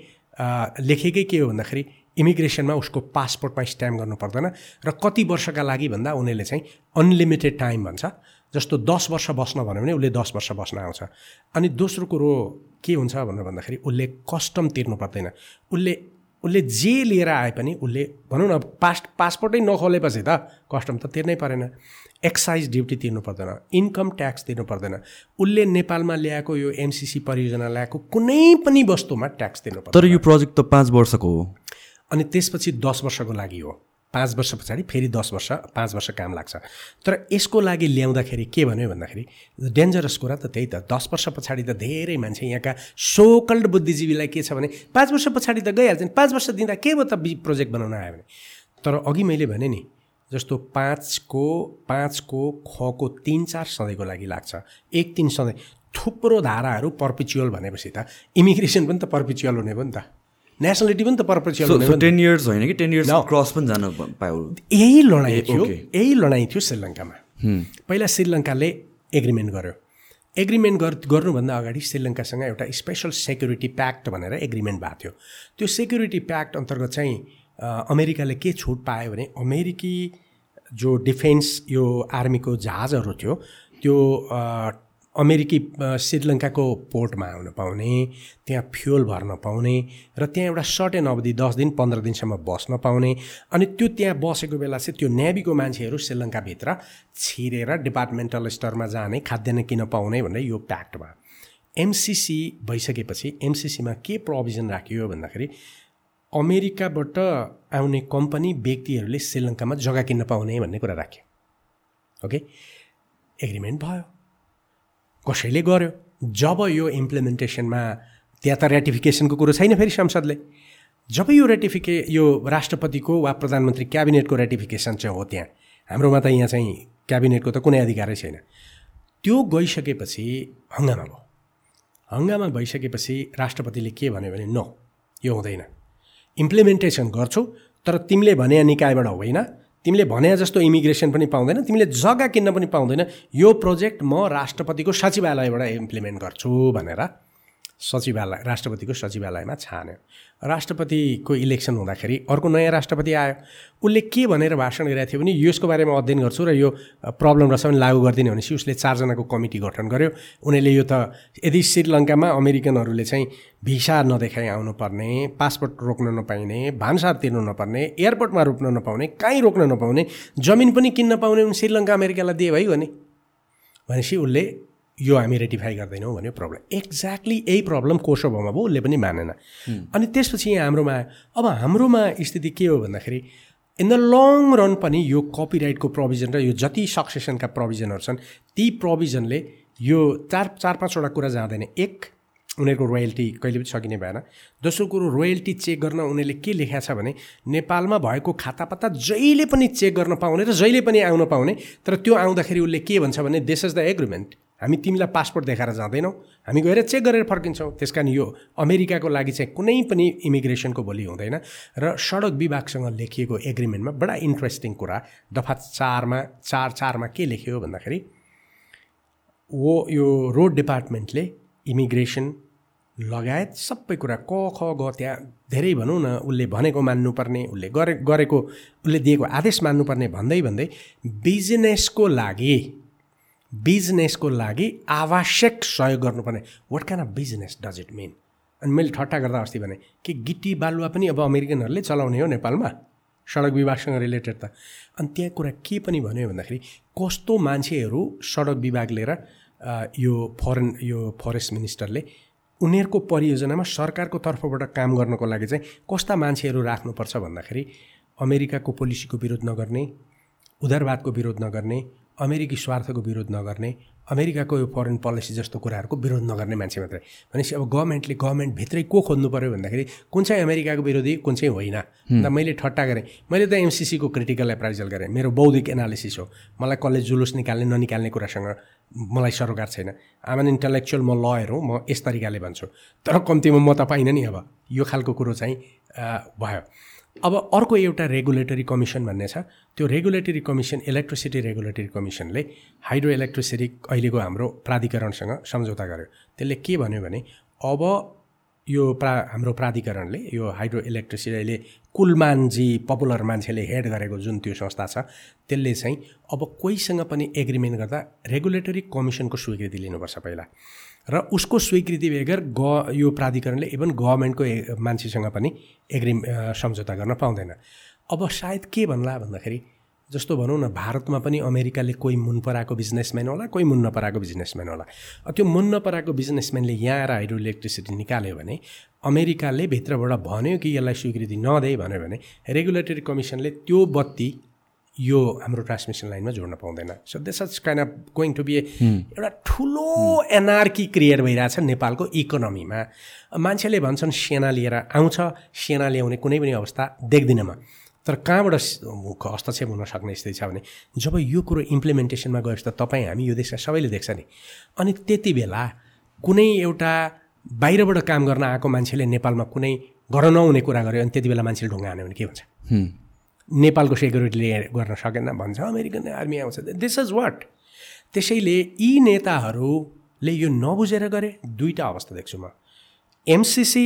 लेखेकै के हो भन्दाखेरि इमिग्रेसनमा उसको पासपोर्टमा स्ट्याम्प गर्नु पर्दैन र कति वर्षका लागि भन्दा उनीहरूले चाहिँ अनलिमिटेड टाइम भन्छ जस्तो दस वर्ष बस्न भन्यो भने उसले दस वर्ष बस्न आउँछ। अनि दोस्रो कुरो के हुन्छ भनेर भन्दाखेरि उसले कस्टम तिर्नु पर्दैन। उसले उसले जे लिएर आए पनि उसले भनौँ न पास पासपोर्टै नखोलेपछि त कस्टम त तिर्नै परेन। एक्साइज ड्युटी तिर्नु पर्दैन इन्कम ट्याक्स तिर्नु पर्दैन। उसले नेपालमा ल्याएको यो एमसिसी परियोजना ल्याएको कुनै पनि वस्तुमा ट्याक्स तिर्नु पर्छ तर यो प्रोजेक्ट त पाँच वर्षको हो। अनि त्यसपछि दस वर्षको लागि हो। पाँच वर्ष पछाडि फेरि दस वर्ष पाँच वर्ष काम लाग्छ। तर यसको लागि ल्याउँदाखेरि के भन्यो भन्दाखेरि डेन्जरस कुरा त त्यही त। दस वर्ष पछाडि त धेरै मान्छे यहाँका सोकल्ड बुद्धिजीवीलाई के छ भने पाँच वर्ष पछाडि त गइहाल्छ पाँच वर्ष दिँदा के भयो त प्रोजेक्ट बनाउन आयो भने? तर अघि मैले भने नि जस्तो पाँचको पाँचको खको तिन चार सधैँको लागि लाग्छ। एक तिन सधैँ। थुप्रो धाराहरू पर्पिचुअल भनेपछि त इमिग्रेसन पनि त पर्पिचुअल हुने भयो नि त। नेसनालिटी पनि त पर्पिचुअल हुने टेन इयर्स होइन कि टेन इयर्स क्रस पनि जान पायो। यही लडाइँ थियो यही लडाइँ थियो श्रीलङ्कामा। पहिला श्रीलङ्काले एग्रिमेन्ट गर्यो। एग्रिमेन्ट गर् गर्नुभन्दा अगाडि श्रीलङ्कासँग एउटा स्पेसल सेक्युरिटी प्याक्ट भनेर एग्रिमेन्ट भएको थियो। त्यो सेक्युरिटी प्याक्ट अन्तर्गत चाहिँ अमेरिकाले के छुट पायो भने अमेरिकी जो डिफेन्स यो आर्मीको जहाजहरू थियो त्यो अमेरिकी श्रीलङ्काको पोर्टमा आउन पाउने त्यहाँ फ्युल भर्न पाउने र त्यहाँ एउटा सर्टेन अवधि दस दिन पन्ध्र दिनसम्म बस्न पाउने अनि त्यो त्यहाँ बसेको बेला चाहिँ त्यो नेभीको मान्छेहरू श्रीलङ्काभित्र छिरेर डिपार्टमेन्टल स्टोरमा जाने खाद्यान्न किन पाउने भनेर यो प्याक्टमा। एमसिसी भइसकेपछि एमसिसीमा के प्रोभिजन राखियो भन्दाखेरि अमेरिकाबाट आउने कम्पनी व्यक्तिहरूले श्रीलङ्कामा जग्गा किन्न पाउने भन्ने कुरा राख्यो। ओके एग्रिमेन्ट भयो। कसैले गर्यो? जब यो इम्प्लिमेन्टेसनमा त्यहाँ त रेटिफिकेसनको कुरो छैन फेरि संसदले। जब यो रेटिफिके यो राष्ट्रपतिको वा प्रधानमन्त्री क्याबिनेटको रेटिफिकेसन चाहिँ हो त्यहाँ हाम्रोमा त यहाँ चाहिँ क्याबिनेटको त कुनै अधिकारै छैन। त्यो गइसकेपछि हङ्गामा भयो। हङ्गामा भइसकेपछि राष्ट्रपतिले के भन्यो भने नो यो हुँदैन। इम्प्लिमेन्टेसन गर्छु तर तिमीले भने निकायबाट होइन। तिमीले भने जस्तो इमिग्रेसन पनि पाउँदैन तिमीले जग्गा किन्न पनि पाउँदैन। यो प्रोजेक्ट म राष्ट्रपतिको सचिवालयबाट इम्प्लिमेन्ट गर्छु भनेर। सचिवालय राष्ट्रपतिको सचिवालयमा छान्यो। राष्ट्रपतिको इलेक्सन हुँदाखेरि अर्को नयाँ राष्ट्रपति आयो। उसले के भनेर भाषण गरिरहेको थियो भने यसको बारेमा अध्ययन गर्छु र यो प्रब्लम रहेछ भने लागू गरिदिने भनेपछि उसले चारजनाको कमिटी गठन गर्यो। उनीहरूले यो त यदि श्रीलङ्कामा अमेरिकनहरूले चाहिँ भिसा नदेखाइ आउनुपर्ने पासपोर्ट रोक्न नपाइने भान्सार तिर्नु नपर्ने एयरपोर्टमा रोक्न नपाउने कहीँ रोक्न नपाउने जमिन पनि किन्न पाउने श्रीलङ्का अमेरिकालाई दिए भइगयो नि भनेपछि उसले यो हामी रेटिफाई गर्दैनौँ भन्यो प्रब्लम एक्ज्याक्टली यही प्रब्लम कोसोभोमा भयो उसले पनि मानेन। अनि त्यसपछि यहाँ हाम्रोमा अब हाम्रोमा स्थिति के हो भन्दाखेरि इन द लङ रन पनि यो कपिराइटको प्रोभिजन र यो जति सक्सेसनका प्रोभिजनहरू छन् ती प्रोभिजनले यो चार चार पाँचवटा कुरा जाँदैन। एक उनीहरूको रोयल्टी कहिले पनि सकिने भएन। दोस्रो कुरो रोयल्टी चेक गर्न उनीहरूले के लेखाएको छ भने नेपालमा भएको खातापाता जहिले पनि चेक गर्न पाउने र जहिले पनि आउन पाउने तर त्यो आउँदाखेरि उसले के भन्छ भने दिस इज द एग्रिमेन्ट हामी तिमीलाई पासपोर्ट देखाएर जाँदैनौँ। हामी गएर चेक गरेर फर्किन्छौँ। त्यस कारण यो अमेरिकाको लागि चाहिँ कुनै पनि इमिग्रेसनको भोलि हुँदैन र सडक विभागसँग लेखिएको एग्रिमेन्टमा बडा इन्ट्रेस्टिङ कुरा दफा चारमा चार चारमा के लेख्यो भन्दाखेरि वो यो रोड डिपार्टमेन्टले इमिग्रेसन लगायत सबै कुरा क ख ग त्यहाँ धेरै भनौँ न उसले भनेको मान्नुपर्ने उसले गरे गरेको उसले दिएको आदेश मान्नुपर्ने भन्दै भन्दै बिजनेसको लागि बिजनेसको लागि आवश्यक सहयोग गर्नुपर्ने। What can of business does it mean अनि मैले ठट्टा गर्दा अस्ति भने कि गिटी बालुवा पनि अब अमेरिकनहरूले चलाउने हो नेपालमा? सडक विभागसँग रिलेटेड त। अनि त्यहाँ कुरा के पनि भन्यो भन्दाखेरि कस्तो मान्छेहरू सडक विभाग लिएर यो फरेन यो फरेस्ट मिनिस्टरले उनीहरूको परियोजनामा सरकारको तर्फबाट काम गर्नको लागि चाहिँ कस्ता मान्छेहरू राख्नुपर्छ भन्दाखेरि अमेरिकाको पोलिसीको विरोध नगर्ने उदारवादको विरोध नगर्ने अमेरिकी स्वार्थको विरोध नगर्ने अमेरिकाको यो फरेन पोलिसी जस्तो कुराहरूको विरोध नगर्ने मान्छे मात्रै। भनेपछि अब गभर्मेन्टले गभर्मेन्टभित्रै को खोज्नु पऱ्यो भन्दाखेरि कुन चाहिँ अमेरिकाको विरोधी कुन चाहिँ होइन। अन्त मैले ठट्टा गरेँ। मैले त एमसिसीको क्रिटिकल एप्राइजल गरेँ। मेरो बौद्धिक एनालिसिस हो। मलाई कसले जुलुस निकाल्ने ननिकाल्ने कुरासँग मलाई सरोकार छैन। आम एन इन्टलेक्चुअल म लयर हो। म यस तरिकाले भन्छु। तर कम्तीमा म त पाइनँ नि अब। यो खालको कुरो चाहिँ भयो। अब अर्को एउटा रेगुलेटरी कमिसन भन्ने छ। त्यो रेगुलेटरी कमिसन इलेक्ट्रिसिटी रेगुलेटरी कमिसनले हाइड्रो इलेक्ट्रिसिटी अहिलेको हाम्रो प्राधिकरणसँग सम्झौता गर्यो। त्यसले के भन्यो भने अब यो प्रा हाम्रो प्राधिकरणले यो हाइड्रो इलेक्ट्रिसिटी अहिले कुलमानजी पपुलर मान्छेले हेड गरेको जुन त्यो संस्था छ त्यसले चाहिँ अब कोहीसँग पनि एग्रिमेन्ट गर्दा रेगुलेटरी कमिसनको स्वीकृति लिनुपर्छ पहिला। र उसको स्वीकृति बेगर ग यो प्राधिकरणले इभन गभर्मेन्टको मान्छेसँग पनि एग्रिम सम्झौता गर्न पाउँदैन। अब सायद के भन्ला भन्दाखेरि जस्तो भनौँ न भारतमा पनि अमेरिकाले कोही मुन पराएको बिजनेसम्यान होला कोही मुन नपराएको बिजनेसम्यान होला त्यो मुन नपराएको बिजनेसम्यानले यहाँ आएर हाइड्रो इलेक्ट्रिसिटी निकाल्यो भने अमेरिकाले भित्रबाट भन्यो कि यसलाई स्वीकृति नदे भन्यो भने रेगुलेटरी कमिसनले त्यो बत्ती यो हाम्रो ट्रान्समिसन लाइनमा जोड्न पाउँदैन। So this is kind of going to be a एउटा ठुलो एनआरकी क्रिएट भइरहेछ नेपालको इकोनोमीमा मान्छेले भन्छन् सेना लिएर आउँछ सेना ल्याउने कुनै पनि अवस्था देख्दिनँ म। तर कहाँबाट हस्तक्षेप हुन सक्ने स्थिति छ भने जब यो कुरो इम्प्लिमेन्टेसनमा गएपछि त तपाईँ हामी यो देशका सबैले देख्छ नि। अनि त्यति बेला कुनै एउटा बाहिरबाट काम गर्न आएको मान्छेले नेपालमा कुनै गर्न नहुने कुरा गर्यो अनि त्यति बेला मान्छेले ढुङ्गा हान्यो भने के हुन्छ? नेपालको सेक्युरिटीले गर्न सकेन भन्छ अमेरिकन आर्मी आउँछ। दिस इज वाट त्यसैले यी नेताहरूले यो नबुझेर गरे दुईवटा अवस्था देख्छु म। एमसिसी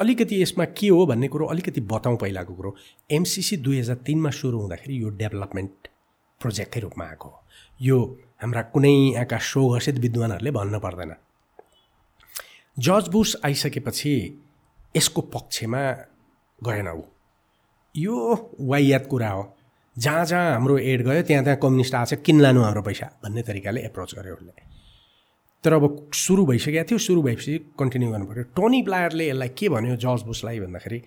अलिकति यसमा के हो भन्ने कुरो अलिकति बताउँ पहिलाको कुरो। एमसिसी दुई हजार तिनमा सुरु हुँदाखेरि यो डेभलपमेन्ट प्रोजेक्टकै रूपमा आएको यो हाम्रा कुनै यहाँका घोषित विद्वानहरूले भन्नु पर्दैन। जज बुस आइसकेपछि यसको पक्षमा गएन ऊ। यो वाइयात कुरा हो। जहाँ जहाँ हाम्रो एड गयो त्यहाँ त्यहाँ कम्युनिस्ट आएको छ किन लानु हाम्रो पैसा भन्ने तरिकाले एप्रोच गर्यो उसले। तर अब सुरु भइसकेको थियो सुरु भएपछि कन्टिन्यू गर्नु पऱ्यो। टोनी प्लायरले यसलाई के भन्यो जर्ज बुसलाई भन्दाखेरि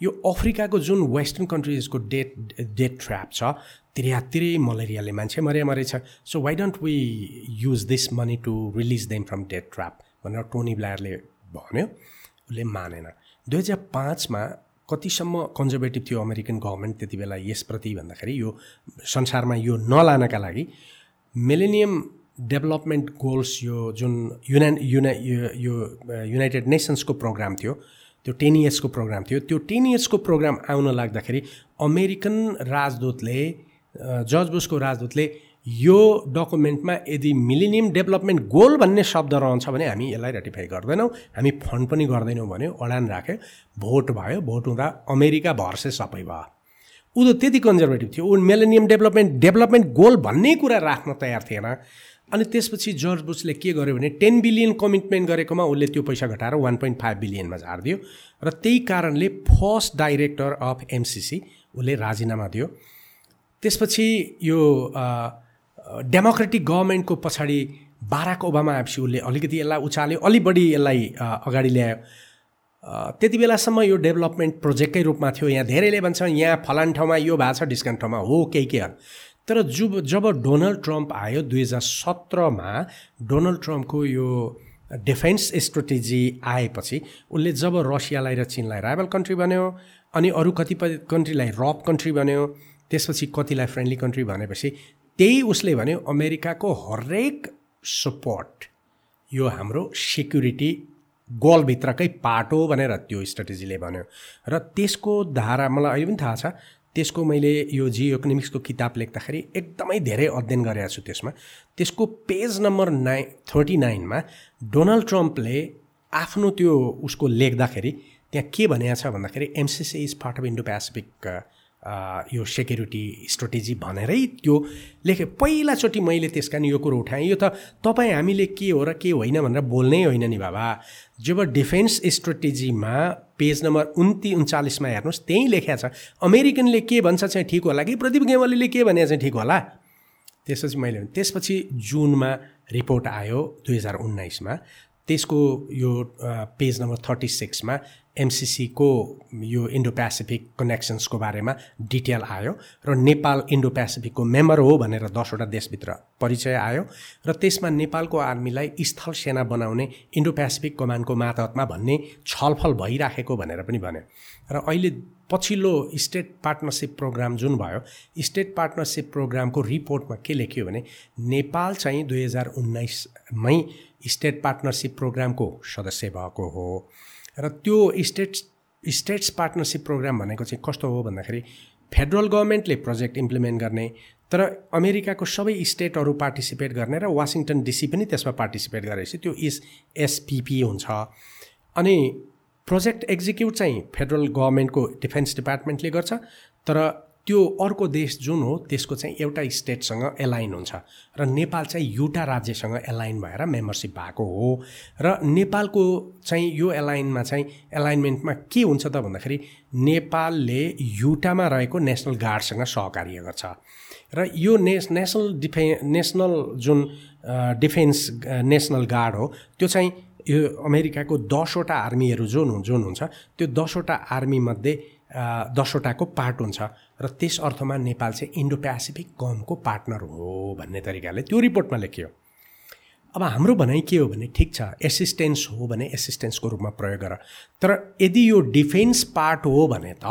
यो अफ्रिकाको जुन वेस्टर्न कन्ट्रिजको डेट डेट ट्र्याप छ तिरैतिरै मलेरियाले मान्छे मरे मरेछ so why don't we use this money to release them from debt trap भनेर टोनी ब्लायरले भन्यो। उसले मानेन। दुई हजार पाँचमा कतिसम्म कन्जर्भेटिभ थियो अमेरिकन गभर्मेन्ट त्यति बेला यसप्रति भन्दाखेरि यो संसारमा यो नलानका लागि मिलेनियम डेभलपमेन्ट गोल्स यो जुन युना युना यो युनाइटेड नेसन्सको प्रोग्राम थियो त्यो टेन इयर्सको प्रोग्राम थियो त्यो टेन इयर्सको प्रोग्राम आउन लाग्दाखेरि अमेरिकन राजदूतले जज बुसको राजदूतले यो डकुमेन्टमा यदि मिलिनियम डेभलपमेन्ट गोल भन्ने शब्द रहन्छ भने हामी यसलाई रेटिफाई गर्दैनौँ। हामी फन्ड पनि गर्दैनौँ भन्यो अडान राख्यो भोट भयो भोट हुँदा अमेरिका भर्से सबै भयो। ऊ त त्यति कन्जर्भेटिभ थियो। ऊ मिलेनियम डेभलपमेन्ट डेभलपमेन्ट गोल भन्ने कुरा राख्न तयार थिएन। अनि त्यसपछि जर्ज बुसले के गर्यो भने टेन बिलियन कमिटमेन्ट गरेकोमा उसले त्यो पैसा घटाएर वान पोइन्ट फाइभ बिलियनमा झारिदियो। र त्यही कारणले फर्स्ट डाइरेक्टर अफ एमसिसी उसले राजीनामा दियो। त्यसपछि यो डेमोक्रेटिक गभर्मेन्टको पछाडि बाराक ओबामा आएपछि उसले अलिकति यसलाई उचाल्यो अलिक बढी यसलाई अगाडि ल्यायो। त्यति बेलासम्म यो डेभलपमेन्ट प्रोजेक्टकै रूपमा थियो। यहाँ धेरैले भन्छ यहाँ फलान ठाउँमा यो भएको छ डिस्काउन्ट ठाउँमा हो केही के तर जब जब डोनाल्ड ट्रम्प आयो दुई हजार सत्रमा डोनाल्ड ट्रम्पको यो डिफेन्स स्ट्रेटेजी आएपछि उसले जब रसियालाई र चिनलाई राइबल कन्ट्री बन्यो अनि अरू कतिपय कन्ट्रीलाई रप कन्ट्री बन्यो त्यसपछि कतिलाई फ्रेन्डली कन्ट्री भनेपछि त्यही उसले भन्यो अमेरिकाको हरेक सपोर्ट यो हाम्रो सेक्युरिटी गोलभित्रकै पार्ट हो भनेर त्यो स्ट्राटेजीले भन्यो। र त्यसको धारा मलाई अहिले पनि थाहा छ त्यसको मैले यो जियो इकोनोमिक्सको किताब लेख्दाखेरि एकदमै धेरै अध्ययन गरेको छु त्यसमा। त्यसको पेज नम्बर नाइन थर्टी नाइनमा डोनाल्ड ट्रम्पले आफ्नो त्यो उसको लेख्दाखेरि त्यहाँ के भनेको छ भन्दाखेरि MCC is part of Indo Pacific यो सेक्युरिटी स्ट्रेटेजी भनेरै त्यो लेखेँ। पहिलाचोटि मैले त्यस कारण यो कुरो उठाएँ। यो त तपाईँ हामीले के हो र के होइन भनेर बोल्नै होइन नि बाबा। जब डिफेन्स स्ट्रेटेजीमा पेज नम्बर उन्ति उन्चालिसमा हेर्नुहोस् त्यहीँ लेखा छ। अमेरिकनले के भन्छ चाहिँ ठिक होला कि प्रदीप गेवालीले के भने चाहिँ ठिक होला? त्यसपछि मैले त्यसपछि जुनमा रिपोर्ट आयो दुई हजार उन्नाइसमा। त्यसको यो पेज नम्बर थर्टी सिक्समा एमसिसीको यो इन्डो पेसिफिक कनेक्सन्सको बारेमा डिटेल आयो र नेपाल इन्डो पेसिफिकको मेम्बर हो भनेर दसवटा देशभित्र परिचय आयो र त्यसमा नेपालको आर्मीलाई स्थल सेना बनाउने इन्डो पेसिफिक कमान्डको मातहतमा भन्ने छलफल भइराखेको भनेर पनि भन्यो। र अहिले पछिल्लो स्टेट पार्टनरसिप प्रोग्राम जुन भयो स्टेट पार्टनरसिप प्रोग्रामको रिपोर्टमा के लेख्यो भने नेपाल चाहिँ दुई हजार उन्नाइसमै स्टेट पार्टनरसिप प्रोग्रामको सदस्य भएको हो। र त्यो स्टेट्स स्टेट्स पार्टनरसिप प्रोग्राम भनेको चाहिँ कस्तो हो भन्दाखेरि फेडरल गभर्मेन्टले प्रोजेक्ट इम्प्लिमेन्ट गर्ने तर अमेरिकाको सबै स्टेटहरू पार्टिसिपेट गर्ने र वासिङटन डिसी पनि त्यसमा पार्टिसिपेट गरेपछि त्यो इस एसपिपी हुन्छ। अनि प्रोजेक्ट एक्जिक्युट चाहिँ फेडरल गभर्मेन्टको डिफेन्स डिपार्टमेन्टले गर्छ तर त्यो अर्को देश जुन हो त्यसको चाहिँ एउटा स्टेटसँग एलाइन हुन्छ। र नेपाल चाहिँ युटा राज्यसँग एलाइन भएर मेम्बरसिप भएको हो। र नेपालको चाहिँ यो एलाइनमा चाहिँ एलाइनमेन्टमा के हुन्छ त भन्दाखेरि नेपालले युटामा रहेको नेसनल गार्डसँग सहकार्य गर्छ। र यो नेस नेसनल डिफे नेसनल जुन डिफेन्स नेसनल गार्ड हो त्यो चाहिँ यो अमेरिकाको दसवटा आर्मीहरू जुन जुन हुन्छ त्यो दसवटा आर्मीमध्ये दसवटाको पार्ट हुन्छ र त्यस अर्थमा नेपाल चाहिँ इन्डो पेसिफिक कमको पार्टनर हो भन्ने तरिकाले त्यो रिपोर्टमा लेखियो। अब हाम्रो भनाइ के हो भने ठिक छ एसिस्टेन्स हो भने एसिस्टेन्सको रूपमा प्रयोग गर। तर यदि यो डिफेन्स पार्ट हो भने त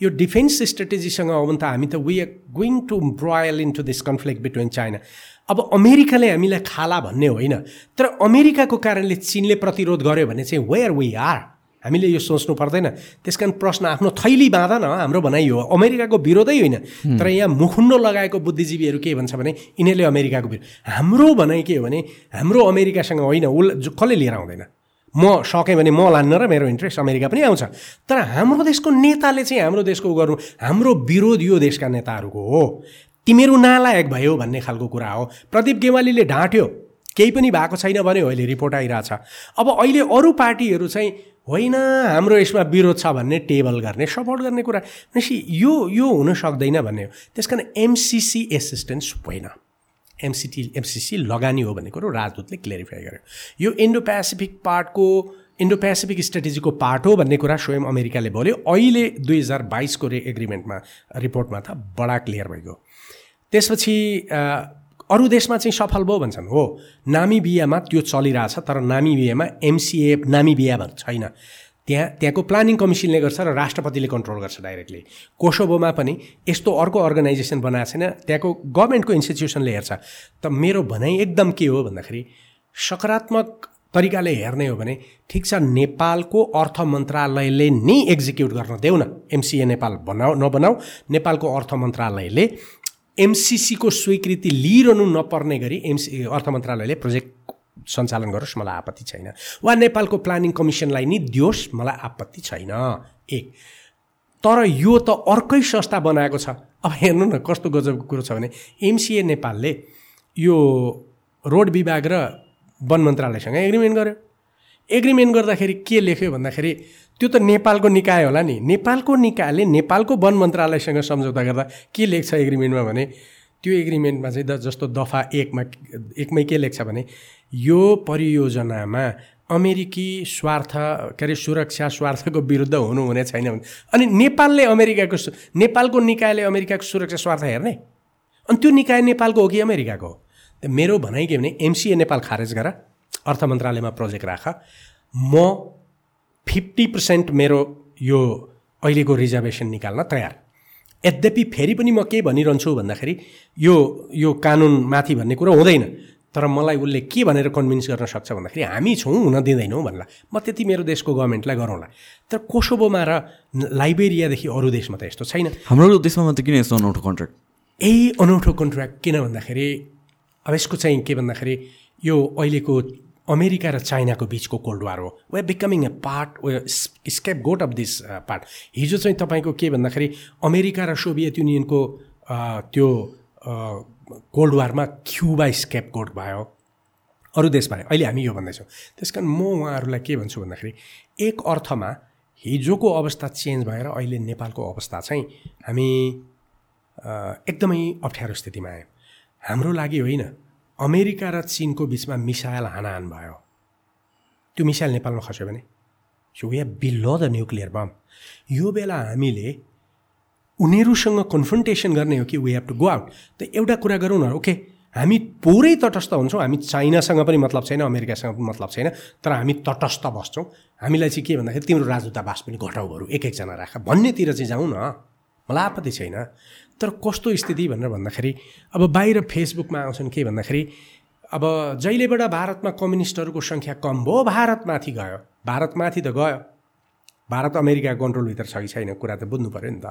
यो डिफेन्स स्ट्रेटेजीसँग हो भने त हामी त we are going to broil into this conflict between China. अब अमेरिकाले हामीलाई खाला भन्ने होइन तर अमेरिकाको कारणले चिनले प्रतिरोध गर्यो भने चाहिँ वेयर वी आर हामीले यो सोच्नु पर्दैन। त्यस कारण प्रश्न आफ्नो थैली बाँध न हाम्रो भनाइ हो। अमेरिकाको विरोधै होइन। तर यहाँ मुखुन्डो लगाएको बुद्धिजीवीहरू के भन्छ भने यिनीहरूले अमेरिकाको विरोध हाम्रो भनाइ के हो भने हाम्रो अमेरिकासँग होइन उल कसले लिएर आउँदैन? म सकेँ भने म लान्न र मेरो इन्ट्रेस्ट अमेरिका पनि आउँछ। तर हाम्रो देशको नेताले चाहिँ हाम्रो देशको गर्नु हाम्रो विरोध यो देशका नेताहरूको हो। तिमीहरू नालायक भयो भन्ने खालको कुरा हो। प्रदीप गेवालीले ढाँट्यो। केही पनि भएको छैन भने अहिले रिपोर्ट आइरहेछ। अब अहिले अरू पार्टीहरू चाहिँ होइन हाम्रो यसमा विरोध छ भन्ने टेबल गर्ने सपोर्ट गर्ने कुरा। भनेपछि यो यो हुन सक्दैन भन्ने हो। त्यस कारण एमसिसी एसिस्टेन्स होइन एमसिटी एमसिसी लगानी हो भन्ने कुरो राजदूतले क्लियरिफाई गर्यो। यो इन्डो पेसिफिक पार्टको इन्डो पेसिफिक स्ट्रेटेजीको पार्ट हो भन्ने कुरा स्वयं अमेरिकाले बोल्यो। अहिले दुई हजार बाइसको रे एग्रिमेन्टमा रिपोर्टमा त बडा क्लियर भइगयो। त्यसपछि अरू देशमा चाहिँ सफल भयो भन्छन्। हो नामी बिहामा त्यो चलिरहेछ तर नामी बिहामा एमसिए नामी बिहा छैन। त्यहाँ त्यहाँको प्लानिङ कमिसनले गर्छ र राष्ट्रपतिले कन्ट्रोल गर्छ डाइरेक्टली। कोसोबोमा पनि यस्तो अर्को अर्गनाइजेसन बनाएको छैन। त्यहाँको गभर्मेन्टको इन्स्टिट्युसनले हेर्छ। त मेरो भनाइ एकदम के हो भन्दाखेरि सकारात्मक तरिकाले हेर्ने हो भने ठिक छ नेपालको अर्थ मन्त्रालयले नै एक्जिक्युट गर्न देऊ न। एमसिए नेपाल बनाऊ नबनाऊ नेपालको अर्थ मन्त्रालयले एमसिसीको स्वीकृति लिइरहनु नपर्ने गरी एमसी अर्थ मन्त्रालयले प्रोजेक्ट सञ्चालन गरोस् मलाई आपत्ति छैन। वा नेपालको प्लानिङ कमिसनलाई नि दियोस् मलाई आपत्ति छैन। एक। तर यो त अर्कै संस्था बनाएको छ। अब हेर्नु न कस्तो गजबको कुरो छ भने एमसिए नेपालले यो रोड विभाग र वन मन्त्रालयसँग एग्रिमेन्ट गर्यो। एग्रिमेन्ट गर्दाखेरि के लेख्यो भन्दाखेरि त्यो त नेपालको निकाय होला नि। नेपालको निकायले नेपालको वन मन्त्रालयसँग सम्झौता गर्दा के लेख्छ एग्रिमेन्टमा भने त्यो एग्रिमेन्टमा चाहिँ द जस्तो दफा एकमा एकमै के लेख्छ भने यो परियोजनामा अमेरिकी स्वार्थ के अरे सुरक्षा स्वार्थको विरुद्ध हुनु हुने छैन भने। अनि नेपालले अमेरिकाको नेपालको निकायले अमेरिकाको सुरक्षा स्वार्थ हेर्ने? अनि त्यो निकाय नेपालको हो कि अमेरिकाको हो? मेरो भनाइ के भने एमसिए नेपाल खारेज गर। अर्थ मन्त्रालयमा प्रोजेक्ट राख। म फिफ्टी पर्सेन्ट मेरो यो अहिलेको रिजर्भेसन निकाल्न तयार। यद्यपि फेरि पनि म के भनिरहन्छु भन्दाखेरि यो यो कानुन माथि भन्ने कुरो हुँदैन। तर मलाई उसले के भनेर कन्भिन्स गर्न सक्छ भन्दाखेरि हामी छौँ हुन दिँदैनौँ भन्ला। म त्यति मेरो देशको गभर्मेन्टलाई गरौँला। तर कोसोबोमा र लाइबेरियादेखि अरू देशमा त यस्तो छैन। हाम्रो देशमा मात्रै किन यस्तो अनौठो कन्ट्र्याक्ट यही अनौठो कन्ट्र्याक्ट किन भन्दाखेरि अब यसको चाहिँ के भन्दाखेरि यो अहिलेको अमेरिका र चाइनाको बिचको कोल्ड वार हो। We becoming a part we scapegoat of this part हिजो चाहिँ तपाईँको के भन्दाखेरि अमेरिका र सोभियत युनियनको त्यो कोल्ड वारमा क्युबा स्केप गोट भयो। अरू देश भयो अहिले हामी यो भन्दैछौँ। त्यस कारण म उहाँहरूलाई के भन्छु भन्दाखेरि एक अर्थमा हिजोको अवस्था चेन्ज भएर अहिले नेपालको अवस्था चाहिँ हामी एकदमै अप्ठ्यारो स्थितिमा आयो। हाम्रो लागि होइन। अमेरिका र चिनको बिचमा मिसाइल हानाहान भयो। त्यो मिसाइल नेपालमा खस्यो भने? So we have below the nuclear bomb. यो बेला हामीले उनीहरूसँग कन्फ्रन्टेसन गर्ने हो कि we have to go out त एउटा कुरा गरौँ न ओके हामी पुरै तटस्थ हुन्छौँ हामी चाइनासँग पनि मतलब छैन अमेरिकासँग पनि मतलब छैन तर हामी तटस्थ बस्छौँ। हामीलाई चाहिँ के भन्दाखेरि तिम्रो राजदूतावास पनि घटाउ एक एकजना राख। भन्नेतिर चाहिँ जाउँ न। मलाई आपत्ति छैन। तर कस्तो स्थिति भनेर भन्दाखेरि अब बाहिर फेसबुकमा आउँछन् के भन्दाखेरि अब जहिलेबाट भारतमा कम्युनिस्टहरूको सङ्ख्या कम भयो भारत माथि गयो। भारत माथि त गयो। भारत अमेरिका कन्ट्रोलभित्र छ कि छैन कुरा त बुझ्नु पऱ्यो नि त।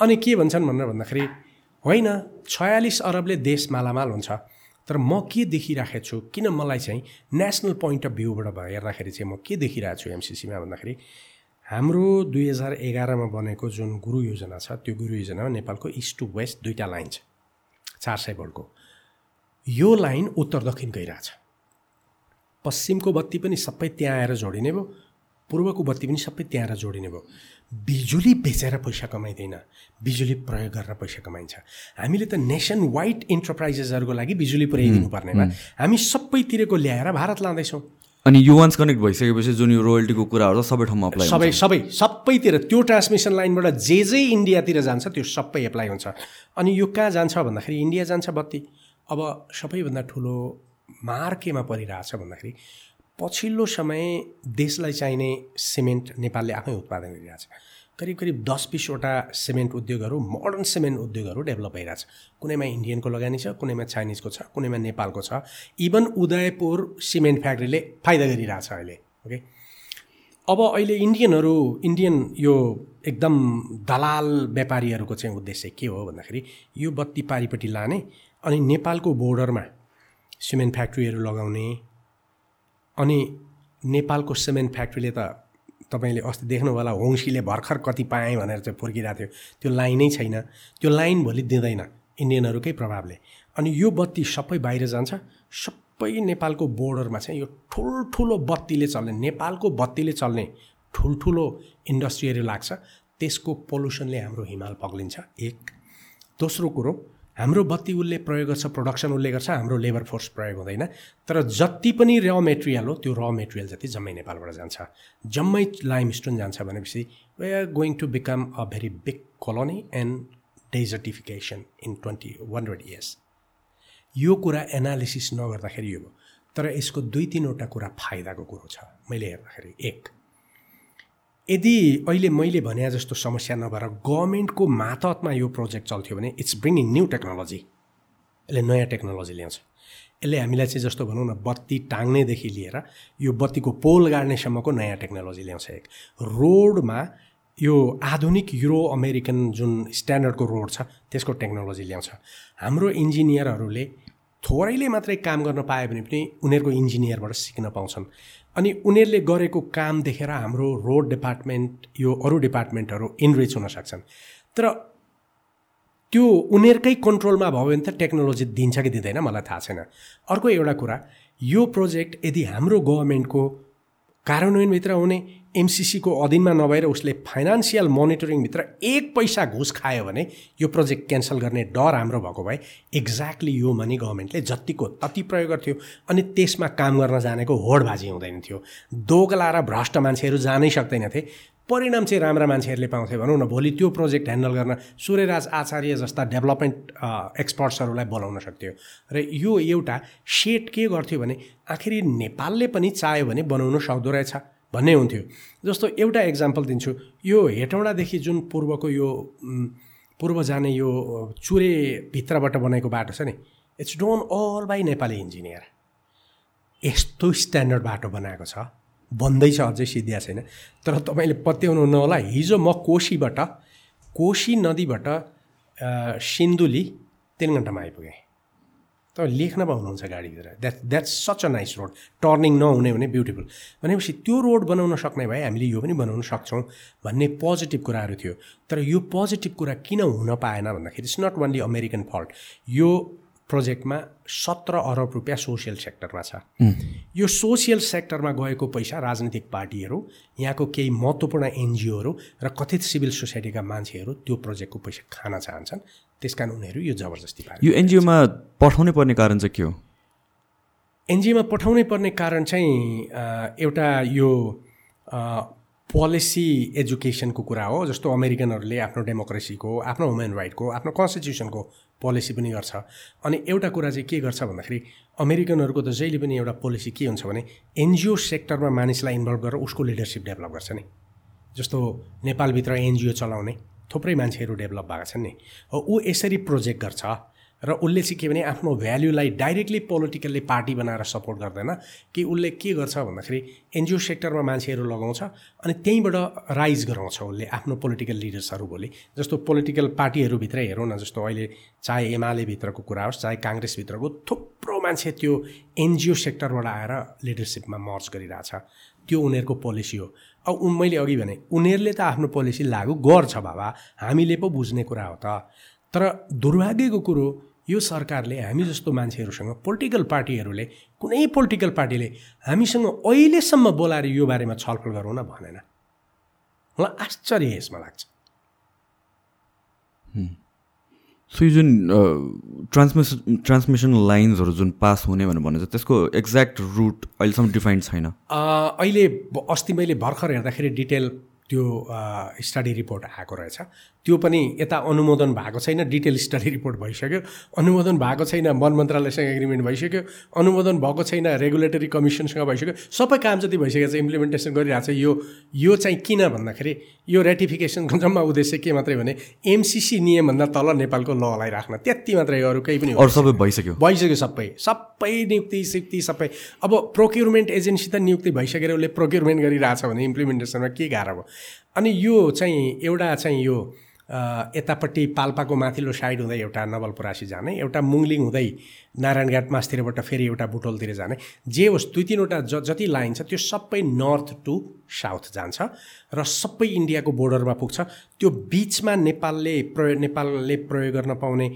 अनि के भन्छन् भनेर भन्दाखेरि होइन छयालिस अरबले देश मालामाल हुन्छ। तर म के देखिराखेको छु किन मलाई चाहिँ नेसनल पोइन्ट अफ भ्यूबाट हेर्दाखेरि चाहिँ म के देखिरहेको छु एमसिसीमा भन्दाखेरि हाम्रो दुई हजार एघारमा बनेको जुन गुरु योजना छ त्यो गुरु योजनामा नेपालको इस्ट टु वेस्ट दुईवटा लाइन छ चार सय भोल्टको यो लाइन उत्तर दक्षिण गइरहेछ। पश्चिमको बत्ती पनि सबै त्यहाँ आएर जोडिने भयो पूर्वको बत्ती पनि सबै त्यहाँ आएर जोडिने भयो। बिजुली बेचेर पैसा कमाइँदैन बिजुली प्रयोग गरेर पैसा कमाइन्छ। हामीले त नेसन वाइड इन्टरप्राइजेसहरूको लागि बिजुली पुर्याइदिनु पर्नेमा हामी सबैतिरको ल्याएर भारत लाँदैछौँ। अनि यो वान्स कनेक्ट भइसकेपछि जुन यो रोयल्टीको कुराहरू सबै ठाउँमा अप्लाई सबै सबै सबैतिर त्यो ट्रान्समिसन लाइनबाट जे जे इन्डियातिर जान्छ त्यो सबै एप्लाई हुन्छ। अनि यो कहाँ जान्छ भन्दाखेरि इन्डिया जान्छ बत्ती। अब सबैभन्दा ठुलो मार केमा परिरहेछ भन्दाखेरि पछिल्लो समय देशलाई चाहिने सिमेन्ट नेपालले आफै उत्पादन गरिरहेछ। करिब करिब दस बिसवटा सिमेन्ट उद्योगहरू मोडर्न सिमेन्ट उद्योगहरू डेभलप भइरहेछ। कुनैमा इन्डियनको लगानी छ कुनैमा चाइनिजको छ कुनैमा नेपालको छ। इभन उदयपुर सिमेन्ट फ्याक्ट्रीले फाइदा गरिरहेछ अहिले ओके अब अहिले इन्डियनहरू इन्डियन यो एकदम दलाल व्यापारीहरूको चाहिँ उद्देश्य के हो भन्दाखेरि यो बत्ती पारिपट्टि लाने अनि नेपालको बोर्डरमा सिमेन्ट फ्याक्ट्रीहरू लगाउने अनि नेपालको सिमेन्ट फ्याक्ट्रीले त तपाईँले अस्ति देख्नु होला होङ्सीले भर्खर कति पाएँ भनेर चाहिँ फुर्किरहेको थियो। त्यो लाइनै छैन। त्यो लाइन भोलि दिँदैन इन्डियनहरूकै प्रभावले। अनि यो बत्ती सबै बाहिर जान्छ। सबै नेपालको बोर्डरमा चाहिँ यो ठुल्ठुलो बत्तीले चल्ने नेपालको बत्तीले चल्ने ठुल्ठुलो इन्डस्ट्रीहरू लाग्छ। त्यसको पोल्युसनले हाम्रो हिमाल पग्लिन्छ। एक। दोस्रो कुरो हाम्रो बत्ती उसले प्रयोग गर्छ प्रोडक्सन उसले गर्छ हाम्रो लेबर फोर्स प्रयोग हुँदैन। तर जति पनि र मेटेरियल हो त्यो र मेटेरियल जति जम्मै नेपालबाट जान्छ। जम्मै लाइम स्टोन जान्छ भनेपछि we are going to become a very big colony and desertification in twenty one hundred years यो कुरा एनालिसिस नगर्दाखेरि यो तर यसको दुई तिनवटा कुरा फाइदाको कुरो छ। मैले हेर्दाखेरि एक यदि अहिले मैले भने जस्तो समस्या नभएर गभर्मेन्टको मातहतमा यो प्रोजेक्ट चल्थ्यो भने इट्स ब्रिङिङ न्यू टेक्नोलोजी। यसले नयाँ टेक्नोलोजी ल्याउँछ। यसले हामीलाई चाहिँ जस्तो भनौँ न बत्ती टाङ्नेदेखि लिएर यो बत्तीको पोल गाड्नेसम्मको नयाँ टेक्नोलोजी ल्याउँछ एक। रोडमा यो आधुनिक युरो अमेरिकन जुन स्ट्यान्डर्डको रोड छ त्यसको टेक्नोलोजी ल्याउँछ। हाम्रो इन्जिनियरहरूले थोरैले मात्रै काम गर्न पायो भने पनि उनीहरूको इन्जिनियरबाट सिक्न पाउँछन्। अनि उनीहरूले गरेको काम देखेर हाम्रो रोड डिपार्टमेन्ट यो अरू डिपार्टमेन्टहरू इनरिच हुन सक्छन्। तर त्यो उनीहरूकै कन्ट्रोलमा भयो भने त टेक्नोलोजी दिन्छ कि दिँदैन मलाई थाहा छैन। अर्को एउटा कुरा यो प्रोजेक्ट यदि हाम्रो गभर्मेन्टको कार्यान्वयनभित्र हुने एमसिसीको अधीनमा नभएर उसले फाइनेन्सियल मोनिटरिङभित्र एक पैसा घुस खायो भने यो प्रोजेक्ट क्यान्सल गर्ने डर हाम्रो भएको भए एक्ज्याक्टली यो मनी गभर्मेन्टले जतिको तति प्रयोग गर्थ्यो अनि त्यसमा काम गर्न जानेको होडबाजी हुँदैन थियो। दोगला र भ्रष्ट मान्छेहरू जानै सक्दैनथे। परिणाम चाहिँ राम्रा मान्छेहरूले पाउँथे भनौँ न भोलि त्यो प्रोजेक्ट ह्यान्डल गर्न सूर्यराज आचार्य जस्ता डेभलपमेन्ट एक्सपर्ट्सहरूलाई बोलाउन सक्थ्यो। र यो एउटा सेट के गर्थ्यो भने आखिर नेपालले पनि चाह्यो भने बनाउन सक्दो रहेछ। भन्ने हुन्थ्यो। जस्तो एउटा इक्जाम्पल दिन्छु। यो हेटौँडादेखि जुन पूर्वको यो पूर्व जाने यो चुरे भित्रबाट बनाएको बाटो छ नि it's done all by Nepali engineer यस्तो स्ट्यान्डर्ड बाटो बनाएको छ। बन्दैछ अझै सिद्धिया छैन। तर तपाईँले पत्याउनु होला हिजो म कोसीबाट कोसी नदीबाट सिन्धुली तिन घन्टामा आइपुगेँ। तपाईँ लेख्न पाउनुहुन्छ गाडीभित्र। That that's such a nice road turning नहुने भने ब्युटिफुल भनेपछि त्यो रोड बनाउन सक्ने भए हामीले यो पनि बनाउन सक्छौँ भन्ने पोजिटिभ कुराहरू थियो। तर यो पोजिटिभ कुरा किन हुन पाएन भन्दाखेरि it's not only American fault यो प्रोजेक्टमा सत्र अरब रुपियाँ सोसियल सेक्टरमा छ। यो सोसियल सेक्टरमा गएको पैसा राजनीतिक पार्टीहरू यहाँको केही महत्त्वपूर्ण एनजिओहरू र कथित सिभिल सोसाइटीका मान्छेहरू त्यो प्रोजेक्टको पैसा खान चाहन्छन्। त्यस कारण उनीहरू यो जबरजस्ती पाए यो एनजिओमा पठाउनै पर्ने कारण चाहिँ के हो? एनजिओमा पठाउनै पर्ने कारण चाहिँ एउटा यो पोलिसी एजुकेसनको कुरा हो जस्तो अमेरिकनहरूले आफ्नो डेमोक्रेसीको आफ्नो ह्युमन राइटको आफ्नो कन्स्टिट्युसनको पोलिसी पनि गर्छ। अनि एउटा कुरा चाहिँ के गर्छ भन्दाखेरि अमेरिकनहरूको त जहिले पनि एउटा पोलिसी के हुन्छ भने एनजिओ सेक्टरमा मानिसलाई इन्भल्भ गरेर उसको लिडरसिप डेभलप गर्छ नि। जस्तो नेपालभित्र एनजिओ चलाउने थुप्रै मान्छेहरू डेभलप भएको छन् नि। ऊ यसरी प्रोजेक्ट गर्छ र उसले चाहिँ के भने आफ्नो भ्याल्युलाई डाइरेक्टली पोलिटिकल्ली पार्टी बनाएर सपोर्ट गर्दैन कि उसले के गर्छ भन्दाखेरि एनजिओ सेक्टरमा मान्छेहरू लगाउँछ अनि त्यहीँबाट राइज गराउँछ उसले आफ्नो पोलिटिकल लिडर्सहरू भोलि। जस्तो पोलिटिकल पार्टीहरूभित्रै हेरौँ न जस्तो अहिले चाहे एमाले भित्रको कुरा होस् चाहे काङ्ग्रेसभित्रको थुप्रो मान्छे त्यो एनजिओ सेक्टरबाट आएर लिडरसिपमा मर्च गरिरहेछ। त्यो उनीहरूको पोलिसी हो। मैले अघि भने उनीहरूले त आफ्नो पोलिसी लागु गर्छ बाबा हामीले पो बुझ्ने कुरा हो त। तर दुर्भाग्यको कुरो यो सरकारले हामी जस्तो मान्छेहरूसँग पोलिटिकल पार्टीहरूले कुनै पोलिटिकल पार्टीले हामीसँग अहिलेसम्म बोलाएर यो बारेमा छलफल गरौँ न भनेन। मलाई आश्चर्य यसमा लाग्छ। सो यो जुन ट्रान्समिस ट्रान्समिसन लाइन्सहरू जुन पास हुने भनेर भने चाहिँ त्यसको एक्ज्याक्ट रुट अहिलेसम्म डिफाइन्ड छैन? अहिले अस्ति मैले भर्खर हेर्दाखेरि डिटेल त्यो स्टडी रिपोर्ट आएको रहेछ। त्यो पनि यता अनुमोदन भएको छैन डिटेल स्टडी रिपोर्ट भइसक्यो। अनुमोदन भएको छैन वन मन्त्रालयसँग एग्रिमेन्ट भइसक्यो। अनुमोदन भएको छैन रेगुलेटरी कमिसनसँग भइसक्यो। सबै काम जति भइसकेको छ इम्प्लिमेन्टेसन गरिरहेको छ यो यो चाहिँ किन भन्दाखेरि यो रेटिफिकेसनको जम्मा उद्देश्य के मात्रै भने एमसिसी नियमभन्दा तल नेपालको ललाई राख्न। त्यति मात्रै अरू केही पनि अरू सबै भइसक्यो। भइसक्यो सबै। सबै नियुक्ति सिक्ति सबै। अब प्रोक्युरमेन्ट एजेन्सी त नियुक्ति भइसकेर उसले प्रोक्युरमेन्ट गरिरहेछ भने इम्प्लिमेन्टेसनमा के गाह्रो भयो? अनि यो चाहिँ एउटा चाहिँ यो यतापट्टि पाल्पाको माथिल्लो साइड हुँदै एउटा नवलपरासी जाने एउटा मुङलिङ हुँदै नारायणघाट मासतिरबाट फेरि एउटा बुटोलतिर जाने जे होस् दुई तिनवटा ज जति लाइन छ त्यो सबै नर्थ टु साउथ जान्छ र सबै इन्डियाको बोर्डरमा पुग्छ। त्यो बिचमा नेपालले प्रयोग नेपालले प्रयोग गर्न पाउने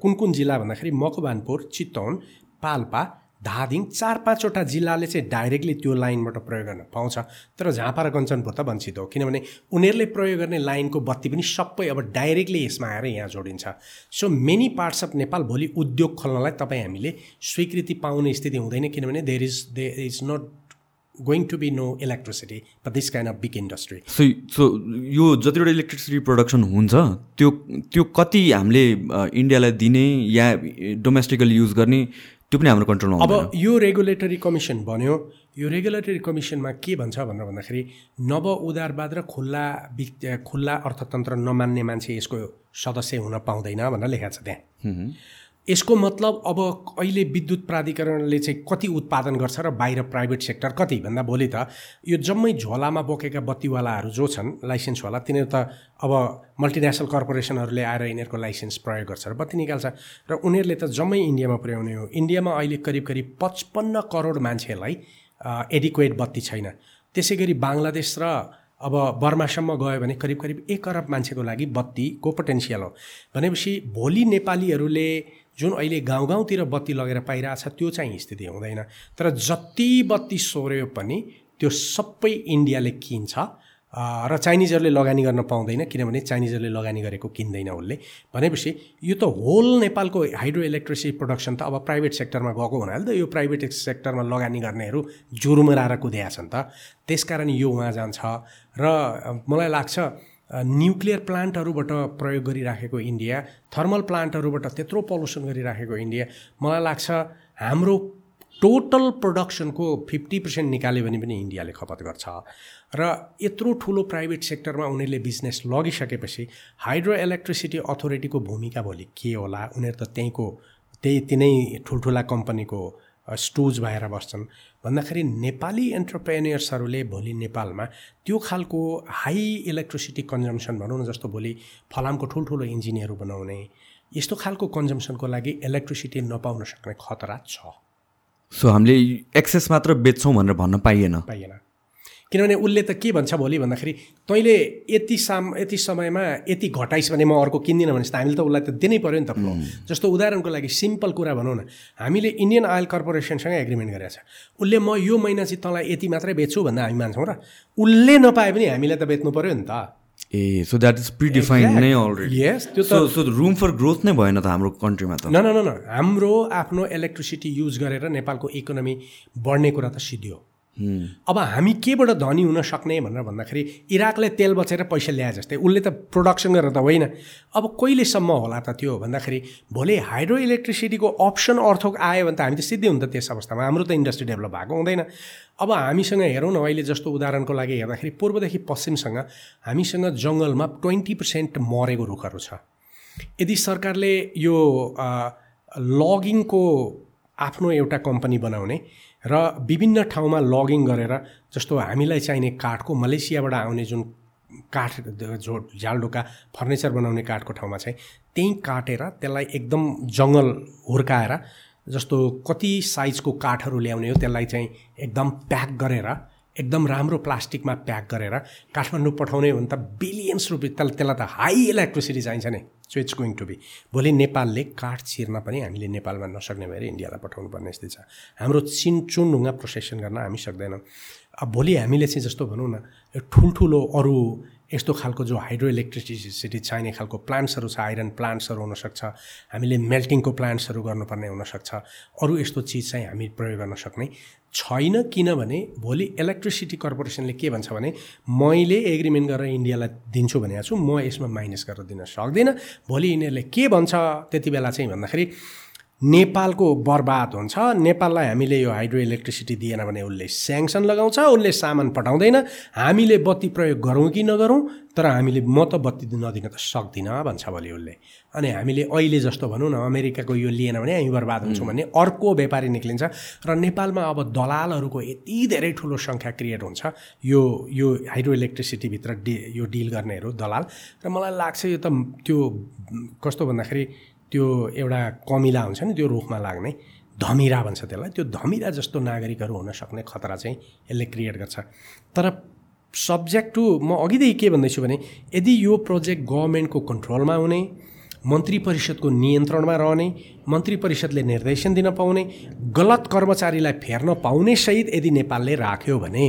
कुन कुन जिल्ला भन्दाखेरि मकवानपुर चितवन पाल्पा धादिङ चार पाँचवटा जिल्लाले चाहिँ डाइरेक्टली त्यो लाइनबाट प्रयोग गर्न पाउँछ। तर झापा र कञ्चनपुर त वञ्चित हो। किनभने उनीहरूले प्रयोग गर्ने लाइनको बत्ती पनि सबै अब डाइरेक्टली यसमा आएर यहाँ जोडिन्छ। So many parts of Nepal भोलि उद्योग खोल्नलाई तपाईँ हामीले स्वीकृति पाउने स्थिति हुँदैन किनभने there is they is not going to be no electricity the this kind of big industry so so यो जतिवटा इलेक्ट्रिसिटी प्रडक्सन हुन्छ त्यो त्यो कति हामीले इन्डियालाई दिने या डोमेस्टिकली युज गर्ने त्यो पनि हाम्रो कन्ट्रोलमा अब यो रेगुलेटरी कमिसन भन्यो। यो रेगुलेटरी कमिसनमा के भन्छ भनेर भन्दाखेरि नव उदारवाद र खुल्ला खुल्ला अर्थतन्त्र नमान्ने मान्छे यसको सदस्य हुन पाउँदैन भनेर लेखाएको छ त्यहाँ। यसको मतलब अब अहिले विद्युत प्राधिकरणले चाहिँ कति उत्पादन गर्छ र बाहिर प्राइभेट सेक्टर कति? भन्दा भोलि त यो जम्मै झोलामा बोकेका बत्तीवालाहरू जो छन् लाइसेन्सवाला तिनीहरू त अब मल्टिनेसनल कर्पोरेसनहरूले आएर यिनीहरूको लाइसेन्स प्रयोग गर्छ र बत्ती निकाल्छ र उनीहरूले त जम्मै इन्डियामा पुर्याउने हो। इन्डियामा अहिले करिब करिब पचपन्न करोड मान्छेलाई एडिक्वेट बत्ती छैन। त्यसै गरी बङ्गलादेश र अब बर्मासम्म गयो भने करिब करिब एक अरब मान्छेको लागि बत्तीको पोटेन्सियल हो। भनेपछि भोलि नेपालीहरूले जुन अहिले गाउँ गाउँतिर बत्ती लगेर पाइरहेछ त्यो चाहिँ स्थिति हुँदैन। तर जति बत्ती सोर्यो पनि त्यो सबै इन्डियाले किन्छ। र चाइनिजहरूले लगानी गर्न पाउँदैन किनभने चाइनिजहरूले लगानी गरेको किन्दैन उसले। भनेपछि यो त होल नेपालको हाइड्रो इलेक्ट्रिसिटी प्रोडक्सन त अब प्राइभेट सेक्टरमा गएको हुनाले त यो प्राइभेट सेक्टरमा लगानी गर्नेहरू जुरुमराएर कुदेका छन् त। त्यसकारण यो उहाँ जान्छ। र मलाई लाग्छ न्युक्लियर प्लान्टहरूबाट प्रयोग गरिराखेको इन्डिया थर्मल प्लान्टहरूबाट त्यत्रो पल्युसन गरिराखेको इन्डिया। मलाई लाग्छ हाम्रो टोटल प्रोडक्सनको फिफ्टी पर्सेन्ट निकाल्यो भने पनि इन्डियाले खपत गर्छ। र यत्रो ठुलो प्राइभेट सेक्टरमा उनीहरूले बिजनेस लगिसकेपछि हाइड्रो इलेक्ट्रिसिटी अथोरिटीको भूमिका भोलि के होला? उनीहरू त त्यहीँको त्यही तिनै ठुल्ठुला कम्पनीको स्टोज भएर बस्छन्। भन्दाखेरि नेपाली एन्टरप्रेनियर्सहरूले भोलि नेपालमा त्यो खालको हाई इलेक्ट्रिसिटी कन्जम्सन भनौँ न जस्तो भोलि फलामको ठुल्ठुलो इन्जिनहरू बनाउने यस्तो खालको कन्जम्सनको लागि इलेक्ट्रिसिटी नपाउन सक्ने खतरा छ। सो हामीले एक्सेस मात्र बेच्छौँ भनेर भन्न पाइएन। पाइएन। किनभने उसले त के भन्छ भोलि भन्दाखेरि तैँले यति साम यति समयमा यति घटाइस् भने म अर्को किन्दिनँ भने त हामीले त उसलाई त दिनै पऱ्यो नि त फ्लो जस्तो उदाहरणको लागि सिम्पल कुरा भनौँ न। हामीले इन्डियन अयल कर्पोरेसनसँग एग्रिमेन्ट गरेको छ। उसले म यो महिना चाहिँ तँलाई यति मात्रै बेच्छु भन्दा हामी मान्छौँ र उसले नपाए पनि हामीले त बेच्नु पऱ्यो नि त। ए सो द्याट इज प्रिडिफाइन्ड नै अलरेडी यस त्यो त सो रुम फर ग्रोथ नै भएन त हाम्रो कन्ट्रीमा त। न न न न। हाम्रो आफ्नो इलेक्ट्रिसिटी युज गरेर नेपालको इकोनोमी बढ्ने कुरा त सिद्धियो। अब हामी केबाट धनी हुन सक्ने भनेर भन्दाखेरि इराकले तेल बचेर पैसा ल्याए जस्तै उसले त प्रोडक्सन गरेर त होइन। अब कहिलेसम्म होला त त्यो भन्दाखेरि भोलि हाइड्रो इलेक्ट्रिसिटीको अप्सन अर्थक आयो भने त हामी त सिद्धै हुन्छ त्यस अवस्थामा। हाम्रो त इन्डस्ट्री डेभलप भएको हुँदैन। अब हामीसँग हेरौँ न अहिले जस्तो उदाहरणको लागि हेर्दाखेरि पूर्वदेखि पश्चिमसँग हामीसँग जङ्गलमा ट्वेन्टी पर्सेन्ट मरेको रुखहरू छ। यदि सरकारले यो लगिङको आफ्नो एउटा कम्पनी बनाउने र विभिन्न ठाउँमा लगिङ गरेर जस्तो हामीलाई चाहिने काठको मलेसियाबाट आउने जुन काठ जो झालडोका फर्निचर बनाउने काठको ठाउँमा चाहिँ त्यहीँ काटेर त्यसलाई एकदम जङ्गल हुर्काएर जस्तो कति साइजको काठहरू ल्याउने हो त्यसलाई चाहिँ एकदम प्याक गरेर एकदम राम्रो प्लास्टिकमा प्याक गरेर काठमाडौँ पठाउने हो भने त बिलियन्स रुपियाँ त्यसलाई त्यसलाई त हाई इलेक्ट्रिसिटी चाहिन्छ नि। So it's going to be भोलि नेपालले काठ चिर्न पनि हामीले नेपालमा नसक्ने भएर इन्डियालाई पठाउनु पर्ने स्थिति छ। हाम्रो चिन ढुङ्गा प्रोसेसन गर्न हामी सक्दैनौँ। अब भोलि हामीले चाहिँ जस्तो भनौँ न ठुल्ठुलो अरू यस्तो खालको जो हाइड्रो इलेक्ट्रिसिटी चाहिने खालको प्लान्ट्सहरू छ आइरन प्लान्ट्सहरू हुनसक्छ हामीले मेल्टिङको प्लान्ट्सहरू गर्नुपर्ने हुनसक्छ। अरू यस्तो चिज चाहिँ हामी प्रयोग गर्न सक्ने। छैन किनभने भोलि इलेक्ट्रिसिटी कर्पोरेसनले के भन्छ भने मैले एग्रिमेन्ट गरेर इन्डियालाई दिन्छु भनेको छु म यसमा माइनस गरेर दिन सक्दिनँ। भोलि यिनीहरूले के भन्छ त्यति बेला चाहिँ भन्दाखेरि नेपालको बर्बाद हुन्छ। नेपाललाई हामीले यो हाइड्रो इलेक्ट्रिसिटी दिएन भने उसले स्याङ्सन लगाउँछ उसले सामान पठाउँदैन। हामीले बत्ती प्रयोग गरौँ कि नगरौँ तर हामीले म त बत्ती नदिन त सक्दिनँ भन्छ भोलि उसले। अनि हामीले अहिले जस्तो भनौँ न अमेरिकाको यो लिएन भने हामी बर्बाद हुन्छौँ भने अर्को व्यापारी निक्लिन्छ। र नेपालमा अब दलालहरूको यति धेरै ठुलो सङ्ख्या क्रिएट हुन्छ यो यो हाइड्रो इलेक्ट्रिसिटीभित्र डि यो डिल गर्नेहरू दलाल। र मलाई लाग्छ यो त त्यो कस्तो भन्दाखेरि त्यो एउटा कमिला हुन्छ नि त्यो रुखमा लाग्ने धमिरा भन्छ त्यसलाई। त्यो धमिरा जस्तो नागरिकहरू हुन सक्ने खतरा चाहिँ यसले क्रिएट गर्छ। तर सब्जेक्ट टु म अघिदेखि के भन्दैछु भने यदि यो प्रोजेक्ट गभर्मेन्टको कन्ट्रोलमा हुने मन्त्री परिषदको नियन्त्रणमा रहने मन्त्री परिषदले निर्देशन दिन पाउने गलत कर्मचारीलाई फेर्न पाउने सहित यदि नेपालले राख्यो भने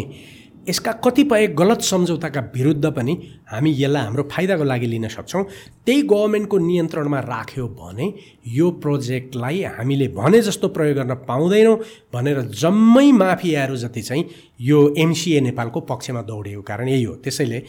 यसका कतिपय गलत सम्झौताका विरुद्ध पनि हामी यसलाई हाम्रो फाइदाको लागि लिन सक्छौँ। त्यही गभर्मेन्टको नियन्त्रणमा राख्यो भने यो प्रोजेक्टलाई हामीले भने जस्तो प्रयोग गर्न पाउँदैनौँ भनेर जम्मै माफियाहरू जति चाहिँ यो एमसिए नेपालको पक्षमा दौडेको कारण यही हो। त्यसैले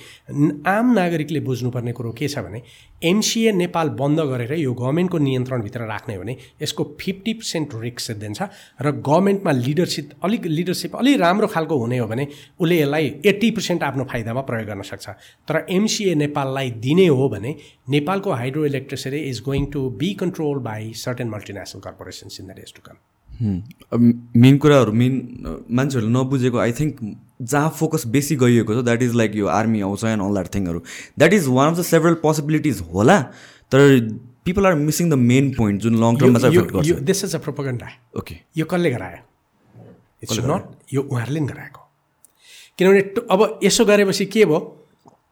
आम नागरिकले बुझ्नुपर्ने कुरो के छ भने एमसिए नेपाल बन्द गरेर यो गभर्मेन्टको नियन्त्रणभित्र राख्ने हो भने यसको फिफ्टी पर्सेन्ट रिक्स दिन्छ र गभर्मेन्टमा लिडरसिप अलिक लिडरसिप अलिक राम्रो खालको हुने हो भने उसले यसलाई एट्टी पर्सेन्ट आफ्नो फाइदामा प्रयोग गर्न सक्छ। तर एमसिए नेपाललाई दिने हो भने नेपालको hydro electricity is going to be control by certain multinational corporations in the days to come. Main कुराहरू मेन मान्छेहरूले नबुझेको आई थिङ्क जहाँ फोकस बेसी गइएको छ द्याट इज लाइक यो आर्मी आउँछ and all that थिङहरू that is one of the several possibilities होला तर people are missing the main point जुन लङ टर्ममा चाहिँ this is a propaganda okay यो कसले गरायो? इट्स नट यो उहाँहरूले नि गराएको। किनभने अब यसो गरेपछि के भयो?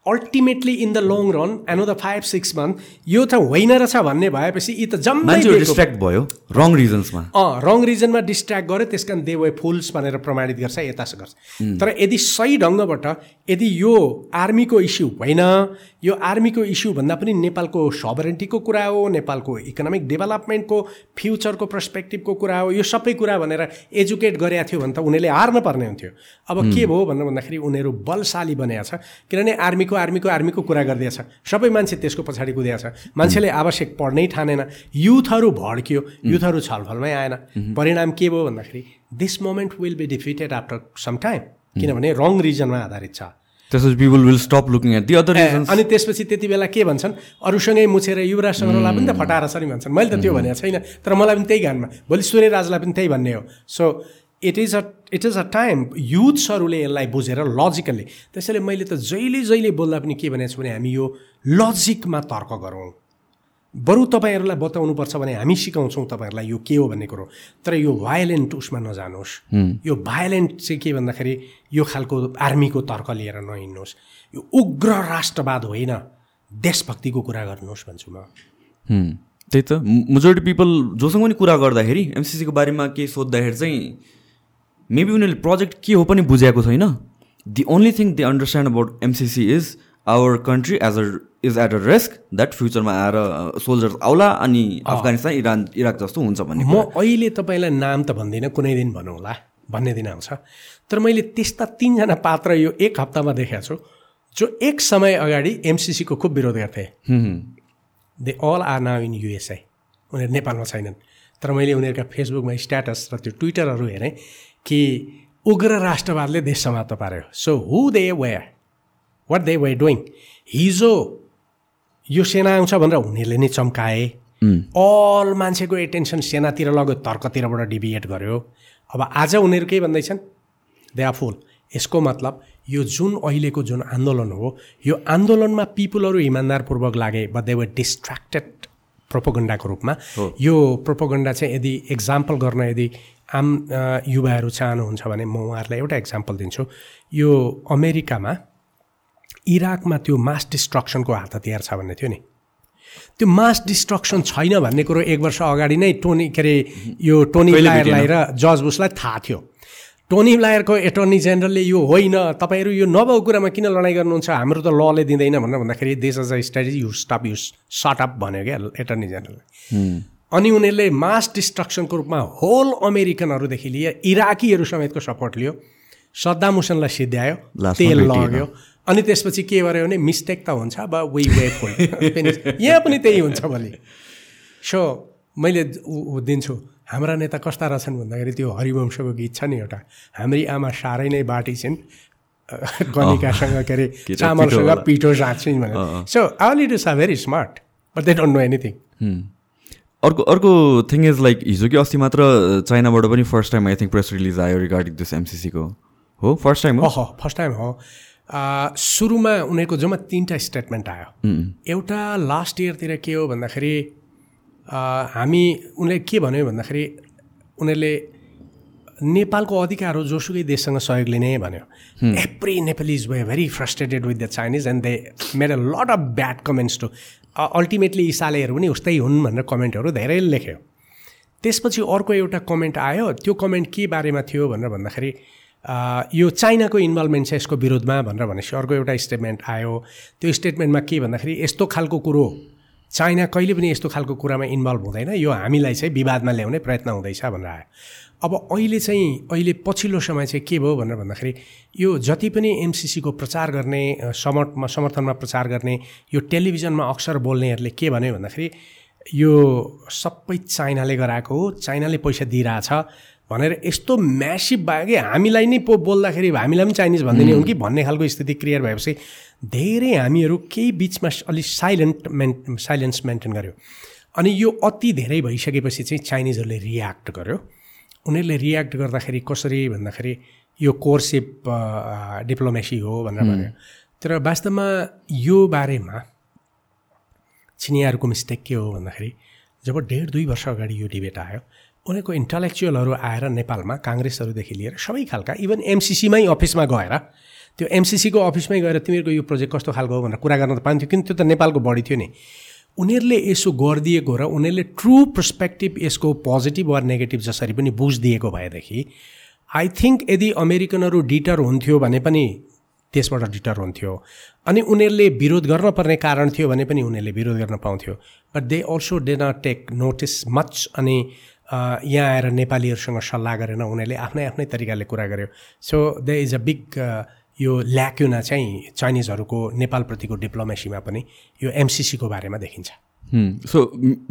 Ultimately in the long run I know the five six month यो त होइन रहेछ भन्ने भएपछि यी त जम्मै डिस्ट्र्याक्ट भयो रङ रिजन्समा अँ रङ रिजनमा डिस्ट्र्याक्ट गर्यो त्यस कारण दे वे फुल्स भनेर प्रमाणित गर्छ यता गर्छ। तर यदि सही ढङ्गबाट यदि यो आर्मीको इस्यु होइन यो आर्मीको इस्यु भन्दा पनि नेपालको सबरेन्टीको कुरा हो नेपालको इकोनोमिक डेभलपमेन्टको फ्युचरको पर्सपेक्टिभको कुरा हो यो सबै कुरा भनेर एजुकेट गरेका थियो भने त उनीहरूले हार्न पर्ने हुन्थ्यो। अब के भयो भनेर भन्दाखेरि उनीहरू बलशाली बनेको छ। किनभने आर्मीको आर्मीको आर्मीको कुरा गरिदिएछ। सबै मान्छे त्यसको पछाडि कुदिएको छ मान्छेले आवश्यक पढ्नै ठानेन। युथहरू भड्कियो। युथहरू छलफलमै आएन। परिणाम के भयो भन्दाखेरि this moment will be defeated after some time किनभने रङ रिजनमा आधारित छ। Will stop looking at the other अनि त्यसपछि त्यति बेला के भन्छन्? अरूसँगै मुछेर युवराज सङ्ग्रहलाई पनि त फटाएर छ नि भन्छन्। मैले त त्यो भनेको छैन तर मलाई पनि त्यही गानमा भोलि सूर्यराजलाई पनि त्यही भन्ने हो। So it is a it is a time युथ्सहरूले यसलाई बुझेर लजिकल्ली त्यसैले मैले त जहिले जहिले बोल्दा पनि के भनेको छु भने हामी यो लजिकमा तर्क गरौँ। बरु तपाईँहरूलाई बताउनुपर्छ भने हामी सिकाउँछौँ तपाईँहरूलाई यो के हो भन्ने कुरो। तर यो भायोलेन्ट उसमा नजानुहोस्। यो भायोलेन्ट चाहिँ के भन्दाखेरि यो खालको आर्मीको तर्क लिएर नहिँड्नुहोस्। यो उग्र राष्ट्रवाद होइन। देशभक्तिको कुरा गर्नुहोस् भन्छु म। त्यही त। मेजोरिटी पिपल जोसँग पनि कुरा गर्दाखेरि एमसिसीको बारेमा केही सोद्धाखेरि चाहिँ मेबी उनीहरूले प्रोजेक्ट के हो पनि बुझेको छैन। The only thing they understand about MCC is our country as a is at a risk that फ्युचरमा आएर सोल्जर्स आउला अनि अफगानिस्तान इरान इराक जस्तो हुन्छ भन्ने म अहिले तपाईँलाई नाम त भन्दिनँ कुनै दिन भनौँला भन्ने दिन आउँछ। तर मैले त्यस्ता तिनजना पात्र यो एक हप्तामा देखाएको छु जो एक समय अगाडि एमसिसीको खुब विरोध गर्थे। They all are now in USA उनीहरू नेपालमा छैनन्। तर मैले उनीहरूका फेसबुकमा स्ट्याटस र त्यो ट्विटरहरू हेरेँ। कि उग्र राष्ट्रवादले देश समाप्त पार्यो so who they were what they were doing हिजो यो सेना आउँछ भनेर उनीहरूले नै चम्काए। अल मान्छेको एटेन्सन सेनातिर लग्यो तर्कतिरबाट डिभिएट गर्यो। अब आज उनीहरू के भन्दैछन्? दे आर फुल यसको मतलब यो जुन अहिलेको जुन आन्दोलन हो यो आन्दोलनमा पिपुलहरू इमान्दारपूर्वक लागे बट दे वर डिस्ट्र्याक्टेड प्रोपोगन्डाको रूपमा। यो प्रोपोगन्डा चाहिँ यदि एक्जाम्पल गर्न यदि आम युवाहरू चाहनुहुन्छ भने म उहाँहरूलाई एउटा एक्जाम्पल दिन्छु। यो अमेरिकामा इराकमा त्यो मास डिस्ट्रक्सनको हात हतियार छ भन्ने थियो नि। त्यो मास डिस्ट्रक्सन छैन भन्ने कुरो एक वर्ष अगाडि नै टोनी के अरे यो टोनी कहिले ब्लायरलाई र जज बुसलाई थाहा थियो। टोनी ब्लायरको एटर्नी जेनरलले यो होइन। तपाईँहरू यो नभएको कुरामा किन लडाइँ गर्नुहुन्छ? हाम्रो त लले दिँदैन भनेर भन्दाखेरि देश अझ strategy you stop you shut up भन्यो क्या एटर्नी जेनरलले अनि उनीहरूले मास डिस्ट्रक्सनको रूपमा होल अमेरिकनहरूदेखि लिए इराकीहरू समेतको सपोर्ट लियो। सद्दाम हुसेनलाई सिद्ध्यायो। तेल। लग्यो। अनि त्यसपछि के गर्यो भने मिस्टेक त हुन्छ अब वे वे फुल यहाँ पनि त्यही हुन्छ भोलि। सो मैले दिन्छु। हाम्रा नेता कस्ता रहेछन् भन्दाखेरि त्यो हरिवंशको गीत छ नि एउटा। हाम्री आमा साह्रै नै बाटी छिन् अ, गनिकासँग के अरे चामलसँग। पिठो जाँच्छिन् भनेर। So our leaders are very smart but they don't know anything अर्को अर्को थिङ इज लाइक हिजो कि अस्ति मात्र चाइनाबाट पनि first time I think press release आयो रिगार्डिङ दिस एमसिसीको हो? फर्स्ट टाइम हो? फर्स्ट टाइम हो। सुरुमा उनीहरूको जम्मा तिनवटा स्टेटमेन्ट आयो। एउटा लास्ट इयरतिर के हो भन्दाखेरि हामी उनले के भन्यो भन्दाखेरि उनीहरूले नेपालको अधिकार हो जोसुकै देशसँग सहयोग लिने भन्यो। Every Nepalese were very frustrated with the Chinese and they made a lot of bad comments to ultimately इसालेहरू पनि उस्तै हुन् भनेर कमेन्टहरू धेरै लेख्यो। त्यसपछि अर्को एउटा कमेन्ट आयो त्यो कमेन्ट के बारेमा थियो भनेर भन्दाखेरि यो चाइनाको इन्भल्भमेन्ट छ यसको विरोधमा भनेर भनेपछि अर्को एउटा स्टेटमेन्ट आयो। त्यो स्टेटमेन्टमा के भन्दाखेरि यस्तो खालको कुरो चाइना कहिले पनि यस्तो खालको कुरामा इन्भल्भ हुँदैन। यो हामीलाई चाहिँ विवादमा ल्याउने प्रयत्न हुँदैछ भनेर आयो। अब अहिले चाहिँ अहिले पछिल्लो समय चाहिँ के भयो भनेर भन्दाखेरि यो जति पनि एमसिसीको प्रचार गर्ने समर्थमा समर्थनमा प्रचार गर्ने यो टेलिभिजनमा अक्सर बोल्नेहरूले के भन्यो भन्दाखेरि यो सबै चाइनाले गराएको हो चाइनाले पैसा दिइरहेछ। भनेर यस्तो म्यासिभ भयो कि हामीलाई नै पो बोल्दाखेरि हामीलाई पनि चाइनिज भन्दिने हुन् कि भन्ने खालको स्थिति क्रियर भएपछि धेरै हामीहरू केही बिचमा अलिक साइलेन्ट मेन साइलेन्स मेन्टेन गर्यो। अनि यो अति धेरै भइसकेपछि चाहिँ चाइनिजहरूले रियाक्ट गर्यो। उनीहरूले रियाक्ट गर्दाखेरि कसरी भन्दाखेरि यो कोर्सिप डिप्लोमेसी हो भनेर भन्यो। तर वास्तवमा यो बारेमा चिनियाहरूको मिस्टेक के हो भन्दाखेरि जब डेढ दुई वर्ष अगाडि यो डिबेट आयो उनीहरूको इन्टलेक्चुअलहरू आएर नेपालमा काङ्ग्रेसहरूदेखि लिएर सबै खालका इभन एमसिसीमै अफिसमा गएर त्यो एमसिसीको अफिसमै गएर तिमीहरूको यो प्रोजेक्ट कस्तो खालको हो भनेर कुरा गर्न त पाइन्थ्यो किन त्यो त नेपालको बढी थियो नि। उनीहरूले यसो गरिदिएको र उनीहरूले ट्रु पर्सपेक्टिभ यसको पोजिटिभ वा नेगेटिभ जसरी पनि बुझिदिएको भएदेखि आई थिङ्क यदि अमेरिकनहरू डिटर हुन्थ्यो भने पनि त्यसबाट डिटर हुन्थ्यो। अनि उनीहरूले विरोध गर्न पर्ने कारण थियो भने पनि उनीहरूले विरोध गर्न पाउँथ्यो। But they also did not take notice much अनि यहाँ आएर नेपालीहरूसँग सल्लाह गरेन उनीहरूले आफ्नै आफ्नै तरिकाले कुरा गर्यो so they is a big यो ल्याक्युना चाहिँ चाइनिजहरूको नेपालप्रतिको डिप्लोमेसीमा पनि यो एमसिसीको बारेमा देखिन्छ सो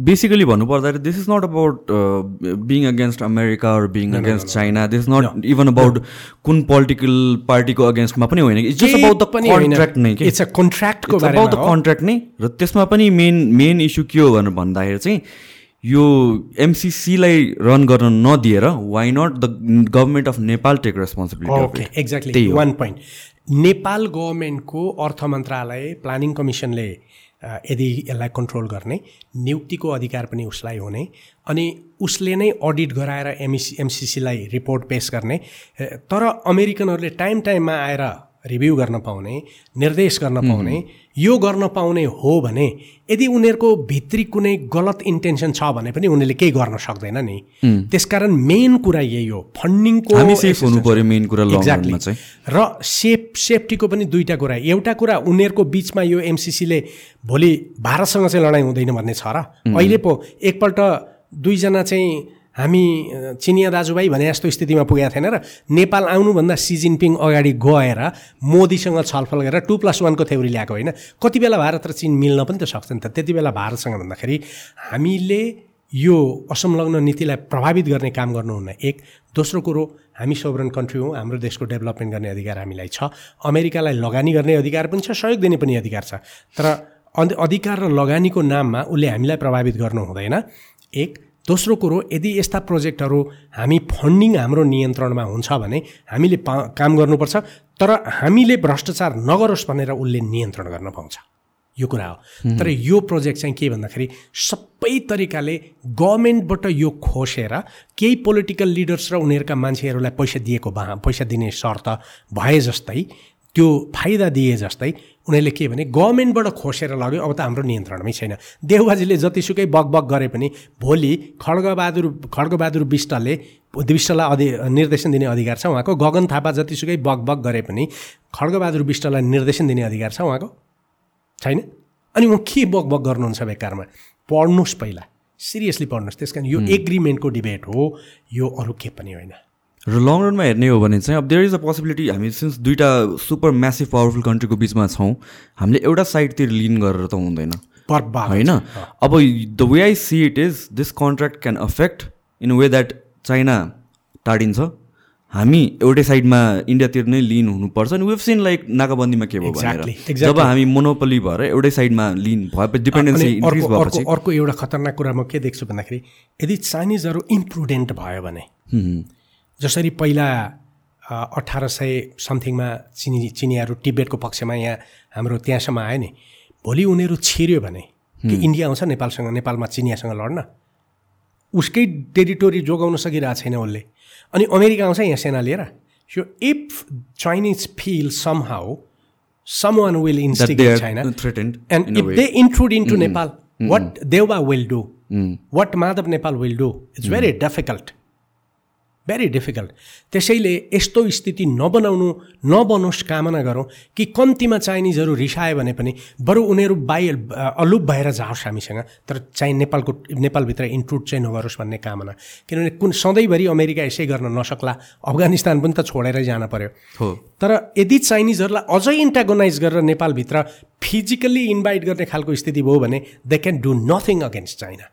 बेसिकली भन्नुपर्दाखेरि this is not about being against America or being against China this is not even about कुन पोलिटिकल पार्टीको अगेन्स्टमा पनि होइन it's just about the contract नै इट्स अ कन्ट्र्याक्टको अबाउट द कन्ट्र्याक्ट नै र त्यसमा पनि मेन मेन इस्यु के हो भनेर भन्दाखेरि चाहिँ यो एमसिसीलाई रन गर्न नदिएर why not the government of Nepal take responsibility exactly one point Nepal गभर्मेन्टको अर्थ मन्त्रालय प्लानिङ कमिसनले यदि यसलाई कन्ट्रोल गर्ने नियुक्तिको अधिकार पनि उसलाई हुने अनि उसले नै अडिट गराएर एमइसी एमसिसीलाई रिपोर्ट पेस गर्ने तर अमेरिकनहरूले टाइम टाइममा आएर रिभ्यू गर्न पाउने निर्देश गर्न पाउने यो गर्न पाउने हो भने यदि उनीहरूको भित्री कुनै गलत इन्टेन्सन छ भने पनि उनीहरूले केही गर्न सक्दैन नि। त्यसकारण मेन कुरा यही हो। फन्डिङको एक्ज्याक्टली र सेफ सेफ्टीको पनि दुईवटा कुरा। एउटा कुरा उनीहरूको बिचमा यो एमसिसीले भोलि भारतसँग चाहिँ लडाइँ हुँदैन भन्ने छ र। अहिले पो एकपल्ट दुईजना चाहिँ हामी चिनिया दाजुभाइ भने जस्तो स्थितिमा पुगेको थिएन र नेपाल आउनुभन्दा सी जिनपिङ अगाडि गएर मोदीसँग छलफल गरेर टु प्लस वानको थ्योरी ल्याएको होइन। कति बेला भारत र चिन मिल्न पनि त सक्छ नि त। त्यति बेला भारतसँग भन्दाखेरि हामीले यो असंलग्न नीतिलाई प्रभावित गर्ने काम गर्नुहुन्न। एक दोस्रो कुरो हामी सोभरन कन्ट्री हौँ हाम्रो देशको डेभलपमेन्ट गर्ने अधिकार हामीलाई छ। अमेरिकालाई लगानी गर्ने अधिकार पनि छ सहयोग दिने पनि अधिकार छ। तर अधिकार र लगानीको नाममा उसले हामीलाई प्रभावित गर्नु हुँदैन एक दोस्रो कुरो यदि यस्ता प्रोजेक्टहरू हामी फन्डिङ हाम्रो नियन्त्रणमा हुन्छ भने हामीले पा काम गर्नुपर्छ तर हामीले भ्रष्टाचार नगरोस् भनेर उसले नियन्त्रण गर्न पाउँछ। यो कुरा हो। तर यो प्रोजेक्ट चाहिँ के भन्दाखेरि सबै तरिकाले गभर्मेन्टबाट यो खोसेर केही पोलिटिकल लिडर्स र उनीहरूका मान्छेहरूलाई पैसा दिएको भा पैसा दिने शर्त भए जस्तै त्यो फाइदा दिए जस्तै उनीहरूले के भने गभर्मेन्टबाट खोसेर लग्यो। अब त हाम्रो नियन्त्रणमै छैन। देवबाजीले जतिसुकै बग गरे पनि भोलि खड्गबहादुर खड्गबहादुर विष्टले विष्टलाई अधि निर्देशन दिने अधिकार छ उहाँको। गगन थापा जतिसुकै बग गरे पनि खड्गबहादुर विष्टलाई निर्देशन दिने अधिकार छ उहाँको। छैन? अनि उहाँ के बग गर्नुहुन्छ बेकारमा? पढ्नुहोस् पहिला। सिरियसली पढ्नुहोस् त्यस कारण यो एग्रिमेन्टको डिबेट हो। यो अरू के पनि होइन। र लङ रनमा हेर्ने हो भने चाहिँ अब देयर इज अ पोसिबिलिटी हामी सिन्स दुइटा सुपर म्यासिभ पावरफुल कन्ट्रीको बिचमा छौँ हामीले एउटा साइडतिर लिन गरेर त हुँदैन। होइन? अब the way I see it is this contract can affect in way that China टाढिन्छ हामी एउटै साइडमा इन्डियातिर नै लिन हुनुपर्छ अनि वेभ सिन लाइक नाकाबन्दीमा के भयो भनेर। जब हामी मोनोपली भएर एउटै साइडमा लिन भएपछि डिपेन्डेन्सी इन्क्रिज भएपछि अर्को एउटा खतरनाक कुरा म के देख्छु भन्दाखेरि यदि चाइनिजहरू इम्प्रुडेन्ट भयो भने जसरी पहिला अठार सय समथिङमा चिनी चिनियाहरू टिबेटको पक्षमा यहाँ हाम्रो त्यहाँसम्म आयो नि भोलि उनीहरू छिर्यो भने कि इन्डिया आउँछ नेपालसँग नेपालमा चिनियासँग लड्न? उसकै टेरिटोरी जोगाउन सकिरहेको छैन उसले। अनि अमेरिका आउँछ यहाँ सेना लिएर। So if Chinese feel somehow someone will instigate China and if they intrude into Nepal what Deuba will do what Madhav Nepal will do it's very difficult very difficult त्यसैले यस्तो स्थिति नबनाउनु नबनोस् कामना गरौँ कि कम्तीमा चाइनिजहरू रिसायो भने पनि बरु उनीहरू बाइ अलुप भएर जाओस् हामीसँग। तर चाहिँ नेपालको नेपालभित्र इन्क्लुड चाहिँ नगरोस् भन्ने कामना। किनभने कुन सधैँभरि अमेरिका यसै गर्न नसक्ला अफगानिस्तान पनि त छोडेरै जान पर्यो। हो। तर यदि चाइनिजहरूलाई अझै इन्टागोनाइज गरेर नेपालभित्र फिजिकल्ली इन्भाइट गर्ने खालको स्थिति भयो भने they can do nothing against China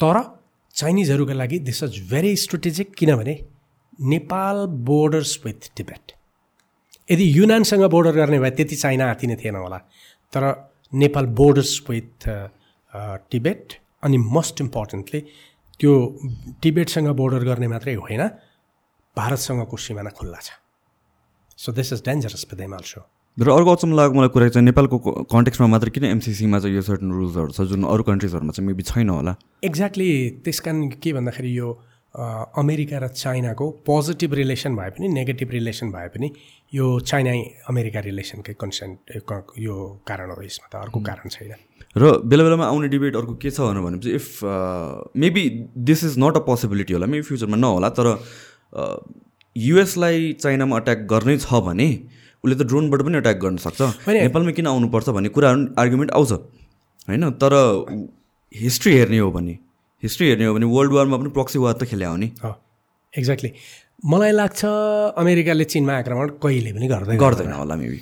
तर चाइनिजहरूका लागि दिस इज भेरी स्ट्रेटेजिक किनभने नेपाल बोर्डर्स विथ टिबेट यदि युनानसँग बोर्डर गर्ने भए त्यति चाइना आतिने थिएन होला। तर नेपाल बोर्डर्स विथ टिबेट अनि मोस्ट इम्पोर्टेन्टली त्यो टिबेटसँग बोर्डर गर्ने मात्रै होइन भारतसँगको सिमाना खुल्ला छ। So this is dangerous with them also र अर्को अचम्म लागेको मलाई कुरा चाहिँ नेपालको कन्टेक्समा मात्र किन एमसिसीमा चाहिँ यो सर्टन रुल्सहरू छ जुन अरू कन्ट्रिजहरूमा चाहिँ मेबी छैन होला? एक्ज्याक्टली त्यस कारण के भन्दाखेरि यो अमेरिका र चाइनाको पोजिटिभ रिलेसन भए पनि नेगेटिभ रिलेसन भए पनि यो चाइना अमेरिका रिलेसनकै कन्सेन्ट यो कारण हो यसमा त अर्को कारण छैन। र बेला बेलामा आउने डिबेट अर्को के छ भनेपछि if maybe this is not a possibility होला मेबी फ्युचरमा नहोला तर युएसलाई चाइनामा अट्याक गर्नै छ भने उसले त ड्रोनबाट पनि अट्याक गर्न सक्छ। नेपालमा किन आउनुपर्छ भन्ने कुराहरू आर्गुमेन्ट आउँछ। होइन तर हिस्ट्री हेर्ने हो भने हिस्ट्री हेर्ने हो भने वर्ल्ड वारमा पनि प्रक्सी वार त खेल्या हो नि एक्ज्याक्टली मलाई लाग्छ अमेरिकाले चिनमा आक्रमण कहिले पनि गर्दैन। गर्दैन होला मेबी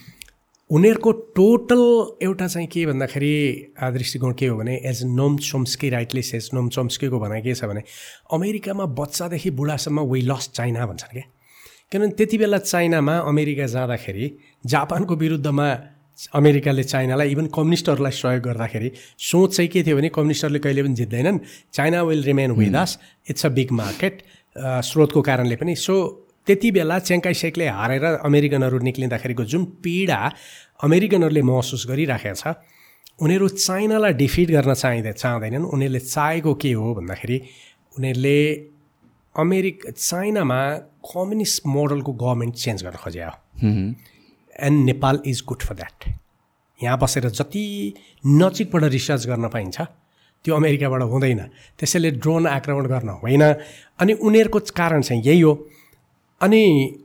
उनीहरूको टोटल एउटा चाहिँ के भन्दाखेरि दृष्टिकोण के हो भने as Noam Chomsky rightly as Noam चोम्स्कीको भनाइ के छ भने अमेरिकामा बच्चादेखि बुढासम्म वे लस चाइना भन्छन् क्या किनभने त्यति बेला चाइनामा अमेरिका जाँदाखेरि जापानको विरुद्धमा अमेरिकाले चाइनालाई इभन कम्युनिस्टहरूलाई सहयोग गर्दाखेरि सोच चाहिँ के थियो भने कम्युनिस्टहरूले कहिले पनि जित्दैनन्। China will remain with us it's a big market स्रोतको कारणले पनि। सो त्यति बेला च्याङ्काई सेकले हारेर अमेरिकनहरू निक्लिँदाखेरिको जुन पीडा अमेरिकनहरूले महसुस गरिराखेको छ उनीहरू चाइनालाई डिफिट गर्न चाहिँदै चाहँदैनन्। उनीहरूले चाहेको के हो भन्दाखेरि उनीहरूले अमेरिका चाइनामा कम्युनिस्ट मोडलको गभर्मेन्ट चेन्ज गर्न खोजे हो। And Nepal is good for that यहाँ बसेर जति नजिकबाट रिसर्च गर्न पाइन्छ त्यो अमेरिकाबाट हुँदैन। त्यसैले ड्रोन आक्रमण गर्न होइन। अनि उनीहरूको कारण चाहिँ यही हो अनि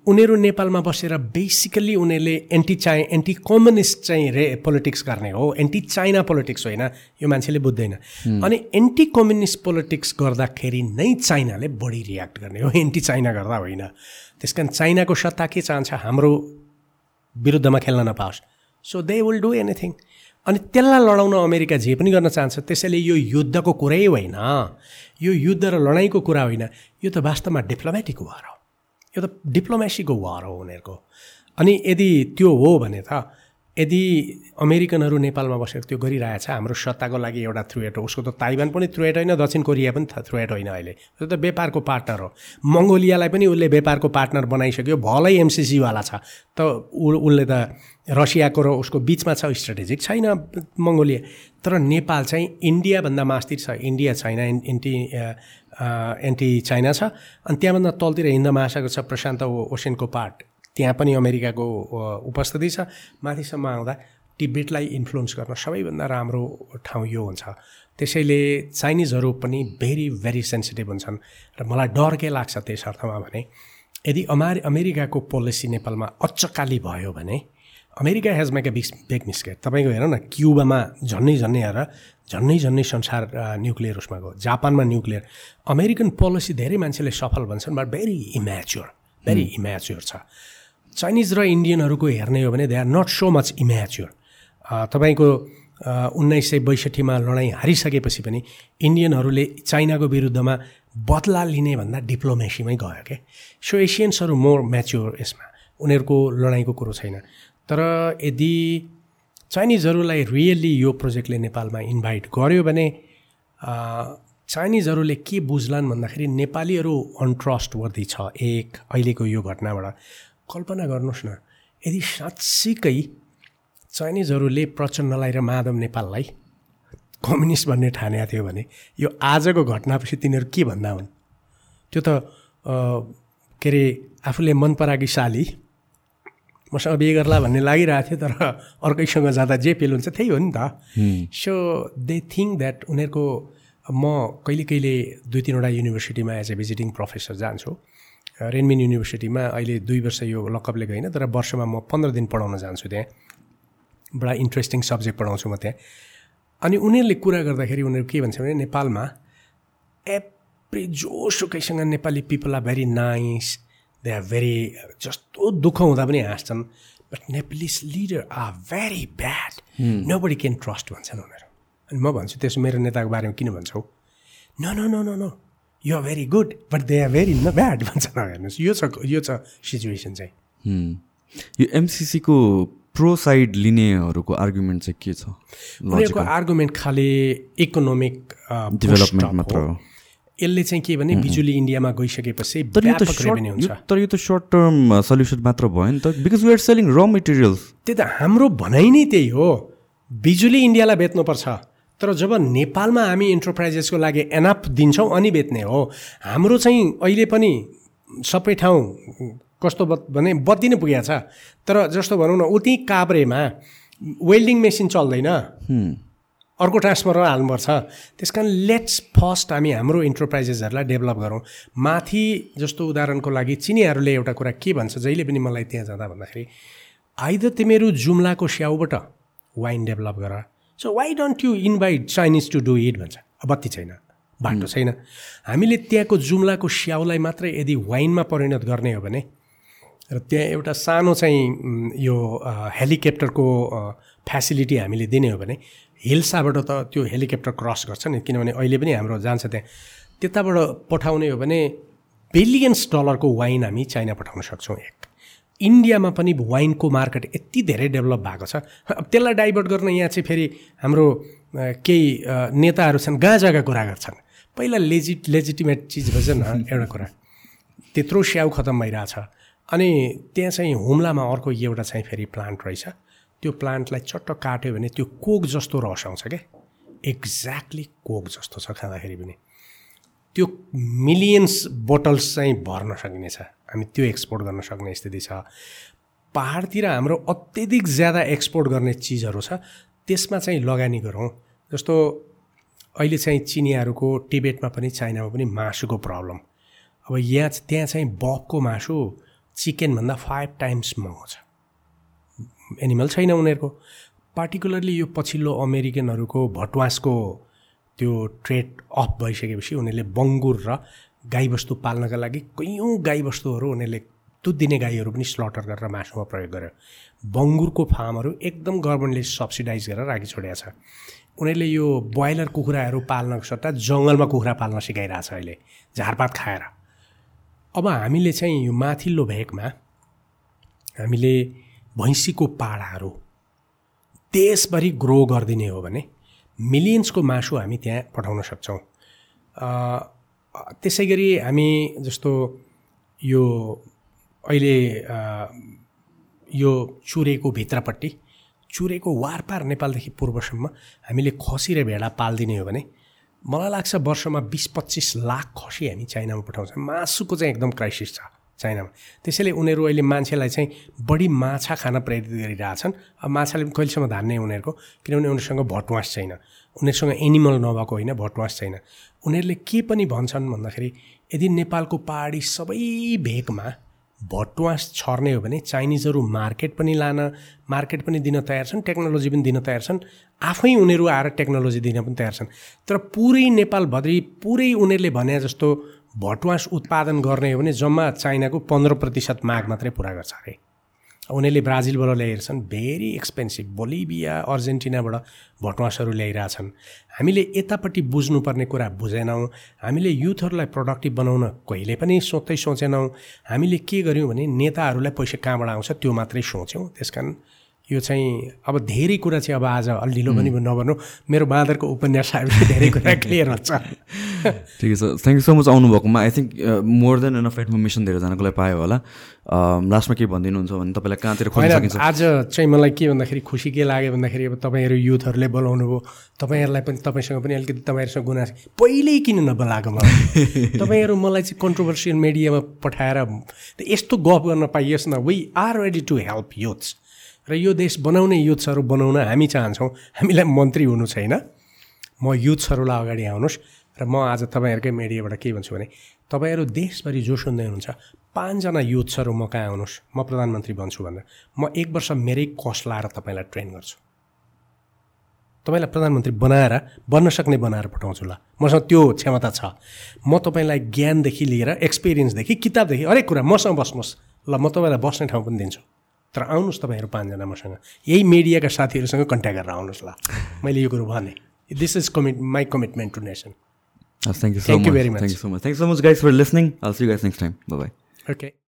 उनीहरू नेपालमा बसेर बेसिकल्ली उनीहरूले एन्टी चाइ एन्टी कम्युनिस्ट चाहिँ रे पोलिटिक्स गर्ने हो। एन्टी चाइना पोलिटिक्स होइन यो मान्छेले बुझ्दैन। अनि एन्टी कम्युनिस्ट पोलिटिक्स गर्दाखेरि नै चाइनाले बढी रियाक्ट गर्ने हो। एन्टी चाइना गर्दा होइन। त्यस कारण चाइनाको सत्ता के चाहन्छ हाम्रो विरुद्धमा खेल्न नपाओस्। So they will do anything अनि त्यसलाई लडाउन अमेरिका जे पनि गर्न चाहन्छ त्यसैले यो युद्धको कुरै होइन। यो युद्ध र लडाइँको कुरा होइन। यो त वास्तवमा डिप्लोमेटिक वार हो। यो त डिप्लोमेसीको वार हो उनीहरूको। अनि यदि त्यो हो भने त यदि अमेरिकनहरू नेपालमा बसेर त्यो गरिरहेछ हाम्रो सत्ताको लागि एउटा थ्रुएट हो। उसको त ताइवान पनि थ्रुएट होइन दक्षिण कोरिया पनि थ्रुएट होइन अहिले। त्यो त व्यापारको पार्टनर हो। मङ्गोलियालाई पनि उसले व्यापारको पार्टनर बनाइसक्यो। भलै एमसिसीवाला छ। त उसले त रसियाको र उसको बिचमा छ स्ट्राटेजिक छैन मङ्गोलिया। तर नेपाल चाहिँ इन्डियाभन्दा मास्तिर छ। इन्डिया छैन एन्टी एन्टी चाइना छ। अनि त्यहाँभन्दा तलतिर हिन्द महासागर छ प्रशान्त ओसेनको पार्ट। त्यहाँ पनि अमेरिकाको उपस्थिति छ। माथिसम्म आउँदा टिबेटलाई इन्फ्लुएन्स गर्न सबैभन्दा राम्रो ठाउँ यो हुन्छ। त्यसैले चाइनिजहरू पनि भेरी भेरी सेन्सिटिभ हुन्छन्। र मलाई डर के लाग्छ त्यस अर्थमा भने यदि अमार अमेरिकाको पोलिसी नेपालमा अच्चकाली भयो भने America has make a big big mistake तपाईँको हेरौँ न क्युबामा झन्नै झन्नै हेर झन्नै झन्नै संसार न्युक्लियर उसमा गयो। जापानमा न्युक्लियर अमेरिकन पोलिसी धेरै मान्छेले सफल भन्छन् but very immature very immature छ। चाइनिज र इन्डियनहरूको हेर्ने हो भने they are not so much immature तपाईँको उन्नाइस सय बैसठीमा लडाइँ हारिसकेपछि पनि इन्डियनहरूले चाइनाको विरुद्धमा बदला लिने भन्दा डिप्लोमेसीमै गयो क्या सो एसियन्सहरू मोर म्याच्योर यसमा। उनीहरूको लडाइँको कुरो छैन। तर यदि चाइनिजहरूलाई रियल्ली यो प्रोजेक्टले नेपालमा इन्भाइट गर्यो भने चाइनिजहरूले के बुझ्लान् भन्दाखेरि नेपालीहरू अनट्रस्ट वर्दी छ। एक अहिलेको यो घटनाबाट। कल्पना गर्नुहोस् न यदि साँच्चीकै चाइनिजहरूले प्रचण्डलाई र माधव नेपाललाई कम्युनिस्ट भन्ने ठानेको थियो भने यो आजको घटनापछि तिनीहरू के भन्दा हुन्? त्यो त के अरे आफूले मन पराएकी साली मसँग बिहे गर्ला भन्ने लागिरहेको थियो तर अर्कैसँग जाँदा जे फिल हुन्छ त्यही हो नि त। सो दे थिङ्क द्याट उनीहरूको म कहिले कहिले दुई तिनवटा युनिभर्सिटीमा एज ए भिजिटिङ प्रोफेसर जान्छु। रेनमिन युनिभर्सिटीमा अहिले दुई वर्ष यो लकअपले गएन तर वर्षमा म पन्ध्र दिन पढाउन जान्छु त्यहाँ। बडा इन्ट्रेस्टिङ सब्जेक्ट पढाउँछु म त्यहाँ। अनि उनीहरूले कुरा गर्दाखेरि उनीहरू के भन्छ भने नेपालमा every जोसुकैसँग Nepali people are very nice they are very जस्तो दुःख हुँदा पनि हाँस्छन् but Nepalese leader are very bad nobody can trust भन्छन् उनीहरू अनि म भन्छु त्यसो मेरो नेताको बारेमा किन भन्छौ न न न न न you are very good but they are very न ब्याड भन्छ हेर्नुहोस् यो छ यो छ सिचुएसन चाहिँ यो एमसिसीको प्रो साइड लिनेहरूको आर्गुमेन्ट चाहिँ के छ? उनीहरूको आर्गुमेन्ट खालि इकोनोमिक डेभलपमेन्ट मात्र यसले चाहिँ के भने बिजुली इन्डियामा गइसकेपछि तर यो त सर्ट हुन्छ। तर यो त सर्ट टर्म सल्युसन मात्र भयो नि त because we are selling raw materials त्यही त हाम्रो भनाइ नै त्यही हो। बिजुली इन्डियालाई बेच्नुपर्छ। तर जब नेपालमा हामी इन्टरप्राइजेसको लागि एनाप दिन्छौँ अनि बेच्ने हो। हाम्रो चाहिँ अहिले पनि सबै ठाउँ कस्तो बत भने बत्ती नै पुगेको छ। तर जस्तो भनौँ न उति काभ्रेमा वेल्डिङ मेसिन चल्दैन। अर्को ट्रान्सफर्मर हाल्नुपर्छ। त्यस कारण लेट्स फर्स्ट हामी हाम्रो इन्टरप्राइजेसहरूलाई डेभलप गरौँ। माथि जस्तो उदाहरणको लागि चिनिहरूले एउटा कुरा के भन्छ जहिले पनि मलाई त्यहाँ जाँदा भन्दाखेरि आइदर तिमीहरू जुम्लाको स्याउबाट वाइन डेभलप गर। So why don't you invite Chinese to do it भन्छ। बत्ती छैन। बाटो छैन। हामीले त्यहाँको जुम्लाको स्याउलाई मात्रै यदि वाइनमा परिणत गर्ने हो भने र त्यहाँ एउटा सानो चाहिँ यो हेलिकप्टरको फ्यासिलिटी हामीले दिने हो भने हिल्साबाट त त्यो हेलिकप्टर क्रस गर्छ नि किनभने अहिले पनि हाम्रो जान्छ त्यहाँ। त्यताबाट पठाउने हो भने बिलियन्स डलरको वाइन हामी चाइना पठाउन सक्छौँ एक। इन्डियामा पनि वाइनको मार्केट यति धेरै डेभलप भएको छ। अब त्यसलाई डाइभर्ट गर्न यहाँ चाहिँ फेरि हाम्रो केही नेताहरू छन् गाँजाका कुरा गर्छन् पहिला लेजिट लेजिटिमेट चिज भन्छ न एउटा कुरा। त्यत्रो स्याउ खतम भइरहेछ। अनि त्यहाँ चाहिँ हुम्लामा अर्को एउटा चाहिँ फेरि प्लान्ट रहेछ। त्यो प्लान्टलाई चट्ट काट्यो भने त्यो कोक जस्तो रस आउँछ क्या एक्ज्याक्टली कोक जस्तो छ खाँदाखेरि पनि। त्यो मिलियन्स बोटल्स चाहिँ भर्न सकिनेछ। हामी त्यो एक्सपोर्ट गर्न सक्ने स्थिति छ। पाहाडतिर हाम्रो अत्यधिक ज्यादा एक्सपोर्ट गर्ने चिजहरू छ। त्यसमा चाहिँ लगानी गरौँ। जस्तो अहिले चाहिँ चिनियाहरूको टिबेटमा पनि चाइनामा पनि मासुको प्रब्लम अब यहाँ त्यहाँ चाहिँ बकको मासु चिकनभन्दा फाइभ टाइम्स महँगो छ। एनिमल छैन उनीहरूको। पार्टिकुलरली यो पछिल्लो अमेरिकनहरूको भटवासको त्यो ट्रेड अफ भइसकेपछि उनीहरूले बङ्गुर र गाईबस्तु पाल्नका लागि कैयौँ गाईबस्तुहरू उनीहरूले दुध दिने गाईहरू पनि स्लटर गरेर मासुमा प्रयोग गर्यो। बङ्गुरको फार्महरू एकदम गभर्मेन्टले सब्सिडाइज गरेर राखी छोडेको छ। उनीहरूले यो ब्रोइलर कुखुराहरू पाल्नको सट्टा जङ्गलमा कुखुरा पाल्न सिकाइरहेछ अहिले। झारपात खाएर। अब हामीले चाहिँ यो माथिल्लो भेगमा हामीले भैँसीको पाडाहरू देशभरि ग्रो गरिदिने हो भने मिलियन्सको मासु हामी त्यहाँ पठाउन सक्छौँ। त्यसै गरी हामी जस्तो यो अहिले यो चुरेको भित्रपट्टि चुरेको वारपार नेपालदेखि पूर्वसम्म हामीले खसी र भेडा पालिदिने हो भने मलाई लाग्छ वर्षमा बिस पच्चिस लाख खसी हामी चाइनामा पठाउँछौँ। मासुको चाहिँ एकदम क्राइसिस छ। चाइनामा। त्यसैले उनीहरू अहिले मान्छेलाई चाहिँ बढी माछा खान प्रेरित गरिरहेछन्। अब माछाले पनि कहिलेसम्म धान्ने उनीहरूको? किनभने उनीहरूसँग भटवास छैन। उनीहरूसँग एनिमल नभएको होइन भटवास छैन। उनीहरूले के पनि भन्छन् भन्दाखेरि यदि नेपालको पहाडी सबै भेगमा भटवास छर्ने हो भने चाइनिजहरू मार्केट पनि लान मार्केट पनि दिन तयार छन् टेक्नोलोजी पनि दिन तयार छन् आफै उनीहरू आएर टेक्नोलोजी दिन पनि तयार छन्। तर पुरै नेपालभरि पुरै उनीहरूले भने जस्तो भटवास उत्पादन गर्ने हो भने जम्मा चाइनाको पन्ध्र प्रतिशत माग मात्रै पुरा गर्छ अरे। उनीहरूले ब्राजिलबाट ल्याइरहेछन् भेरी एक्सपेन्सिभ बोलिभिया अर्जेन्टिनाबाट भटवासहरू ल्याइरहेछन्। हामीले यतापट्टि बुझ्नुपर्ने कुरा बुझेनौँ। हामीले युथहरूलाई प्रोडक्टिभ बनाउन कहिले पनि सोच्दै सोचेनौँ। हामीले के गर्यौँ भने नेताहरूलाई पैसा कहाँबाट आउँछ त्यो मात्रै सोच्यौँ। त्यस कारण यो चाहिँ अब धेरै कुरा चाहिँ अब आज अलि ढिलो पनि नभनौँ मेरो बाँदरको उपन्यास आएपछि धेरै कुरा क्लियर हुन्छ। ठिकै छ। Thank you so much आउनुभएकोमा I think more than enough information धेरैजनाको लागि पायो होला। लास्टमा के भनिदिनुहुन्छ भने तपाईँलाई कहाँतिर सकिन्छ? आज चाहिँ मलाई के भन्दाखेरि खुसी के लाग्यो भन्दाखेरि अब तपाईँहरू युथहरूले बोलाउनु भयो। तपाईँहरूलाई पनि तपाईँसँग पनि अलिकति तपाईँहरूसँग गुनास। पहिल्यै किन नबोलाएको मलाई? तपाईँहरू मलाई चाहिँ कन्ट्रोभर्सियल मिडियामा पठाएर यस्तो गफ गर्न पाइयोस् न। We are ready to help youths र यो देश बनाउने युथ्सहरू बनाउन हामी चाहन्छौँ हामीलाई मन्त्री हुनु छैन। म युथ्सहरूलाई अगाडि आउनुहोस् र म आज तपाईँहरूकै मिडियाबाट के भन्छु भने तपाईँहरू देशभरि जो सुन्दै हुनुहुन्छ। पाँचजना युथ्सहरू म कहाँ आउनुहोस्? म प्रधानमन्त्री बन्छु भनेर। म एक वर्ष मेरै कस्ट लाएर तपाईँलाई ट्रेन गर्छु। तपाईँलाई प्रधानमन्त्री बनाएर बन्न सक्ने बनाएर पठाउँछु ल। मसँग त्यो क्षमता छ। म तपाईँलाई ज्ञानदेखि लिएर एक्सपिरियन्सदेखि किताबदेखि हरेक कुरा मसँग बस्नुहोस्। ल म तपाईँलाई बस्ने ठाउँ पनि दिन्छु। तर आउनुहोस् तपाईँहरू पाँचजना मसँग। यही मिडियाका साथीहरूसँग कन्ट्याक्ट गरेर आउनुहोस् ल। मैले यो कुरो भने। This is commit my commitment to nation thank you you much. Thank you so much thank so much guys for listening all see guys next time bye okay